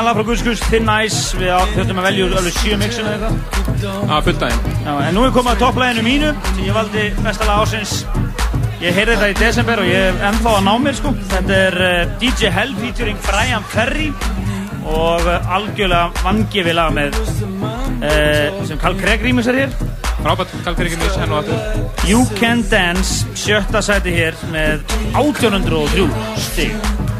lag frá Guðskus, Thin Ice. Við þurftum að velja úr alveg sjö mixin eða eitthvað. Að fulltæðin Já, en nú er komið að topplæginu mínu sem ég valdi mestalega ásins ég heyrði þetta í desember og ég hef ennþá að ná mér sko. Þetta er uh, DJ Hell featuring Brian Ferry og uh, algjörlega vangifi lag með uh, sem Carl Craig rýmis er hér. Frábært Carl Craig rýmis enn og aftur. You Can Dance sjötta sæti hér með 1803 stig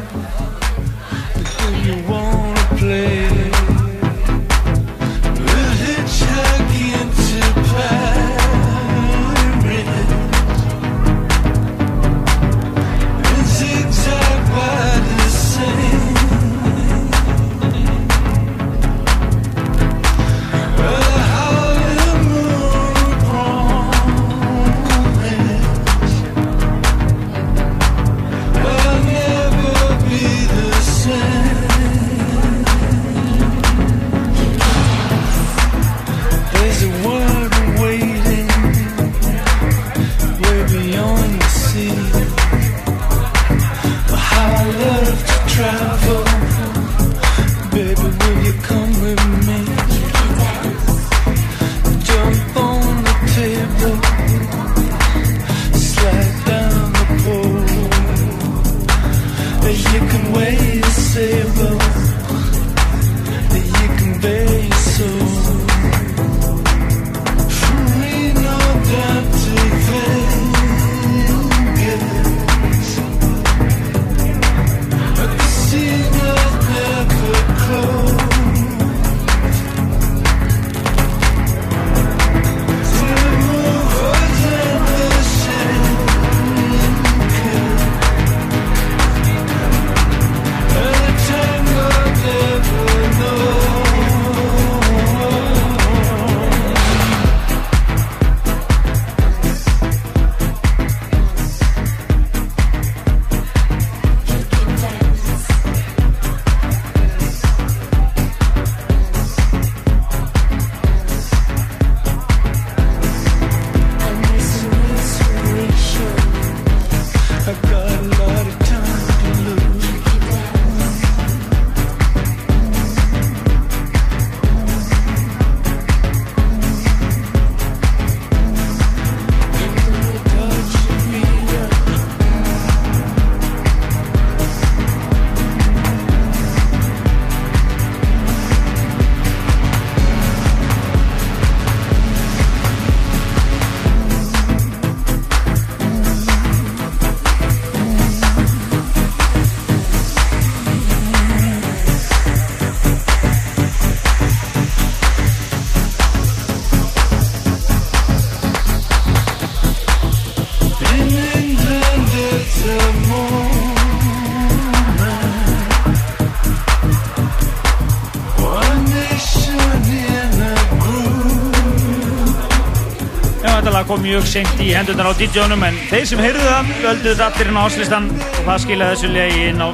Lag kom mjög senkt í hendurnar á DJ-unum en þeir sem heyrðu það völdu þetta allir inn á áslistan og það skilaði þessu legi inn á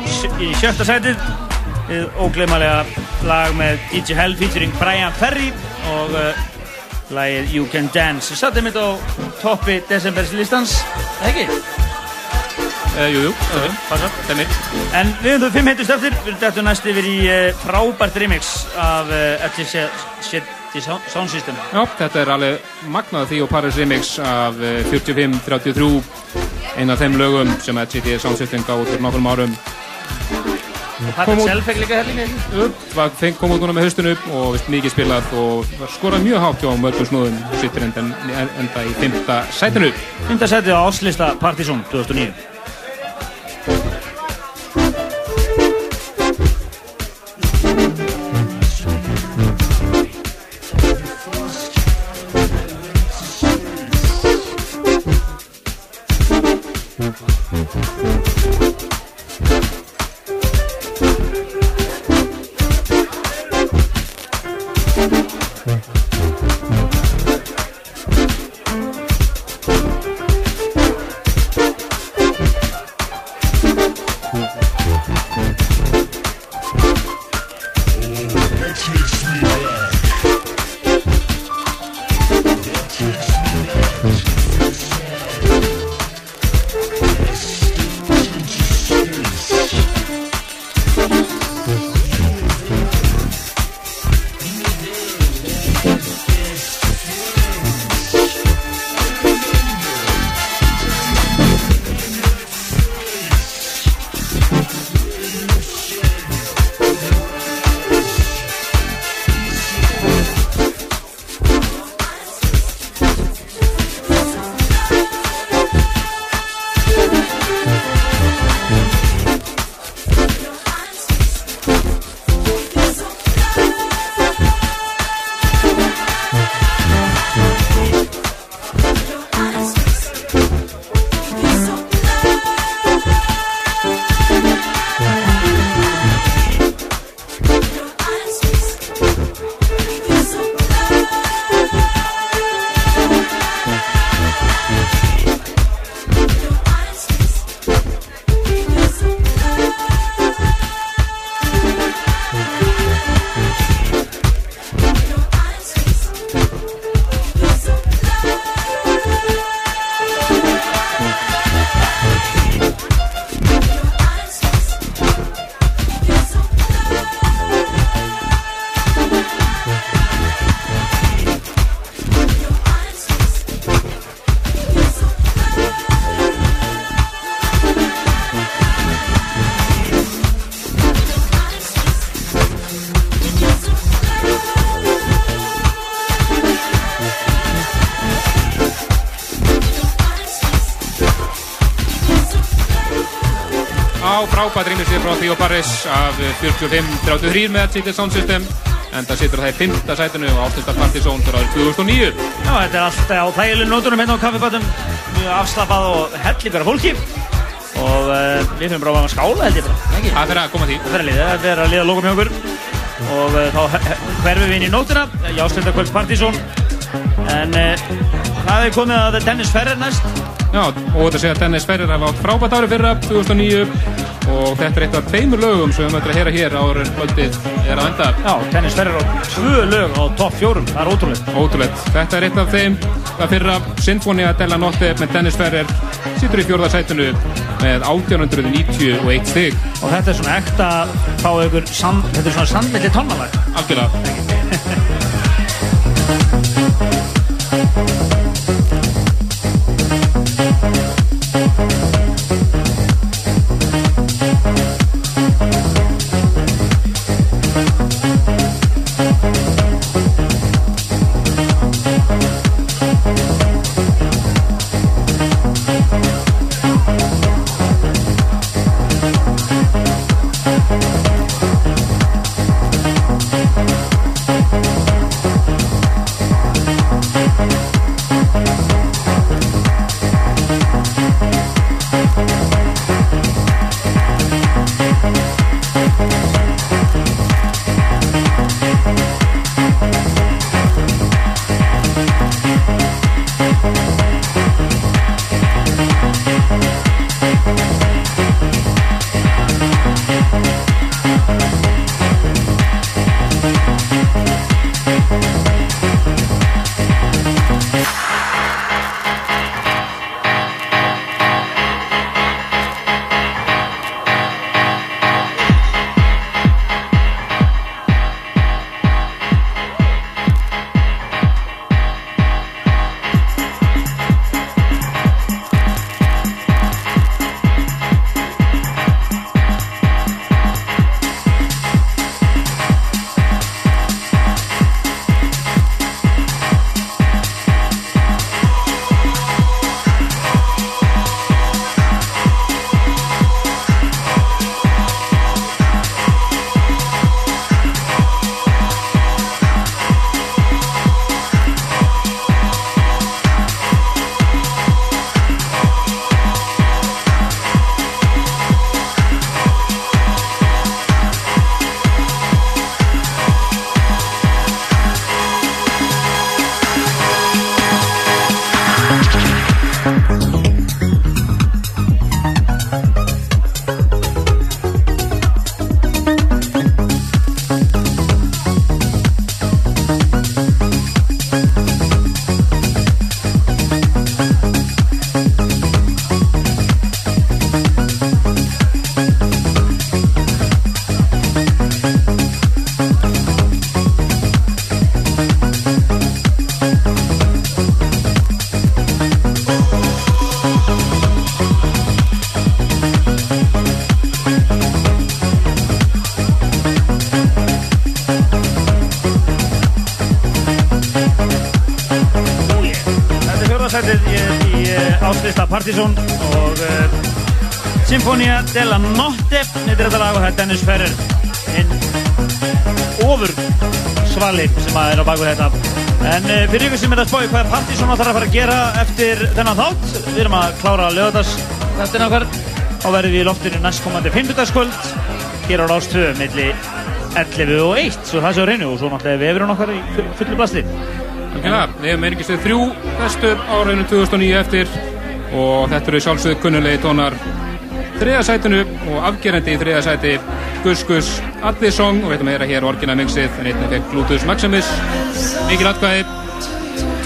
sjötta sætið við ógleymalega lag með DJ Hell featuring Brian Ferry og uh, lagið You Can Dance Sattum þetta á toppi Decembers listans, ekki? Uh, jú, jú, uh, passar. Stemir. En við höfum þau fimm heitust eftir, við höfum þetta næst yfir í uh, frábært remix af uh, Etche Sound System. Já, þetta er alveg magnað því og Paris Remix af eh, 45-33 einn af þeim lögum sem HCD Soundsystem gaf út fyrir nokkrum árum Patrick Self fekk líka upp, var, feng, kom út núna með haustun upp og vist mikið spilað og skorað mjög hátt hjá mörgum snúðum sittur enda, enda í fymta sætinu Fymta sætið á áslista Partizón 2009. 45-33 með City Sound System en það situr það í 5. sætinu og ástundar Partizón fyrir árið 2009 Já, þetta er allt á þægilegum nótunum hérna á kaffibátum mjög afslappað og hellingar fólki. Og uh, við fyrir bara að skála held ég bara? Það fyrir að koma því. Það fyrir að liða, það fyrir að liða lokum hjá okkur. Og uh, þá hverfum við inn í nótuna í ástundar Partizón en uh, það er komið að Dennis Ferrer næst. Já, og þetta segja að Dennis Ferrer hafa átt frábært ári fyrra 2009 og þetta er eitt af tveimur lögum sem við möttum að heyra hér áður en kvöldið er að enda. Já, Dennis Ferrer á tvö lög á topp fjórum, það er ótrúlega Ótrúlegt. Þetta er eitt af þeim. Það fyrra Sinfonia della Notte með Dennis Ferrer situr í fjórða sætinu með 1891 stig. Og þetta er svona ekta fá ykkur, sam, þetta er svona sandmilli tónmalag Algjörlega Partizón og uh, Sinfonia della Notte. Nýttir þetta lag og það er Dennis Ferrer. Hinn ofur svali sem að er á baku þetta. En uh, fyrir ykkur sem er að spáði hvað Partizón ætlar að fara að gera eftir þennan þátt við erum að klára lögadags þettin okkar. Og verðum við í loftinu næstkomandi 50 hér á Rás 2 milli 11 og 1 svo það sé á reynu og svo náttúrulega vefurinn okkar í full- fullu blasti. Algjörlega, við hefum við þrjú bestu áraunum 2009 eftir og þetta eru sjálfsögðu kunnulegi tónar þriða sætinu og afgerandi í þriða sæti Gus Gus Allir Song og við ætlum að heyra hér orginal mixið en einnig fekk Bluetooth Maximus. Mikil atkvæði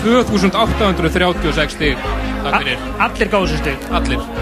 2836 stig. Takk fyrir. Allir stig. Allir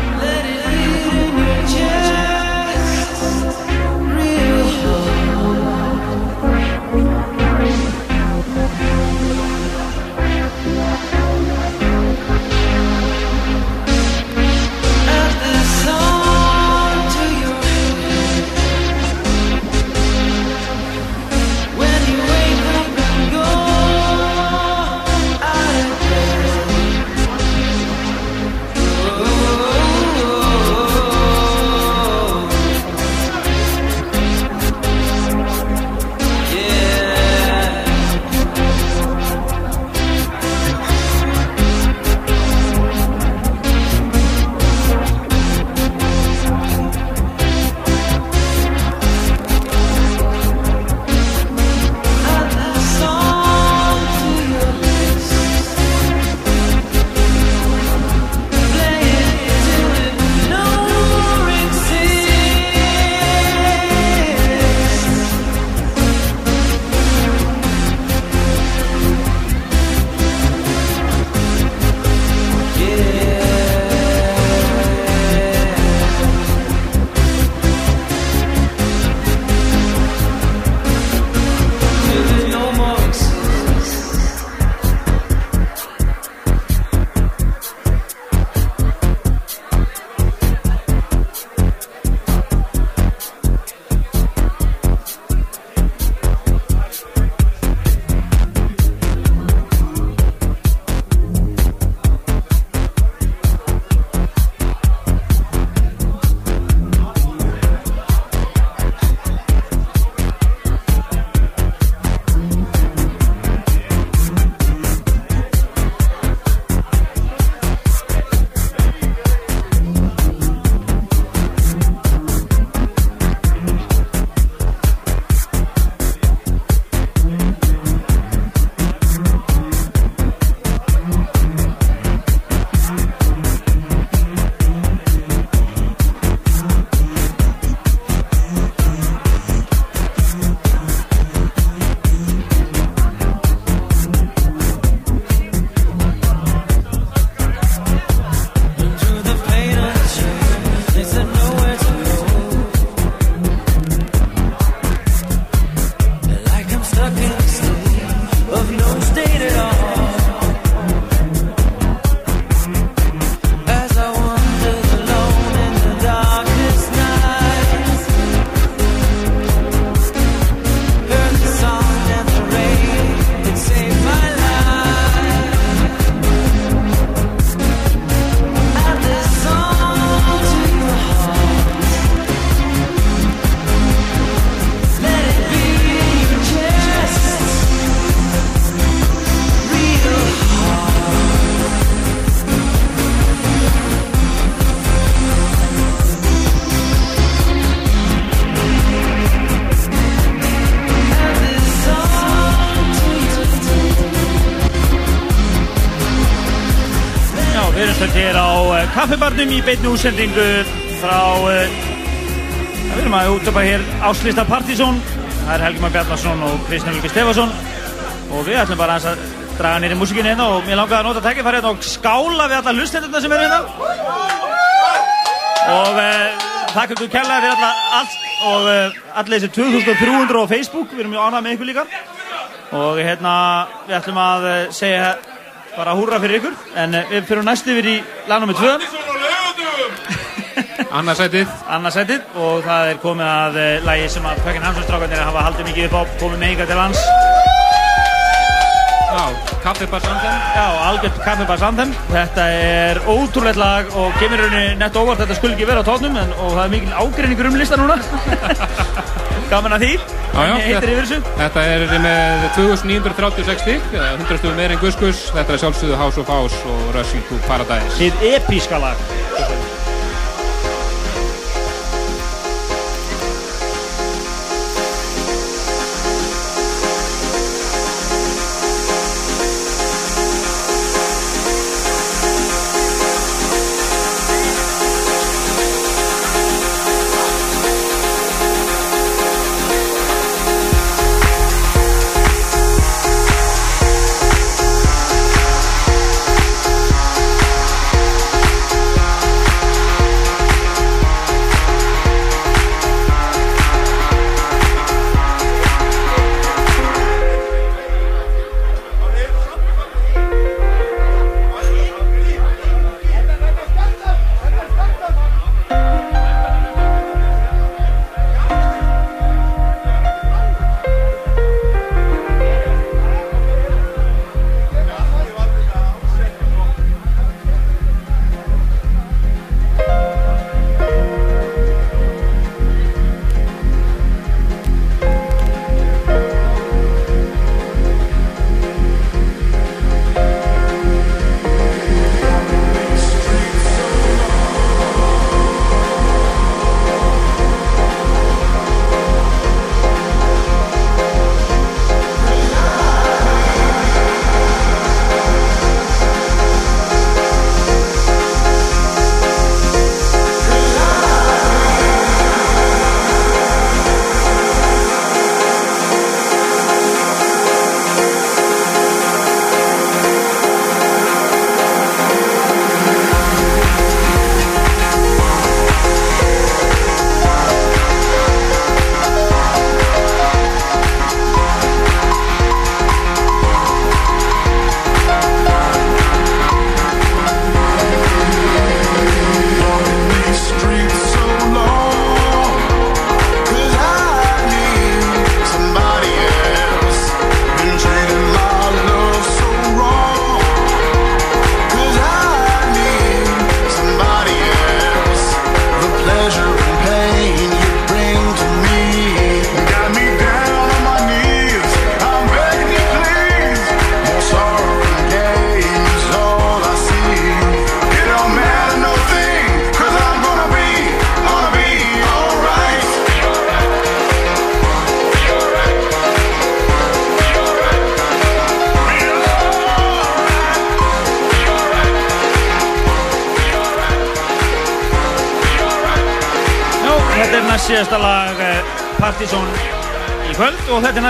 í beinni útsendingu frá uh, við erum að útöpa hér áslista Partizón það er Helgi Már Bjarnarsson og Kristján Ulfi Stefansson og við ætlum bara að draga nýri músikinu hérna og mér langaði að nota tækifæri hérna og skála við alla hlustendurna sem eru hérna. Og uh, takk ykkur kærlega fyrir alla, allt og uh, allir þessi 2300 á Facebook. Við erum mjög ánægð með ykkur líka. Og hérna við ætlum að segja bara húrra fyrir ykkur. En við fyrir næst yfir í lag nr. 2 Annarsætið Annarsætið og það er komið að uh, lagi sem að Pökkin Hansson-strákarnir hafa haldið mikið upp á komið með yngar til lands. Já, Kaffibars Anthem Já, algjört Kaffibars Anthem Þetta er ótrúlegt lag og kemur rauninni nett óvart. Þetta skulle ekki vera á tónum en, og það er mikil ágreiningur um lista núna. (laughs) Gaman að því. Já, já? Þetta er með 2936 stík, 100 stufum meir en Guskus. Þetta er sjálfsögðu House of House og Rushing to Paradise. Þið epíska lag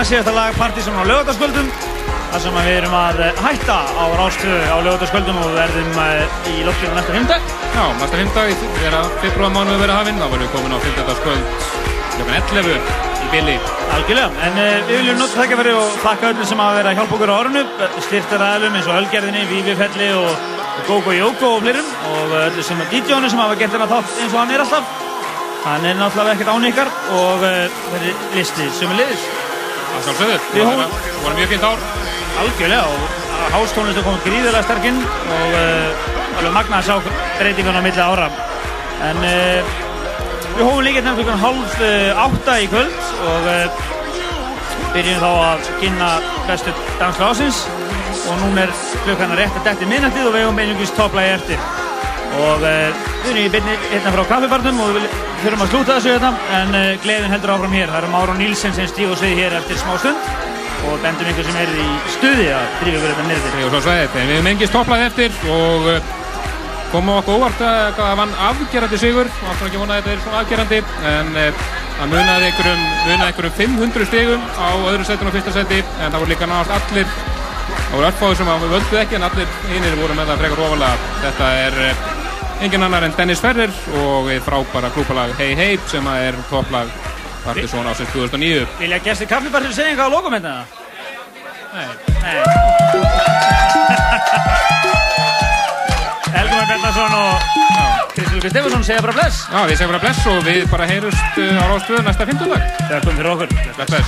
kvöld og þetta er næst síðasta lag Partizón á lögataskvöldum þar sem við erum að eh, hætta á rástöðu á lögataskvöldum og við verðum eh, í loftinu næsta fymdag. Já, næsta fymdag, þegar februarmánuðu verið hafinn, þá verðum við komin á fymtagskvöld klukkan 11 í Billy. Algjörlega, en uh, við viljum nota þakka fyrir og þakka öllum sem hafa verið að hjálpa okkur á orðinu, styrtaræðlum eins og Ölgerðinni, Vífifelli og Gogo Jóko og flirum og öllum sem DJ-ónu sem hafa gert þennan þátt eins og hann er alltaf. Hann er náttúrulega ekkert án ykkar og uh, verið listi sem er liðis. Það sjálfsögðu, Við það var- mjög fint ár. Algjörlega og hástónlistu kom gríðilega sterkinn og uh, alveg magna að sjá breytingan á milli ára. En uh, við hófum líka nefn klukkan hálf uh, átta í kvöld og byrjum þá að kynna bestu danslu ásins og núna er klukkan að rétta detti minnættið og við hefum beinungist topplægi eftir. Og við erum í beinni hérna frá kaffibarnum og við þurfum að slúta þessu hérna en uh, gleðin heldur áfram hér. Það eru Máru Nílsen sem stíg og segir hér eftir smá stund og bendum ykkur sem er í stuði að drífa ykkur þetta. Ég og svo sveiðið, en við hefum engist topplað eftir og uh, kom á okkur óvart að það vann afgerandi sigur og alltaf ekki vonað að þetta er svona afgerandi en uh, það munaði einhverjum, munaði einhverjum 500 stigum á öðru setun og fyrsta seti en það voru líka náðast allir það voru örfáður sem við völduð ekki en allir hinnir voru með það frekar ofalega þetta er engin annar en Dennis Ferrer og við frábæra klúpalag Hey Hey sem er topplag Partiðsson ásins 2009 Vilja gestir kaffibarsir segja eitthvað á lokum hérna? Nei. Nei. (laughs) Helgumar Bellarsson og Kristján Lukas Stefansson segja bara bless. Já, við segjum bara bless og við bara heyrust uh, á rástöðu næsta 15 dag. Þakkum fyrir okkur. Bless, bless.